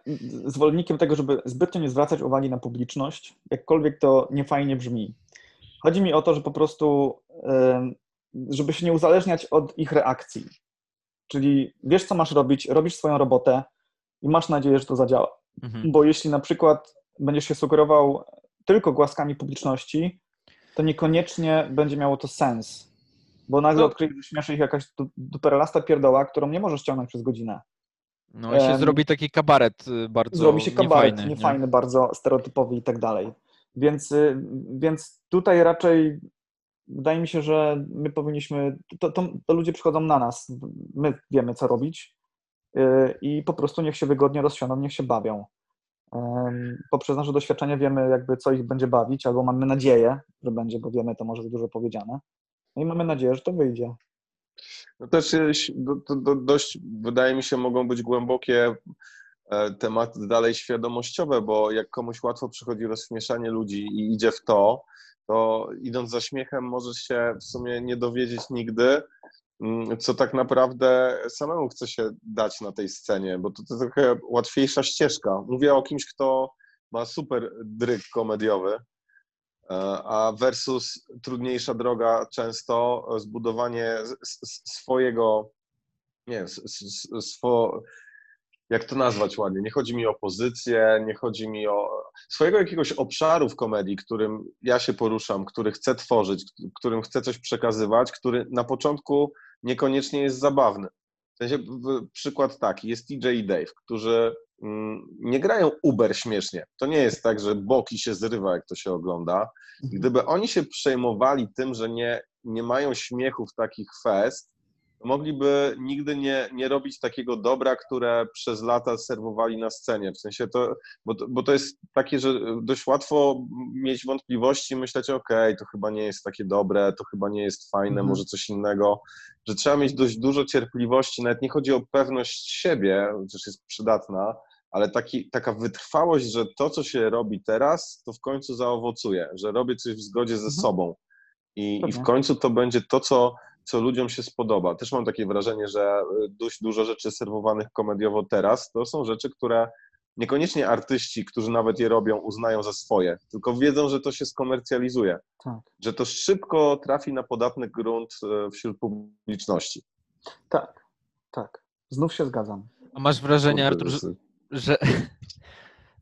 zwolennikiem tego, żeby zbytnio nie zwracać uwagi na publiczność, jakkolwiek to niefajnie brzmi. Chodzi mi o to, że po prostu, żeby się nie uzależniać od ich reakcji. Czyli wiesz, co masz robić, robisz swoją robotę i masz nadzieję, że to zadziała. Mhm. Bo jeśli na przykład będziesz się sugerował tylko głaskami publiczności, to niekoniecznie będzie miało to sens. Bo nagle No. odkryjesz, że śmieszy ich jakaś du- duperelasta pierdoła, którą nie możesz ciągnąć przez godzinę. No i się Em, zrobi taki kabaret y, bardzo zrobi się kabaret niefajny. niefajny, nie? bardzo stereotypowy i tak dalej. Więc, y, więc tutaj raczej wydaje mi się, że my powinniśmy, to, to, to ludzie przychodzą na nas, my wiemy co robić i po prostu niech się wygodnie rozsiądą, niech się bawią. Poprzez nasze doświadczenie wiemy jakby co ich będzie bawić, albo mamy nadzieję, że będzie, bo wiemy to może dużo powiedziane. No i mamy nadzieję, że to wyjdzie. No też ś- do, do, do, dość, wydaje mi się, mogą być głębokie e, tematy dalej świadomościowe, bo jak komuś łatwo przychodzi rozśmieszanie ludzi i idzie w to, to idąc za śmiechem możesz się w sumie nie dowiedzieć nigdy, co tak naprawdę samemu chce się dać na tej scenie, bo to, to trochę łatwiejsza ścieżka. Mówię o kimś, kto ma super dryg komediowy, E, a versus trudniejsza droga często zbudowanie swojego, nie swo, jak to nazwać ładnie, nie chodzi mi o pozycję, nie chodzi mi o swojego jakiegoś obszaru w komedii, którym ja się poruszam, który chcę tworzyć, którym chcę coś przekazywać, który na początku niekoniecznie jest zabawny. W sensie, w- przykład taki, jest TJ i Dave, którzy mm, nie grają uber śmiesznie. To nie jest tak, że boki się zrywa, jak to się ogląda. Gdyby oni się przejmowali tym, że nie, nie mają śmiechów takich fest, mogliby nigdy nie, nie robić takiego dobra, które przez lata serwowali na scenie. W sensie to, bo to, bo to jest takie, że dość łatwo mieć wątpliwości i myśleć, okej, to chyba nie jest takie dobre, to chyba nie jest fajne, Mhm. może coś innego, że trzeba mieć dość dużo cierpliwości, nawet nie chodzi o pewność siebie, chociaż jest przydatna, ale taki, taka wytrwałość, że to, co się robi teraz, to w końcu zaowocuje, że robię coś w zgodzie ze Mhm. sobą. I, i w końcu to będzie to, co, co ludziom się spodoba. Też mam takie wrażenie, że y, dość dużo rzeczy serwowanych komediowo teraz to są rzeczy, które niekoniecznie artyści, którzy nawet je robią, uznają za swoje, tylko wiedzą, że to się skomercjalizuje, Tak. że to szybko trafi na podatny grunt y, wśród publiczności. Tak, tak. Znów się zgadzam. A masz wrażenie, Artur, że, że-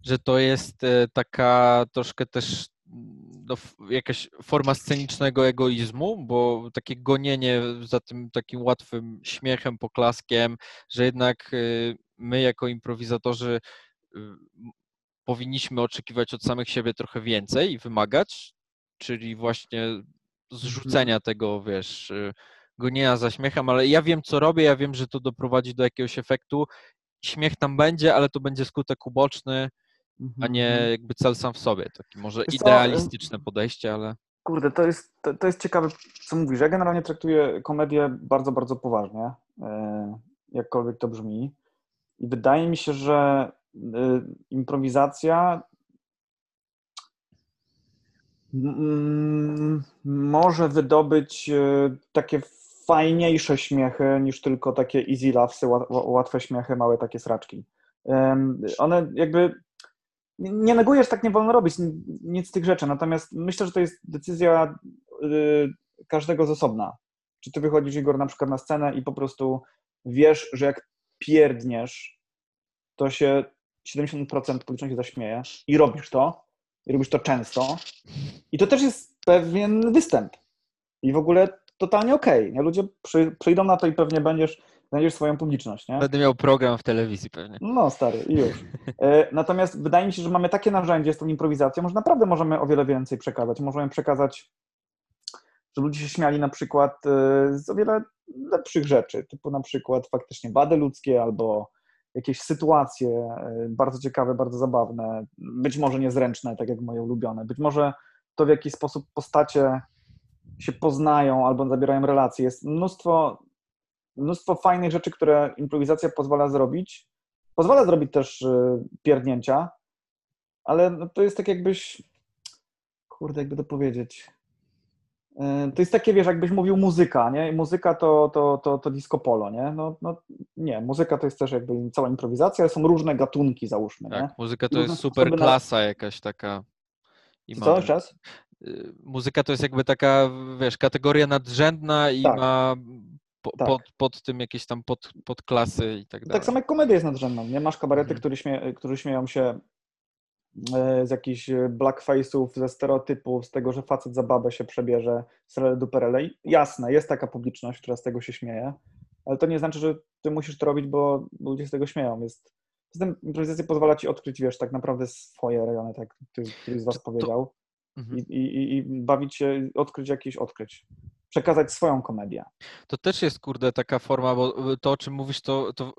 że, to jest e, taka troszkę też no, jakaś forma scenicznego egoizmu, bo takie gonienie za tym takim łatwym śmiechem, poklaskiem, że jednak y, my jako improwizatorzy y, powinniśmy oczekiwać od samych siebie trochę więcej i wymagać, czyli właśnie zrzucenia tego, wiesz, y, gonienia za śmiechem, ale ja wiem, co robię, ja wiem, że to doprowadzi do jakiegoś efektu. Śmiech tam będzie, ale to będzie skutek uboczny, a nie Mhm. jakby cel sam w sobie. Takie może Wiesz co, idealistyczne podejście, ale Kurde, to jest, to, to jest ciekawe, co mówisz. Ja generalnie traktuję komedię bardzo, bardzo poważnie, e, jakkolwiek to brzmi. I wydaje mi się, że e, improwizacja może wydobyć e, takie fajniejsze śmiechy niż tylko takie easy laughsy, ła- ła- łatwe śmiechy, małe takie sraczki. One jakby nie neguję, że tak nie wolno robić, ni- nic z tych rzeczy, natomiast myślę, że to jest decyzja y, każdego z osobna. Czy ty wychodzisz, Igor, na przykład na scenę i po prostu wiesz, że jak pierdniesz, to się 70% publiczności zaśmieje i robisz to, i robisz to często. I to też jest pewien występ. I w ogóle totalnie okej. nie? Ludzie przy, przyjdą na to i pewnie będziesz, znajdziesz swoją publiczność. Nie? będę miał program w telewizji pewnie. No, stary, już. E, Natomiast wydaje mi się, że mamy takie narzędzie z tą improwizacją, że naprawdę możemy o wiele więcej przekazać. Możemy przekazać, że ludzie się śmiali na przykład e, z o wiele lepszych rzeczy, typu na przykład faktycznie wady ludzkie albo jakieś sytuacje e, bardzo ciekawe, bardzo zabawne, być może niezręczne, tak jak moje ulubione. Być może to, w jaki sposób postacie się poznają albo zabierają relacje. Jest mnóstwo, mnóstwo fajnych rzeczy, które improwizacja pozwala zrobić. Pozwala zrobić też y, pierdnięcia, ale no to jest tak jakbyś, kurde, jakby to powiedzieć. Y, To jest takie, wiesz, jakbyś mówił muzyka, nie? I muzyka to, to, to, to disco polo, nie? No, no nie, muzyka to jest też jakby cała improwizacja, ale są różne gatunki, załóżmy, nie? Tak, muzyka to Różne jest super sposoby na- klasa jakaś taka. I Co, jeszcze raz? y, Muzyka to jest jakby taka, wiesz, kategoria nadrzędna i Tak. ma po, Tak. pod, pod tym jakieś tam pod, podklasy i tak dalej. Tak samo jak komedia jest nadrzędną, nie? Masz kabarety, Mhm. które, śmie, które śmieją się e, z jakichś e, blackface'ów, ze stereotypów, z tego, że facet za babę się przebierze, srele duperele. Jasne, jest taka publiczność, która z tego się śmieje, ale to nie znaczy, że ty musisz to robić, bo ludzie z tego śmieją. Jest, Poza tym improwizacja pozwala ci odkryć, wiesz, tak naprawdę swoje rejony, tak jak któryś z was To- powiedział, Mhm. i, i- i bawić się, odkryć jakieś odkryć. Przekazać swoją komedię. To też jest, kurde, taka forma, bo y, to, o czym mówisz, to, to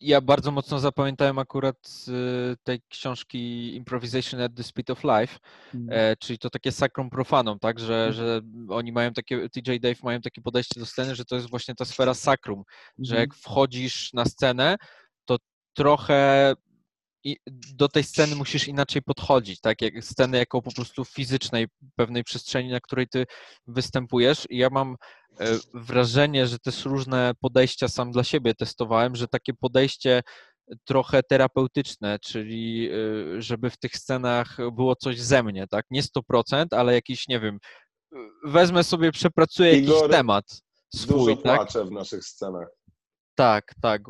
ja bardzo mocno zapamiętałem akurat z y, tej książki Improvisation at the Speed of Life, Mm. czyli to takie sacrum profanum, tak, że, Mhm. że oni mają takie, TJ Dave mają takie podejście do sceny, że to jest właśnie ta sfera sacrum, że Mhm. jak wchodzisz na scenę, to trochę i do tej sceny musisz inaczej podchodzić, tak, jak sceny jako po prostu fizycznej pewnej przestrzeni, na której ty występujesz. I ja mam e, wrażenie, że też różne podejścia sam dla siebie testowałem, że takie podejście trochę terapeutyczne, czyli e, żeby w tych scenach było coś ze mnie, tak, nie 100%, ale jakiś, nie wiem, e, wezmę sobie, przepracuję jakiś Igor, temat Dużo swój, tak, płacze w naszych scenach. Tak, tak,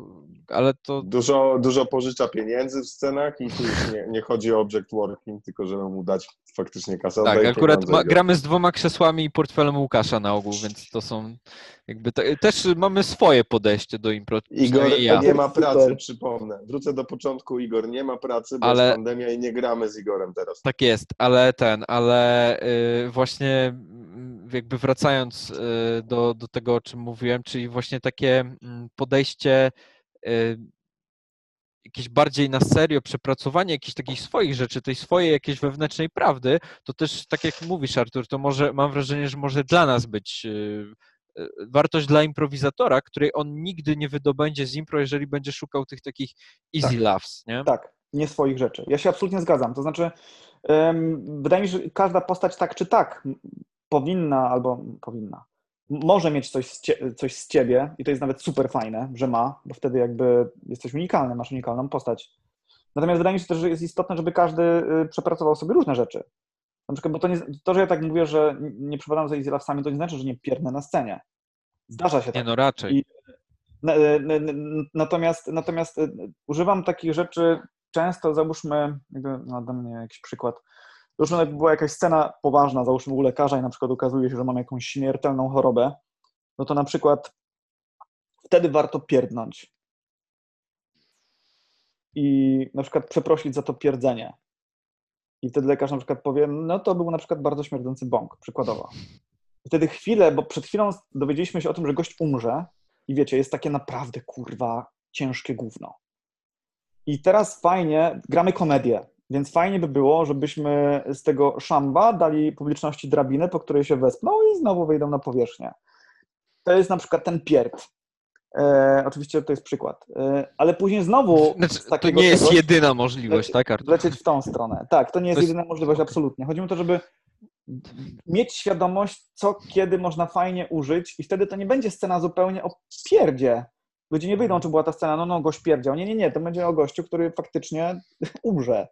ale to Dużo, dużo pożycza pieniędzy w scenach i tu już nie, nie chodzi o object working, tylko żeby mu dać faktycznie kasę. Tak, akurat ma, gramy z dwoma krzesłami i portfelem Łukasza na ogół, więc to są jakby te, też mamy swoje podejście do impro. Igor ja. nie ma Super. pracy, przypomnę. Wrócę do początku. Igor nie ma pracy, bo Ale- jest pandemia i nie gramy z Igorem teraz. Tak jest, ale ten, ale y, właśnie jakby wracając y, do, do tego, o czym mówiłem, czyli właśnie takie mm, podejście y, jakieś bardziej na serio, przepracowanie jakichś takich swoich rzeczy, tej swojej jakiejś wewnętrznej prawdy, to też tak jak mówisz Artur, to może mam wrażenie, że może dla nas być y, wartość dla improwizatora, której on nigdy nie wydobędzie z impro, jeżeli będzie szukał tych takich easy Tak. laughs, nie? Tak, nie swoich rzeczy. Ja się absolutnie zgadzam. To znaczy, em, wydaje mi się, że każda postać tak czy tak powinna albo powinna, może mieć coś z, cie, coś z ciebie i to jest nawet super fajne, że ma, bo wtedy jakby jesteś unikalny, masz unikalną postać. Natomiast wydaje mi się też, że jest istotne, żeby każdy y, przepracował sobie różne rzeczy. Na przykład, bo to, nie, to że ja tak mówię, że nie przepadam za Izraelsami, to nie znaczy, że nie pierdnę na scenie. Zdarza się Nie tak. no, raczej. I- Na- n- n- Natomiast, natomiast y, używam takich rzeczy często, załóżmy, jakby no, dam mnie jakiś przykład. Załóżmy, jakby była jakaś scena poważna, załóżmy u lekarza i na przykład okazuje się, że mam jakąś śmiertelną chorobę, no to na przykład wtedy warto pierdnąć. I na przykład przeprosić za to pierdzenie. I wtedy lekarz na przykład powie, no to był na przykład bardzo śmierdzący bąk, przykładowo. Wtedy chwilę, bo przed chwilą dowiedzieliśmy się o tym, że gość umrze i wiecie, jest takie naprawdę, kurwa, ciężkie gówno. I teraz fajnie, gramy komedię, więc fajnie by było, żebyśmy z tego szamba dali publiczności drabinę, po której się wespną i znowu wyjdą na powierzchnię. To jest na przykład ten pierd. E, oczywiście to jest przykład. E, ale później znowu Znaczy, to nie jest czegoś jedyna możliwość, tak, Artur? lecieć w tą stronę. Tak, to nie jest To jest- jedyna możliwość, absolutnie. Chodzi mi o to, żeby mieć świadomość, co kiedy można fajnie użyć i wtedy to nie będzie scena zupełnie o pierdzie. Ludzie nie wyjdą, czy była ta scena, no no, gość pierdział. Nie, nie, nie, to będzie o gościu, który faktycznie umrze.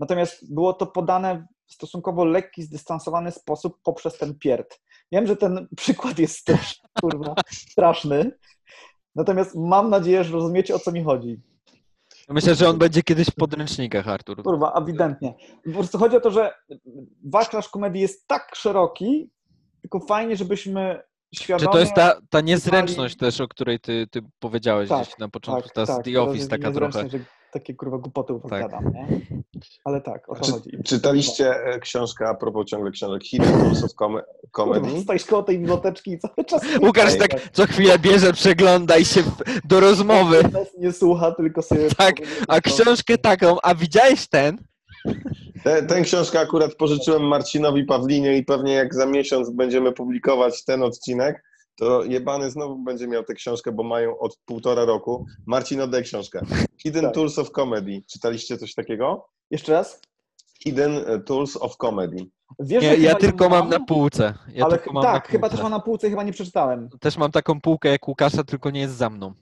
Natomiast było to podane w stosunkowo lekki, zdystansowany sposób poprzez ten pierd. Wiem, że ten przykład jest też, kurwa, straszny, natomiast mam nadzieję, że rozumiecie, o co mi chodzi. Myślę, że on będzie kiedyś w podręcznikach, Artur. Kurwa, ewidentnie. Po prostu chodzi o to, że wachlarz komedii jest tak szeroki, tylko fajnie, żebyśmy Czy świadomie... to jest ta, ta niezręczność też, o której ty, ty powiedziałeś Tak, gdzieś na początku, tak, ta tak, The Office taka trochę. że takie kurwa głupoty opowiadam, nie? Ale tak, o to Czy, chodzi. czytaliście e, książkę, a propos ciągle książek, Hidden of Com- Kurwa, Comedy? stoisz koło tej biblioteczki i cały czas... Łukasz tak co chwilę bierze, przegląda i się do rozmowy. Nie słucha, tylko sobie... Tak, A książkę taką, a widziałeś ten? Te, tę książkę akurat pożyczyłem Marcinowi Pawlinie i pewnie jak za miesiąc będziemy publikować ten odcinek, to jebany znowu będzie miał tę książkę, bo mają od półtora roku. Marcin, oddaj książkę. Hidden Tak. Tools of Comedy. Czytaliście coś takiego? Jeszcze raz? Hidden e, Tools of Comedy. Wiesz, Nie, ja chyba tylko mam na półce. Ja ale tylko mam tak, na chyba półce. też mam na półce i chyba nie przeczytałem. Też mam taką półkę jak Łukasza, tylko nie jest za mną.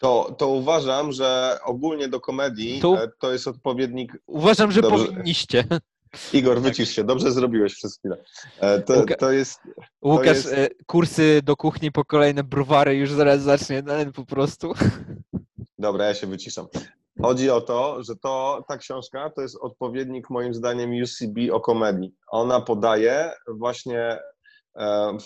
To, to uważam, że ogólnie do komedii Tu- e, to jest odpowiednik. Uważam, że Dobrze. powinniście. Igor, wycisz się, dobrze zrobiłeś przez chwilę. E, To, Łuka- to jest. Łukasz, jest- e, kursy do kuchni po kolejne browary już zaraz zacznie, no, po prostu. Dobra, ja się wyciszam. Chodzi o to, że to, ta książka to jest odpowiednik moim zdaniem UCB o komedii. Ona podaje właśnie, e,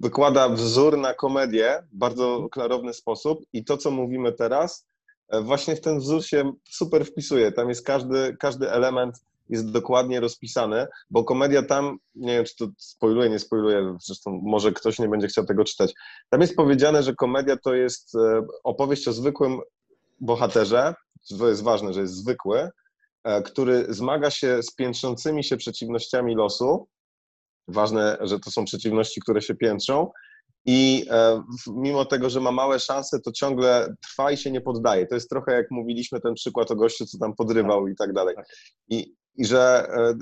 wykłada wzór na komedię w bardzo klarowny sposób i to, co mówimy teraz, e, właśnie w ten wzór się super wpisuje. Tam jest każdy, każdy element jest dokładnie rozpisany, bo komedia tam, nie wiem, czy to spoiluje, nie spoiluje, zresztą może ktoś nie będzie chciał tego czytać. Tam jest powiedziane, że komedia to jest e, opowieść o zwykłym bohaterze, to jest ważne, że jest zwykły, e, który zmaga się z piętrzącymi się przeciwnościami losu. Ważne, że to są przeciwności, które się piętrzą. I e, mimo tego, że ma małe szanse, to ciągle trwa i się nie poddaje. To jest trochę jak mówiliśmy ten przykład o gościu, co tam podrywał i tak dalej. I, i że e,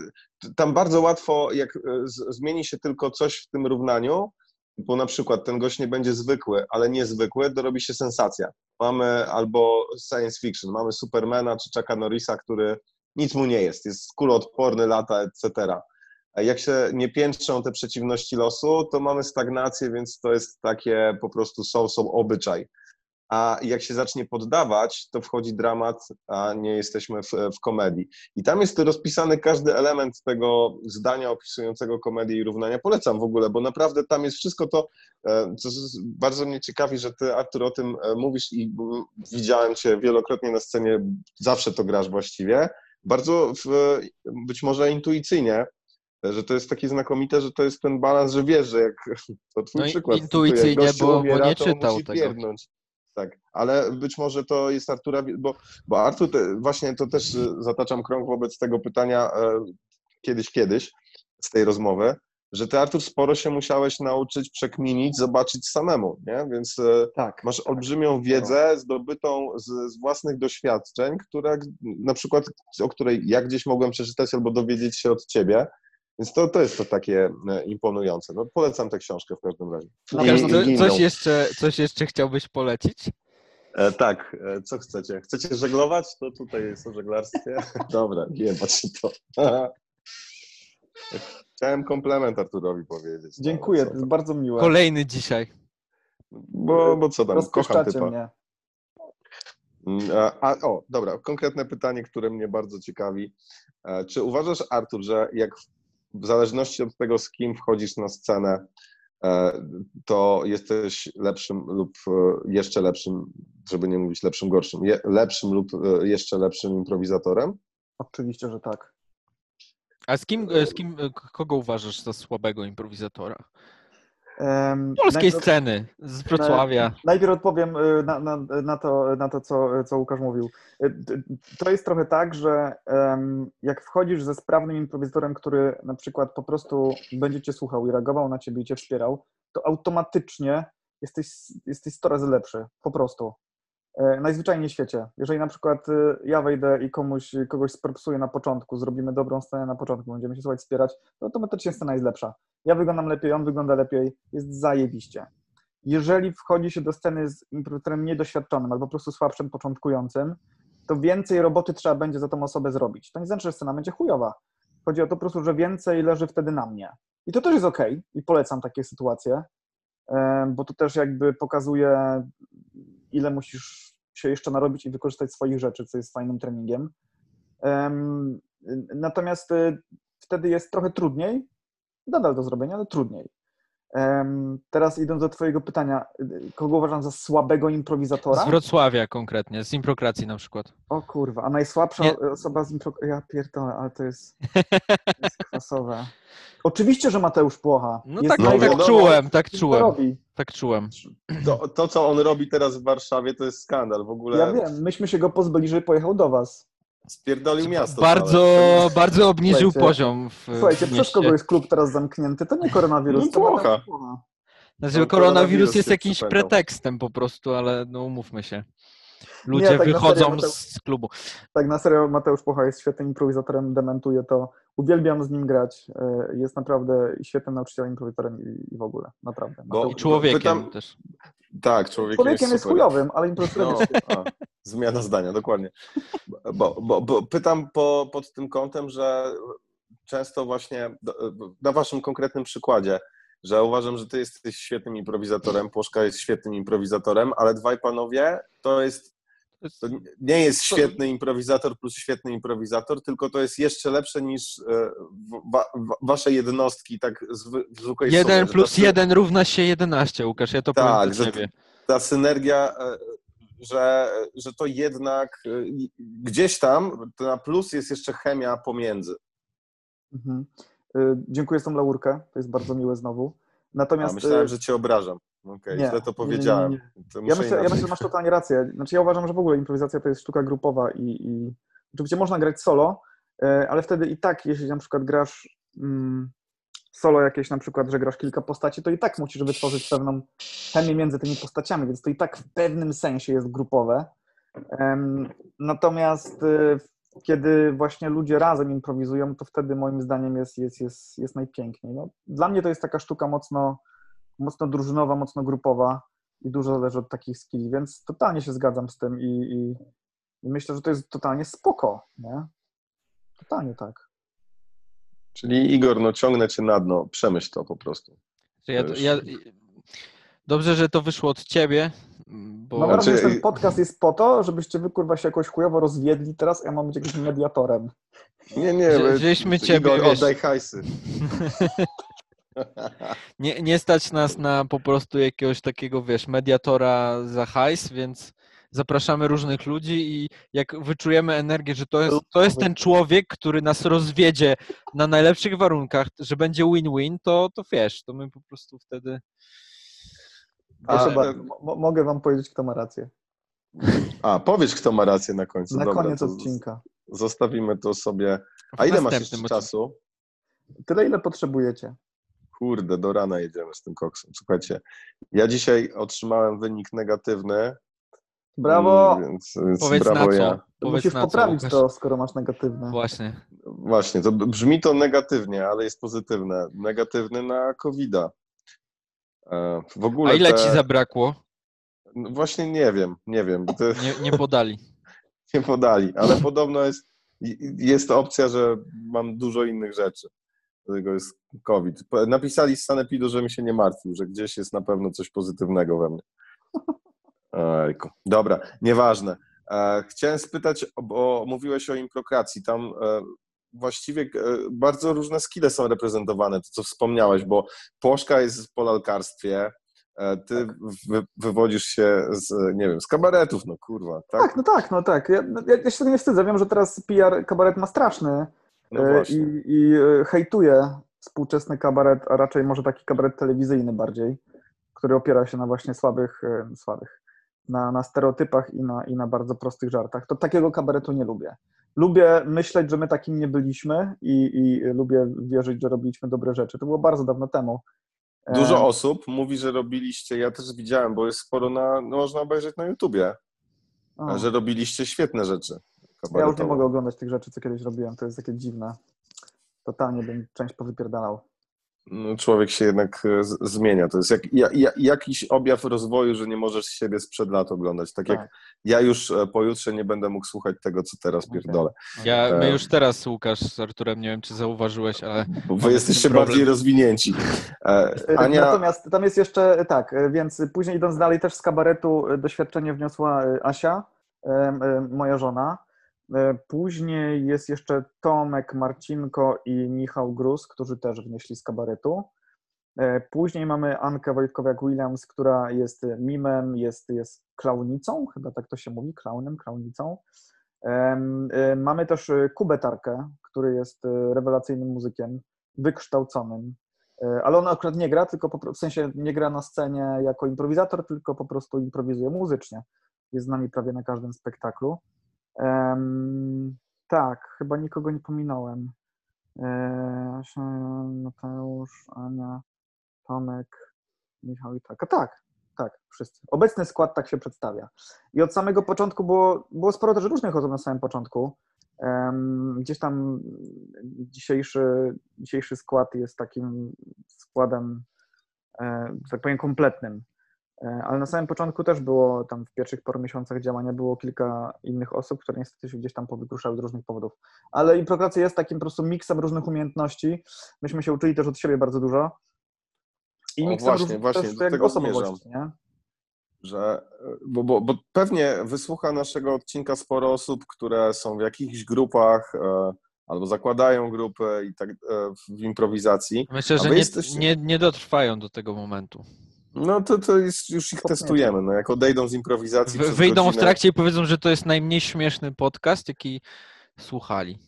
tam bardzo łatwo, jak e, zmieni się tylko coś w tym równaniu, bo na przykład ten gość nie będzie zwykły, ale niezwykły, dorobi się sensacja. Mamy albo science fiction, mamy Supermana czy Chucka Norrisa, który nic mu nie jest, jest kuloodporny, lata, etc. Jak się nie piętrzą te przeciwności losu, to mamy stagnację, więc to jest takie po prostu są, są obyczaj. A jak się zacznie poddawać, to wchodzi dramat, a nie jesteśmy w, w komedii. I tam jest rozpisany każdy element tego zdania opisującego komedię i równania. Polecam w ogóle, bo naprawdę tam jest wszystko to, e, co bardzo mnie ciekawi, że ty, Artur, o tym e, mówisz i widziałem cię wielokrotnie na scenie, zawsze to grasz właściwie. Bardzo w, być może intuicyjnie, że to jest takie znakomite, że to jest ten balans, że wiesz, że jak to twój No przykład. intuicyjnie, cytuję, bo- bo umiera, nie to czytał tego. pierdnąć. Tak, ale być może to jest Artura, bo, bo Artur, te, właśnie to też y, zataczam krąg wobec tego pytania e, kiedyś, kiedyś z tej rozmowy, że ty Artur sporo się musiałeś nauczyć, przekminić, zobaczyć samemu, nie? Więc e, Tak. masz olbrzymią wiedzę zdobytą z, z własnych doświadczeń, która na przykład, o której ja gdzieś mogłem przeczytać albo dowiedzieć się od ciebie. Więc to, to jest to takie e, imponujące. No, polecam tę książkę w każdym razie. Inną. coś, jeszcze, coś jeszcze chciałbyś polecić? E, tak, e, co chcecie? Chcecie żeglować? To tutaj jest o żeglarstwie. Dobra, nie patrzcie to. Chciałem komplement Arturowi powiedzieć. no, Dziękuję, to jest tam. bardzo miłe. Kolejny dzisiaj. Bo, bo co tam, kocham typa. mnie. Mm, A, a, o, dobra, konkretne pytanie, które mnie bardzo ciekawi. E, Czy uważasz, Artur, że jak w- zależności od tego, z kim wchodzisz na scenę, e, to jesteś lepszym lub e, jeszcze lepszym, żeby nie mówić lepszym, gorszym, lepszym lub e, jeszcze lepszym improwizatorem? Oczywiście, że tak. A z kim, z kim kogo uważasz za słabego improwizatora? Polskiej najpierw- sceny, z Wrocławia. Najpierw odpowiem y, na, na, na to, na to co, co Łukasz mówił. Y, To jest trochę tak, że jak wchodzisz ze sprawnym improwizatorem, który na przykład po prostu będzie cię słuchał i reagował na ciebie i cię wspierał, to automatycznie jesteś, jesteś 100 razy lepszy. Po prostu. E, Najzwyczajniej w świecie. Jeżeli na przykład y, ja wejdę i komuś, kogoś spropsuję na początku, zrobimy dobrą scenę na początku, będziemy się słuchać, wspierać, to automatycznie scena jest lepsza. Ja wyglądam lepiej, on wygląda lepiej, jest zajebiście jeżeli wchodzi się do sceny z improwizatorem niedoświadczonym albo po prostu słabszym, początkującym, to więcej roboty trzeba będzie za tą osobę zrobić. To nie znaczy, że scena będzie chujowa. Chodzi o to po prostu, że więcej leży wtedy na mnie. I to też jest ok i polecam takie sytuacje, em, bo to też jakby pokazuje, ile musisz się jeszcze narobić i wykorzystać swoich rzeczy, co jest fajnym treningiem. Em, Natomiast y, wtedy jest trochę trudniej, nadal do zrobienia, ale trudniej. Teraz idąc do Twojego pytania, kogo uważam za słabego improwizatora? Z Wrocławia konkretnie, z improkracji na przykład. O kurwa, a najsłabsza Nie. osoba z impro... Ja pierdolę, ale to jest, to jest kwasowe. Oczywiście, że Mateusz Płocha. No jest tak, no tak czułem, tak to czułem, robi. tak czułem. To, to, co on robi teraz w Warszawie, to jest skandal. W ogóle Ja wiem, myśmy się go pozbyli, żeby pojechał do Was. Spierdolił miasto. Bardzo, całe. bardzo obniżył Słuchajcie, poziom w, Słuchajcie, w przez kogo jest klub teraz zamknięty? To nie koronawirus, No to Płocha. Znaczy, No, koronawirus koronawirus jest jakimś pretekstem po prostu, ale no umówmy się. Ludzie tak na wychodzą serio, Mateusz- z klubu. Tak, na serio, Mateusz Płocha jest świetnym improwizatorem, dementuje to. Uwielbiam z nim grać. y, Jest naprawdę świetnym nauczycielem, improwizatorem i, i w ogóle. Naprawdę. Bo- Mateusz- I człowiekiem Pytam- też. Tak, człowiekiem, Człowiekiem jest super. chujowym, ale improwizatorem No, jest a, zmiana zdania, dokładnie. Bo, bo, bo pytam po, pod tym kątem, że często właśnie na waszym konkretnym przykładzie, że uważam, że ty jesteś świetnym improwizatorem, Płoszka jest świetnym improwizatorem, ale dwaj panowie to jest to nie jest świetny improwizator plus świetny improwizator, tylko to jest jeszcze lepsze niż e, wa, wa, wasze jednostki tak zwy, w zwykłej że plus ta sy- jeden równa się 11, Łukasz, ja to Tak, powiem ciebie. ta synergia, e, że, że to jednak e, gdzieś tam na plus jest jeszcze chemia pomiędzy. Mhm. Dziękuję za tą laurkę, to jest bardzo miłe znowu. A Natomiast myślałem, y, że cię obrażam. Okej, Nie, źle to nie, nie, powiedziałem. nie, To ja myślę, ja myślę, że masz totalnie rację. Znaczy ja uważam, że w ogóle improwizacja to jest sztuka grupowa i, i oczywiście można grać solo, y, ale wtedy i tak, jeśli na przykład grasz mm, solo jakieś na przykład, że grasz kilka postaci, to i tak musisz wytworzyć pewną chemię między tymi postaciami, więc to i tak w pewnym sensie jest grupowe. Natomiast y, kiedy właśnie ludzie razem improwizują, to wtedy moim zdaniem jest, jest, jest, jest najpiękniej. No, dla mnie to jest taka sztuka mocno, mocno drużynowa, mocno grupowa i dużo zależy od takich skilli, więc totalnie się zgadzam z tym i, i, i myślę, że to jest totalnie spoko, nie? Totalnie tak. Czyli Igor, no ciągnę cię na dno. Przemyśl to po prostu. Ja, ja, dobrze, że to wyszło od ciebie, bo Mam wrażenie, że Znaczy- ten podcast jest po to, żebyście wy kurwa się jakoś chujowo rozwiedli teraz, a ja mam być jakimś mediatorem. Nie, nie, Wzi- my- wzięliśmy ciebie, Igor, wiesz. oddaj hajsy. nie, nie stać nas na po prostu jakiegoś takiego, wiesz, mediatora za hajs, więc zapraszamy różnych ludzi i jak wyczujemy energię, że to jest, to jest ten człowiek, który nas rozwiedzie na najlepszych warunkach, że będzie win-win, to, to wiesz, to my po prostu wtedy... Proszę A, bardzo, mo- mogę wam powiedzieć, kto ma rację. A, powiedz, kto ma rację na końcu. Na Dobra, koniec odcinka. Zostawimy to sobie. A ile masz jeszcze czasu? Tyle, ile potrzebujecie. Kurde, do rana jedziemy z tym koksem. Słuchajcie, ja dzisiaj otrzymałem wynik negatywny Brawo! Więc, więc Powiedz brawo na co. ja. Powiedz Musisz na co, poprawić Łukasz. to, skoro masz negatywne. Właśnie. Właśnie, to brzmi to negatywnie, ale jest pozytywne. Negatywny na COVID-a. E, W ogóle A ile te... ci zabrakło? No Właśnie nie wiem, nie wiem. To Nie, nie podali. nie podali, ale podobno jest, jest opcja, że mam dużo innych rzeczy. Dlatego jest COVID. Napisali z Sanepidu, żebym się nie martwił, że gdzieś jest na pewno coś pozytywnego we mnie. Ojku. Dobra, nieważne. E, Chciałem spytać, bo mówiłeś o improkracji. Tam e, właściwie e, bardzo różne skille są reprezentowane, to co wspomniałeś, bo Poszka jest po lalkarstwie, ty wy, wywodzisz się z, nie wiem, z kabaretów, no kurwa, tak? Tak, no tak, no tak. Ja, ja, ja się tego nie wstydzę. Wiem, że teraz PR kabaret ma straszny No e, i, i e, hejtuje współczesny kabaret, a raczej może taki kabaret telewizyjny bardziej, który opiera się na właśnie słabych, e, słabych, na, na stereotypach i na, i na bardzo prostych żartach. To takiego kabaretu nie lubię. Lubię myśleć, że my takim nie byliśmy i, i lubię wierzyć, że robiliśmy dobre rzeczy. To było bardzo dawno temu. Dużo osób mówi, że robiliście, ja też widziałem, bo jest sporo na, no można obejrzeć na YouTubie, o. że robiliście świetne rzeczy. Ja już nie mogę oglądać tych rzeczy, co kiedyś robiłem. To jest takie dziwne. Totalnie bym część powypierdalał. No, człowiek się jednak e, z- zmienia. To jest jak, ja, ja, jakiś objaw rozwoju, że nie możesz siebie sprzed lat oglądać. Tak jak Tak. ja już e, pojutrze nie będę mógł słuchać tego, co teraz pierdolę. Ja, my E. już teraz, Łukasz, z Arturem, nie wiem, czy zauważyłeś, ale Bo wy jesteście bardziej rozwinięci. Ania, Natomiast tam jest jeszcze, tak, więc później idąc dalej, też z kabaretu doświadczenie wniosła Asia, moja żona. E, Później jest jeszcze Tomek, Marcinko i Michał Gruz, którzy też wnieśli z kabaretu. E, Później mamy Ankę Wojtkowiak-Williams, która jest mimem, jest, jest klaunicą, chyba tak to się mówi, klaunem, klaunicą. E, Mamy też Kubę Tarkę, który jest rewelacyjnym muzykiem, wykształconym, ale on akurat nie gra, tylko po, w sensie nie gra na scenie jako improwizator, tylko po prostu improwizuje muzycznie. Jest z nami prawie na każdym spektaklu. Em, tak, chyba nikogo nie pominąłem. E, Mateusz, Ania, Tomek, Michał i tak. A tak, tak, wszyscy. Obecny skład tak się przedstawia. I od samego początku było, było sporo też różnych osób na samym początku. Em, Gdzieś tam dzisiejszy, dzisiejszy skład jest takim składem, e, tak powiem, kompletnym. E, Ale na samym początku też było, tam w pierwszych paru miesiącach działania było kilka innych osób, które niestety się gdzieś tam powykruszały z różnych powodów. Ale improkracja jest takim po prostu miksem różnych umiejętności. Myśmy się uczyli też od siebie bardzo dużo. I O, miksem właśnie, różnych właśnie, też do tego osobowości, nie? że, bo, bo, bo pewnie wysłucha naszego odcinka sporo osób, które są w jakichś grupach e, albo zakładają grupy i tak e, w improwizacji. myślę, że nie, jesteście- nie, nie dotrwają do tego momentu. No to, to jest, już ich testujemy. No, jak odejdą z improwizacji. Wy- Wyjdą w godzinę, trakcie i powiedzą, że to jest najmniej śmieszny podcast, jaki słuchali.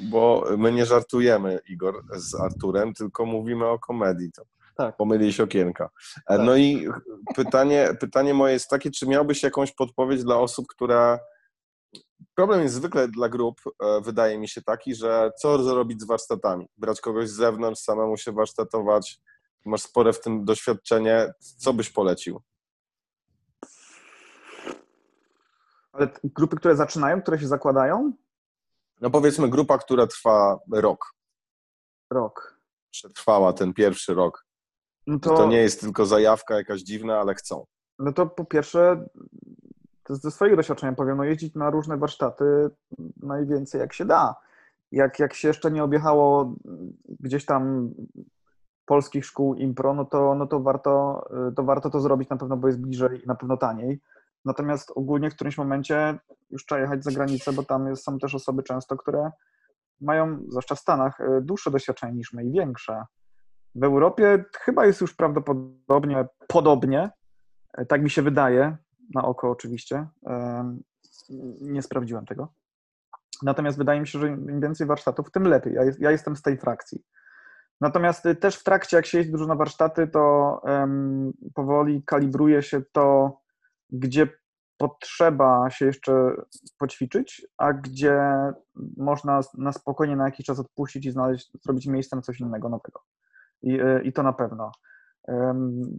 Bo my nie żartujemy, Igor, z Arturem, tylko mówimy o komedii. To Tak. pomyliłeś okienka. E, No i pytanie, pytanie moje jest takie, czy miałbyś jakąś podpowiedź dla osób, które... Problem jest zwykle dla grup, e, wydaje mi się taki, że co zrobić z warsztatami? Brać kogoś z zewnątrz, samemu się warsztatować, masz spore w tym doświadczenie, co byś polecił? Ale grupy, które zaczynają, które się zakładają? No powiedzmy grupa, która trwa rok, Rok. przetrwała ten pierwszy rok. No To, to nie jest tylko zajawka jakaś dziwna, ale chcą. No to po pierwsze, to ze swojego doświadczenia powiem, no jeździć na różne warsztaty najwięcej jak się da. Jak, jak się jeszcze nie objechało gdzieś tam polskich szkół impro, no to, no to, warto, to warto to zrobić na pewno, bo jest bliżej i na pewno taniej. Natomiast ogólnie w którymś momencie już trzeba jechać za granicę, bo tam są też osoby często, które mają, zwłaszcza w Stanach, y, dłuższe doświadczenie niż my i większe. W Europie chyba jest już prawdopodobnie podobnie, E, Tak mi się wydaje, na oko oczywiście. Nie sprawdziłem tego. Natomiast wydaje mi się, że im więcej warsztatów, tym lepiej. Ja, ja jestem z tej frakcji. Natomiast y, też w trakcie, jak się jeździ dużo na warsztaty, to powoli kalibruje się to, gdzie potrzeba się jeszcze poćwiczyć, a gdzie można na spokojnie na jakiś czas odpuścić i znaleźć, zrobić miejsce na coś innego, nowego. I, y, i to na pewno.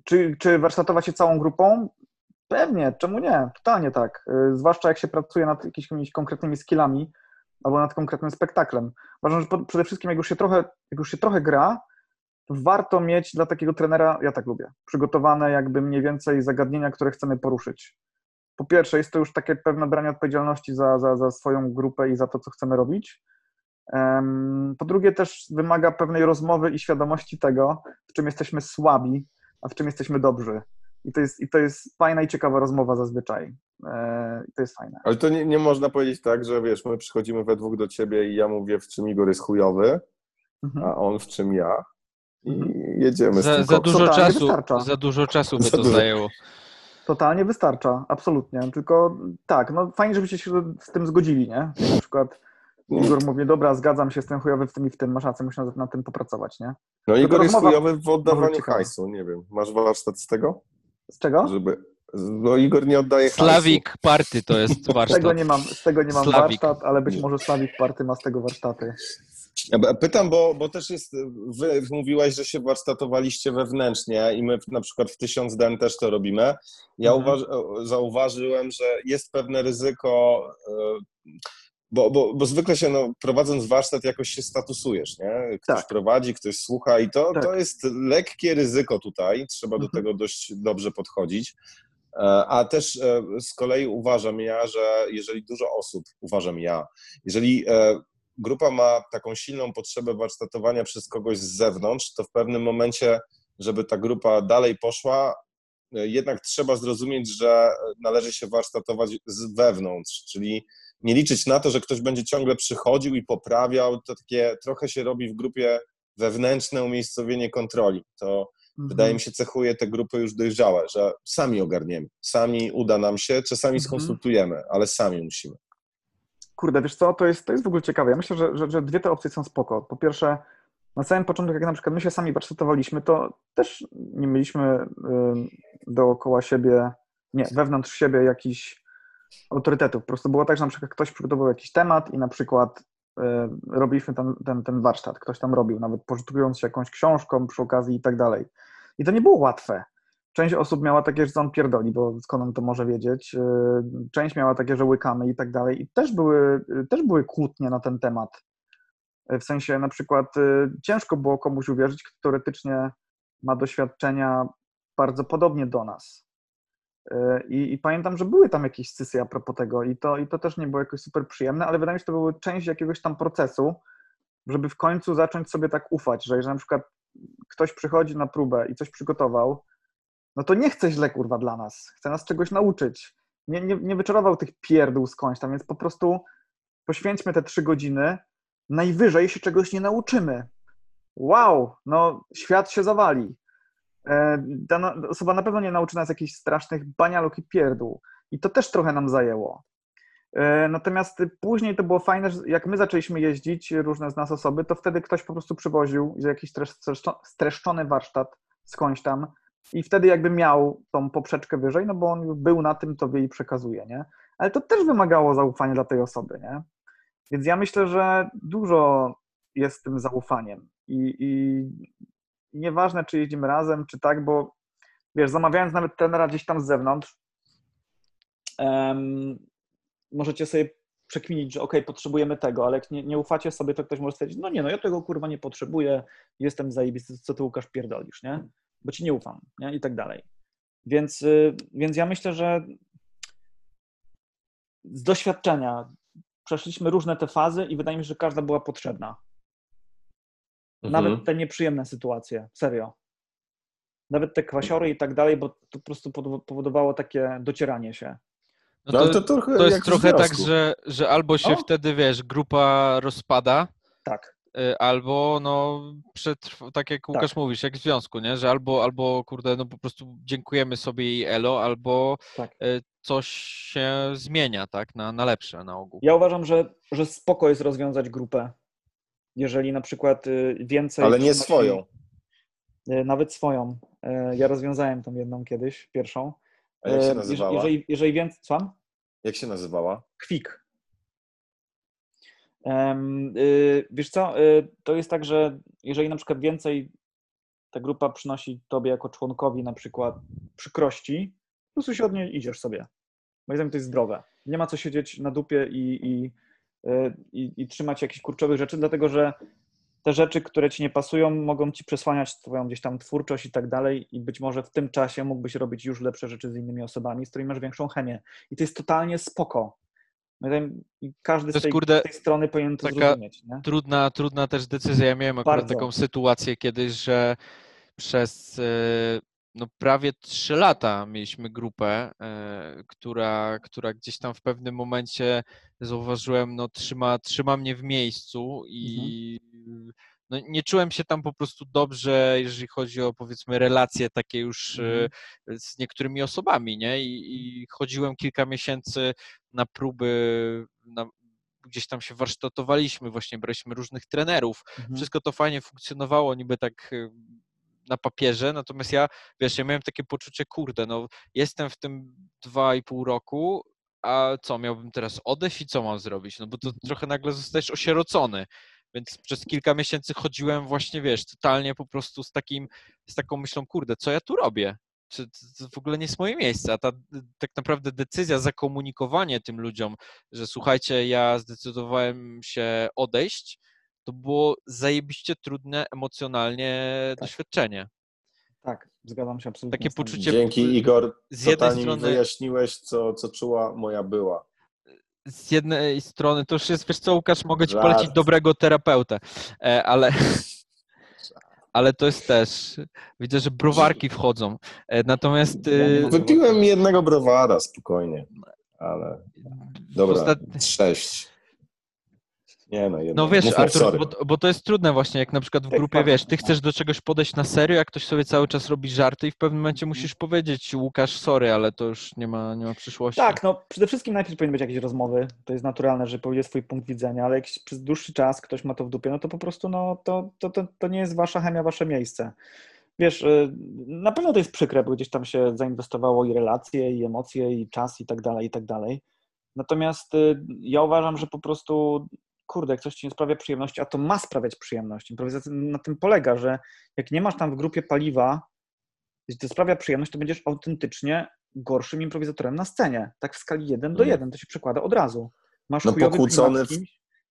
Czy, czy warsztatować się całą grupą? Pewnie, czemu nie? Totalnie tak. Y, Zwłaszcza jak się pracuje nad jakimiś konkretnymi skillami albo nad konkretnym spektaklem. Uważam, że przede wszystkim jak już się trochę, jak już się trochę gra, to warto mieć dla takiego trenera, ja tak lubię, przygotowane jakby mniej więcej zagadnienia, które chcemy poruszyć. Po pierwsze, jest to już takie pewne branie odpowiedzialności za, za, za swoją grupę i za to, co chcemy robić. Po drugie, też wymaga pewnej rozmowy i świadomości tego, w czym jesteśmy słabi, a w czym jesteśmy dobrzy. I to jest, i to jest fajna i ciekawa rozmowa zazwyczaj. E, I to jest fajne. Ale to nie, nie można powiedzieć tak, że wiesz, my przychodzimy we dwóch do ciebie i ja mówię, w czym Igor jest chujowy, Mhm. a on w czym ja. I Mhm. jedziemy z Za, tym za dużo czasu, wystarcza. za dużo czasu by Za to dużo. zajęło. Totalnie wystarcza, absolutnie. Tylko tak, no fajnie, żebyście się z tym zgodzili, nie? Na przykład Igor mówi, dobra, zgadzam się, jestem chujowy w tym i w tym, masz rację, muszę nad- tym popracować, nie? No Tylko Igor jest rozmowa chujowy w oddawaniu hajsu, nie wiem. Masz warsztat z tego? Z czego? Żeby... No Igor nie oddaje hajsu. Slawik Party to jest Z tego warsztat. nie mam, z tego nie mam warsztat, ale być może Slawik Party ma z tego warsztaty. Pytam, bo, bo też jest, wy mówiłaś, że się warsztatowaliście wewnętrznie i my na przykład w 1000 den też to robimy. Ja Mhm. uważ, zauważyłem, że jest pewne ryzyko, e, bo, bo, bo zwykle się no, prowadząc warsztat jakoś się statusujesz, nie? Ktoś Tak. prowadzi, ktoś słucha i to, Tak. to jest lekkie ryzyko tutaj, trzeba do Mhm. tego dość dobrze podchodzić. E, A też e, z kolei uważam ja, że jeżeli dużo osób, uważam ja, jeżeli e, grupa ma taką silną potrzebę warsztatowania przez kogoś z zewnątrz, to w pewnym momencie, żeby ta grupa dalej poszła, jednak trzeba zrozumieć, że należy się warsztatować z wewnątrz, czyli nie liczyć na to, że ktoś będzie ciągle przychodził i poprawiał. To takie trochę się robi w grupie wewnętrzne umiejscowienie kontroli. To Mhm. wydaje mi się, cechuje te grupy już dojrzałe, że sami ogarniemy, sami uda nam się, czasami Mhm. skonsultujemy, ale sami musimy. Kurde, wiesz co, to jest, to jest w ogóle ciekawe. Ja myślę, że, że, że dwie te opcje są spoko. Po pierwsze, na samym początku, jak na przykład my się sami warsztatowaliśmy, to też nie mieliśmy dookoła siebie, nie, wewnątrz siebie jakichś autorytetów. Po prostu było tak, że na przykład ktoś przygotował jakiś temat i na przykład y, robiliśmy ten, ten, ten warsztat, ktoś tam robił, nawet pożytkując się jakąś książką przy okazji i tak dalej. I to nie było łatwe. Część osób miała takie, że on pierdoli, bo skąd on to może wiedzieć. Yy, Część miała takie, że łykamy i tak dalej. I też były, też były kłótnie na ten temat. W sensie na przykład yy, ciężko było komuś uwierzyć, kto teoretycznie ma doświadczenia bardzo podobnie do nas. Yy, I, I pamiętam, że były tam jakieś scysy a propos tego i to, i to też nie było jakoś super przyjemne, ale wydaje mi się, że to były część jakiegoś tam procesu, żeby w końcu zacząć sobie tak ufać, że jeżeli na przykład ktoś przychodzi na próbę i coś przygotował, no to nie chce źle, kurwa, dla nas. Chce nas czegoś nauczyć. Nie, nie, nie wyczarował tych pierdół skądś tam, więc po prostu poświęćmy te trzy godziny, najwyżej się czegoś nie nauczymy. Wow, no świat się zawali. E, Dana osoba na pewno nie nauczy nas jakichś strasznych banialuk i pierdół. I to też trochę nam zajęło. E, Natomiast później to było fajne, że jak my zaczęliśmy jeździć, różne z nas osoby, to wtedy ktoś po prostu przywoził jakiś streszczo- streszczony warsztat skądś tam i wtedy jakby miał tą poprzeczkę wyżej, no bo on był na tym, to wie i przekazuje, nie? Ale to też wymagało zaufania dla tej osoby, nie? Więc ja myślę, że dużo jest tym zaufaniem i, i nieważne, czy jeździmy razem, czy tak, bo wiesz, zamawiając nawet trenera gdzieś tam z zewnątrz, em, możecie sobie przekminić, że ok, potrzebujemy tego, ale jak nie, nie ufacie sobie, to ktoś może stwierdzić, no nie, no ja tego kurwa nie potrzebuję, jestem zajebisty, co ty Łukasz pierdolisz, nie? Bo ci nie ufam, nie? I tak dalej. Więc, y, więc ja myślę, że z doświadczenia przeszliśmy różne te fazy i wydaje mi się, że każda była potrzebna. Mhm. Nawet te nieprzyjemne sytuacje, serio. Nawet te kwasiory i tak dalej, bo to po prostu powo- powodowało takie docieranie się. No No, ale to, to trochę to jest trochę tak, że, że albo się No. wtedy, wiesz, grupa rozpada, Tak. y, albo no przetrw, tak jak Łukasz Tak. mówisz, jak w związku, nie? Że albo, albo kurde, no po prostu dziękujemy sobie i elo, albo Tak. y, coś się zmienia, tak? Na, na lepsze na ogół. Ja uważam, że, że spoko jest rozwiązać grupę. Jeżeli na przykład y, więcej. Ale nie swoją. y, Nawet swoją. Y, Ja rozwiązałem tą jedną kiedyś, pierwszą. A jak się nazywała? Jeżeli, jeżeli więcej. Słucham? Jak się nazywała? Kwik. Wiesz co, to jest tak, że jeżeli na przykład więcej ta grupa przynosi tobie jako członkowi na przykład przykrości, po prostu się od niej idziesz sobie. Moim zdaniem to jest zdrowe. Nie ma co siedzieć na dupie i, i, i, i trzymać jakichś kurczowych rzeczy, dlatego że te rzeczy, które ci nie pasują, mogą ci przesłaniać twoją gdzieś tam twórczość i tak dalej i być może w tym czasie mógłbyś robić już lepsze rzeczy z innymi osobami, z którymi masz większą chemię. I to jest totalnie spoko. I każdy z tej, kurde, z tej strony powinien to taka- zrozumieć. Nie? trudna, trudna też decyzja. Ja miałem akurat Bardzo. taką sytuację kiedyś, że przez e, no, prawie trzy lata mieliśmy grupę, e, która, która gdzieś tam w pewnym momencie zauważyłem, no trzyma, trzyma mnie w miejscu i no, nie czułem się tam po prostu dobrze, jeżeli chodzi o powiedzmy relacje takie już e, z niektórymi osobami, nie? I, I chodziłem kilka miesięcy na próby, na, gdzieś tam się warsztatowaliśmy, właśnie braliśmy różnych trenerów. Mhm. Wszystko to fajnie funkcjonowało, niby tak y, na papierze, natomiast ja, wiesz, ja miałem takie poczucie, kurde, no jestem w tym dwa i pół roku, a co, miałbym teraz odejść i co mam zrobić? No bo to trochę nagle zostajesz osierocony. Więc przez kilka miesięcy chodziłem właśnie, wiesz, totalnie po prostu z takim, z taką myślą, kurde, co ja tu robię? Czy to to w ogóle nie jest moje miejsce? A ta tak naprawdę decyzja, zakomunikowanie tym ludziom, że słuchajcie, ja zdecydowałem się odejść, to było zajebiście trudne emocjonalnie doświadczenie. Tak, zgadzam się absolutnie. Takie poczucie- Dzięki Igor, Z jednej strony, wyjaśniłeś, co, co czuła moja była. z jednej strony, to już jest, wiesz co, Łukasz, mogę ci Żart. polecić dobrego terapeutę, e, ale, ale to jest też, widzę, że browarki wchodzą. E, Natomiast Wypiłem jednego browara, spokojnie, ale dobra, Ostat- sześć. Nie no, jedno. No wiesz, Artur, bo, bo to jest trudne właśnie, jak na przykład w grupie, tak. wiesz, ty chcesz do czegoś podejść na serio, jak ktoś sobie cały czas robi żarty i w pewnym momencie musisz powiedzieć, Łukasz, sorry, ale to już nie ma, nie ma przyszłości. Tak, no przede wszystkim najpierw powinny być jakieś rozmowy. To jest naturalne, że powie swój punkt widzenia, ale jak przez dłuższy czas ktoś ma to w dupie, no to po prostu no, to, to, to, to nie jest wasza chemia, wasze miejsce. Wiesz, y, na pewno to jest przykre, bo gdzieś tam się zainwestowało i relacje, i emocje, i czas, i tak dalej, i tak dalej. Natomiast y, ja uważam, że po prostu, kurde, jak coś ci nie sprawia przyjemności, a to ma sprawiać przyjemność. Improwizacja na tym polega, że jak nie masz tam w grupie paliwa, jeśli to sprawia przyjemność, to będziesz autentycznie gorszym improwizatorem na scenie. Tak w skali 1 do Mhm. 1, to się przekłada od razu. Masz No chujowy pokłócony w-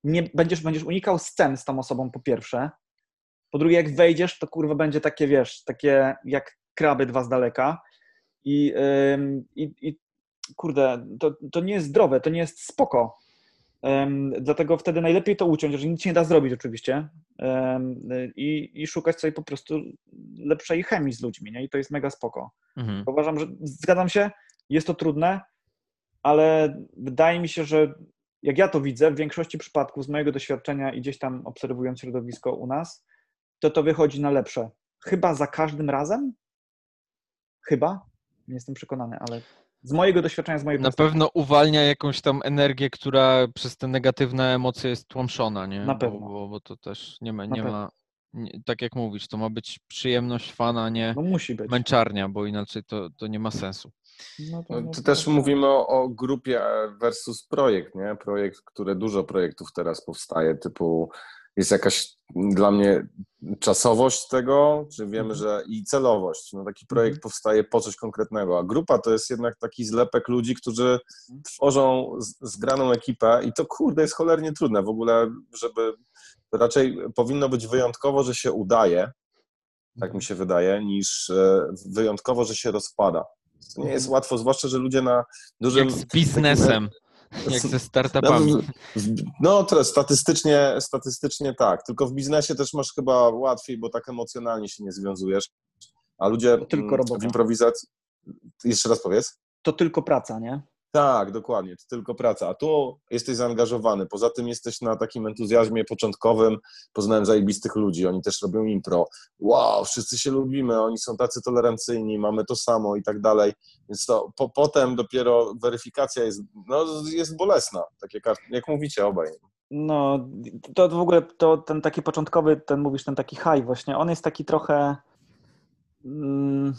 nie, będziesz, będziesz unikał scen z tą osobą po pierwsze. Po drugie, jak wejdziesz, to kurwa będzie takie, wiesz, takie jak kraby dwa z daleka. I, i, i kurde, to, to nie jest zdrowe, to nie jest spoko. Dlatego wtedy najlepiej to uciąć, że nic nie da zrobić oczywiście i, i szukać sobie po prostu lepszej chemii z ludźmi, nie? I to jest mega spoko. Mhm. Uważam, że zgadzam się, jest to trudne, ale wydaje mi się, że jak ja to widzę, w większości przypadków z mojego doświadczenia i gdzieś tam obserwując środowisko u nas, to to wychodzi na lepsze. Chyba za każdym razem? Chyba? Nie jestem przekonany, ale z mojego doświadczenia, z mojej Na perspektywy. pewno uwalnia jakąś tam energię, która przez te negatywne emocje jest tłamszona, nie? Na Bo- pewno. Bo, bo to też nie ma, nie ma nie, tak jak mówisz, to ma być przyjemność fana, a nie No musi być. męczarnia, bo inaczej to, to nie ma sensu. No to, No, no to to- też mówimy o, o grupie versus projekt, nie? Projekt, które dużo projektów teraz powstaje, typu jest jakaś dla mnie czasowość tego, czy wiemy, Mhm. że i celowość. No, taki projekt powstaje po coś konkretnego, a grupa to jest jednak taki zlepek ludzi, którzy Mhm. tworzą zgraną ekipę i to kurde jest cholernie trudne w ogóle, żeby raczej powinno być wyjątkowo, że się udaje, tak mi się wydaje, niż e, wyjątkowo, że się rozpada. To nie jest Mhm. łatwo, zwłaszcza, że ludzie na dużym... Jak z biznesem, takim- jak ze startupami. no, No, to statystycznie, statystycznie tak, tylko w biznesie też masz chyba łatwiej, bo tak emocjonalnie się nie związujesz, a ludzie To tylko mm, robota. w improwizacji... Jeszcze raz powiedz? to tylko praca, nie? Tak, dokładnie, to tylko praca, a tu jesteś zaangażowany, poza tym jesteś na takim entuzjazmie początkowym, poznałem zajebistych ludzi, oni też robią impro, wow, wszyscy się lubimy, oni są tacy tolerancyjni, mamy to samo i tak dalej, więc to po, potem dopiero weryfikacja jest, no, jest bolesna, tak jak, jak mówicie obaj. No, to w ogóle to ten taki początkowy, ten mówisz, ten taki high właśnie, on jest taki trochę. Mm,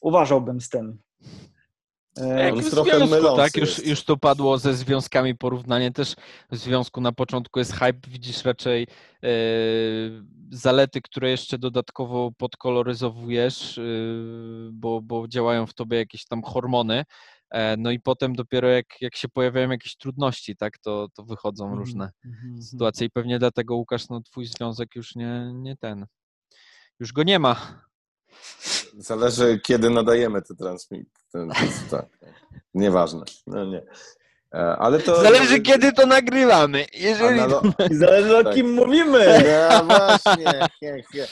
uważałbym z tym. E, Jak w jest trochę związku, mylący tak? Już, już to padło ze związkami porównanie też w związku na początku jest hype, widzisz raczej e, zalety, które jeszcze dodatkowo podkoloryzowujesz, e, bo, bo działają w tobie jakieś tam hormony, e, no i potem dopiero jak, jak się pojawiają jakieś trudności, tak, to, to wychodzą Mhm, różne mhm, sytuacje i pewnie dlatego Łukasz, no twój związek już nie, nie ten, już go nie ma. Zależy, kiedy nadajemy te transmit. Ten, tak, nieważne. No nie. E, Ale to. Zależy kiedy to nagrywamy. Jeżeli Analo... I zależy o Tak. kim mówimy. No właśnie. He, he.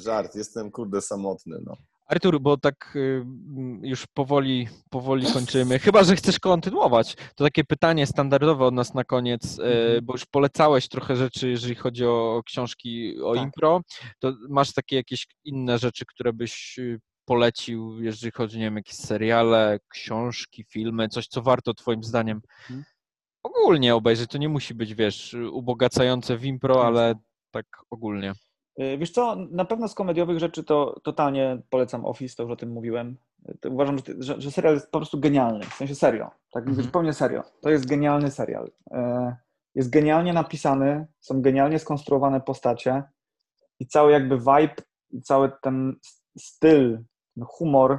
Żart, jestem kurde samotny. No. Artur, bo tak y, mm, już powoli, powoli kończymy. Chyba, że chcesz kontynuować. To takie pytanie standardowe od nas na koniec, y, Mhm. bo już polecałeś trochę rzeczy, jeżeli chodzi o książki o Tak. impro. To masz takie jakieś inne rzeczy, które byś y, polecił, jeżeli chodzi, nie wiem, jakieś seriale, książki, filmy, coś, co warto twoim zdaniem Mhm. ogólnie obejrzeć. To nie musi być, wiesz, ubogacające w impro, ale tak ogólnie. Y, Wiesz co, na pewno z komediowych rzeczy to totalnie polecam Office, to już o tym mówiłem. To uważam, że, że, że serial jest po prostu genialny, w sensie serio, tak mówię Mhm. zupełnie serio. To jest genialny serial. E, Jest genialnie napisany, są genialnie skonstruowane postacie i cały jakby vibe, i cały ten styl, ten humor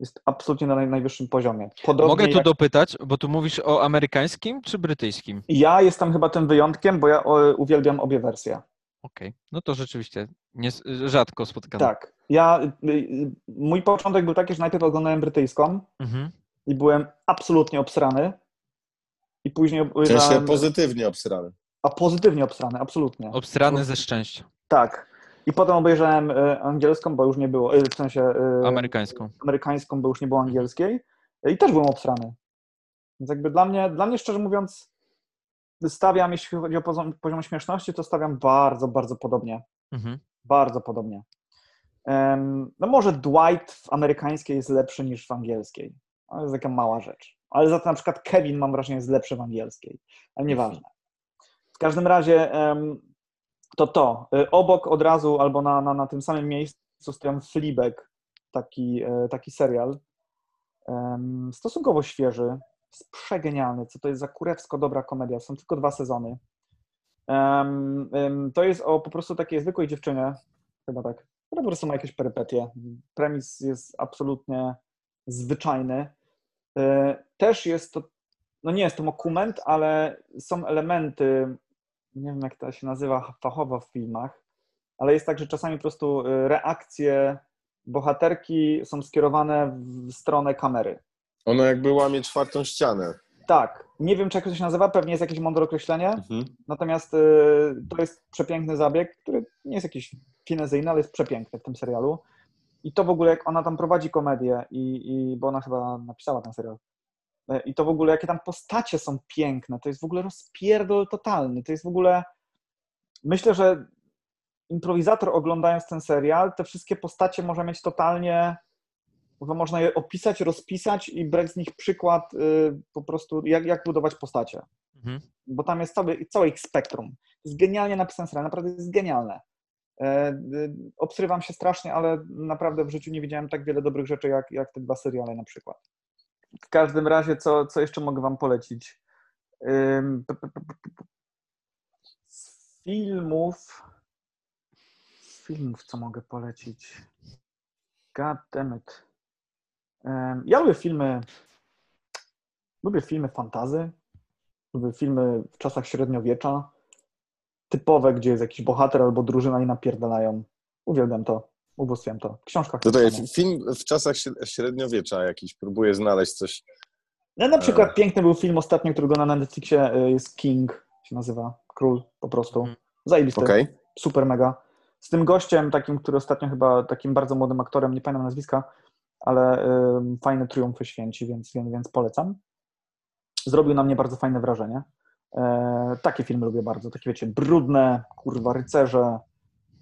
jest absolutnie na naj, najwyższym poziomie. Podobnie Mogę tu jak... dopytać, bo tu mówisz o amerykańskim czy brytyjskim? Ja jestem chyba tym wyjątkiem, bo ja uwielbiam obie wersje. Okej, no to rzeczywiście nie, rzadko spotykane. Tak. Ja, y, y, mój początek był taki, że najpierw oglądałem brytyjską Mhm. i byłem absolutnie obsrany. I później W sensie obejrzałem... pozytywnie obsrany. A pozytywnie obsrany, absolutnie. Obstrany ze szczęścia. Tak. I potem obejrzałem y, angielską, bo już nie było, y, w sensie y, Amerykańską. amerykańską, bo już nie było angielskiej. Y, I też byłem obsrany. Więc jakby dla mnie, dla mnie szczerze mówiąc, stawiam, jeśli chodzi o poziom, poziom śmieszności, to stawiam bardzo, bardzo podobnie. Mhm. Bardzo podobnie. No może Dwight w amerykańskiej jest lepszy niż w angielskiej. To jest taka mała rzecz. Ale za to na przykład Kevin mam wrażenie jest lepszy w angielskiej. Ale nieważne. W każdym razie to to. Y, Obok od razu albo na, na, na tym samym miejscu stoją Fleabag, taki, e, taki serial. Stosunkowo świeży. Jest przegenialny. Co to jest za kurewsko dobra komedia. Są tylko dwa sezony. Em, em, To jest o po prostu takiej zwykłej dziewczynie, chyba tak, która po prostu ma jakieś perypetie. Premis jest absolutnie zwyczajny. E, Też jest to, no nie jest to dokument, ale są elementy, nie wiem jak to się nazywa fachowo w filmach, ale jest tak, że czasami po prostu e, reakcje bohaterki są skierowane w stronę kamery. Ono jakby łamie czwartą ścianę. Tak, nie wiem, czy jak to się nazywa, pewnie jest jakieś mądre określenie, Mhm. natomiast y, to jest przepiękny zabieg, który nie jest jakiś finezyjny, ale jest przepiękny w tym serialu. I to w ogóle, jak ona tam prowadzi komedię, i, i, bo ona chyba napisała ten serial, Y, i to w ogóle, jakie tam postacie są piękne, to jest w ogóle rozpierdol totalny, to jest w ogóle, myślę, że improwizator oglądając ten serial, te wszystkie postacie może mieć totalnie, bo można je opisać, rozpisać i brać z nich przykład y, po prostu, jak, jak budować postacie Mhm. bo tam jest cały, całe ich spektrum. Jest genialnie napisane serial, naprawdę jest genialne. E, y, Obsrywam się strasznie, ale naprawdę w życiu nie widziałem tak wiele dobrych rzeczy, jak, jak te dwa seriale na przykład. W każdym razie, co, co jeszcze mogę wam polecić? Z filmów... Z filmów, co mogę polecić? God damn it. Ja lubię filmy... Lubię filmy fantazy, lubię filmy w czasach średniowiecza, typowe, gdzie jest jakiś bohater albo drużyna i napierdalają. Uwielbiam to, ubóstwiam to. W książkach Tutaj tak samo. film w czasach śred- średniowiecza jakiś, próbuję znaleźć coś. No, na przykład E. piękny był film ostatnio, którego na Netflixie y, jest King, się nazywa, Król po prostu. Mhm. Zajebisty, Okej. super mega. Z tym gościem takim, który ostatnio chyba takim bardzo młodym aktorem, nie pamiętam nazwiska, ale fajne triumfy święci, więc, więc, polecam. Zrobił na mnie bardzo fajne wrażenie. E, takie filmy lubię bardzo, takie wiecie, brudne, kurwa, rycerze,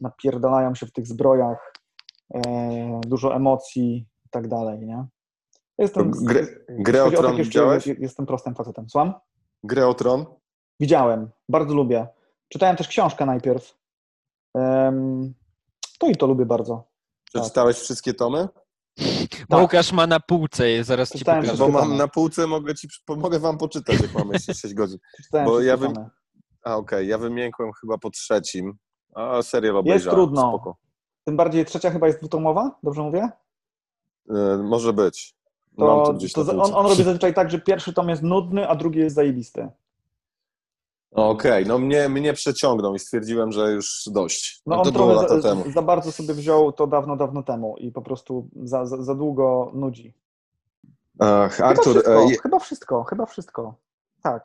napierdalają się w tych zbrojach, e, dużo emocji i tak dalej, nie? Jestem, grę- Grę o Tron takie widziałeś? Jestem prostym facetem. Słucham? Grę o Tron? Widziałem, bardzo lubię. Czytałem też książkę najpierw. To i to lubię bardzo. Przeczytałeś wszystkie tomy? Tak. Łukasz ma na półce, je zaraz ci Czytałem pokażę. Bo mam na półce, mogę ci, mogę wam poczytać, jak mamy jeszcze 6 godzin. Przeczytałem Bo ja bym- tomy. A okej, ja wymiękłem chyba po trzecim, a serial Jest obejrzałem. trudno. Spoko. Tym bardziej trzecia chyba jest dwutomowa, dobrze mówię? E, może być. Mam To, to gdzieś to na za- półce. on, on robi zazwyczaj tak, że pierwszy tom jest nudny, a drugi jest zajebisty. Okej, no mnie, mnie przeciągnął i stwierdziłem, że już dość. No, No, on to było lata za, temu. za bardzo sobie wziął to dawno, dawno temu i po prostu za, za, za długo nudzi. Ach, Chyba Artur, wszystko, e, je- chyba wszystko, chyba wszystko. Tak.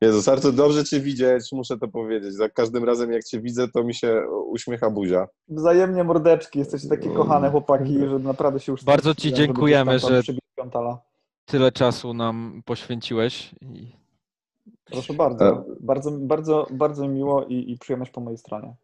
Jezus, Artur, dobrze cię widzieć, muszę to powiedzieć. Za każdym razem, jak cię widzę, to mi się uśmiecha buzia. Wzajemnie mordeczki, jesteście takie kochane chłopaki, że naprawdę się już Bardzo ci dziękujemy, że-. Tyle czasu nam poświęciłeś. I Proszę bardzo. Bardzo, bardzo, bardzo mi miło i, i przyjemność po mojej stronie.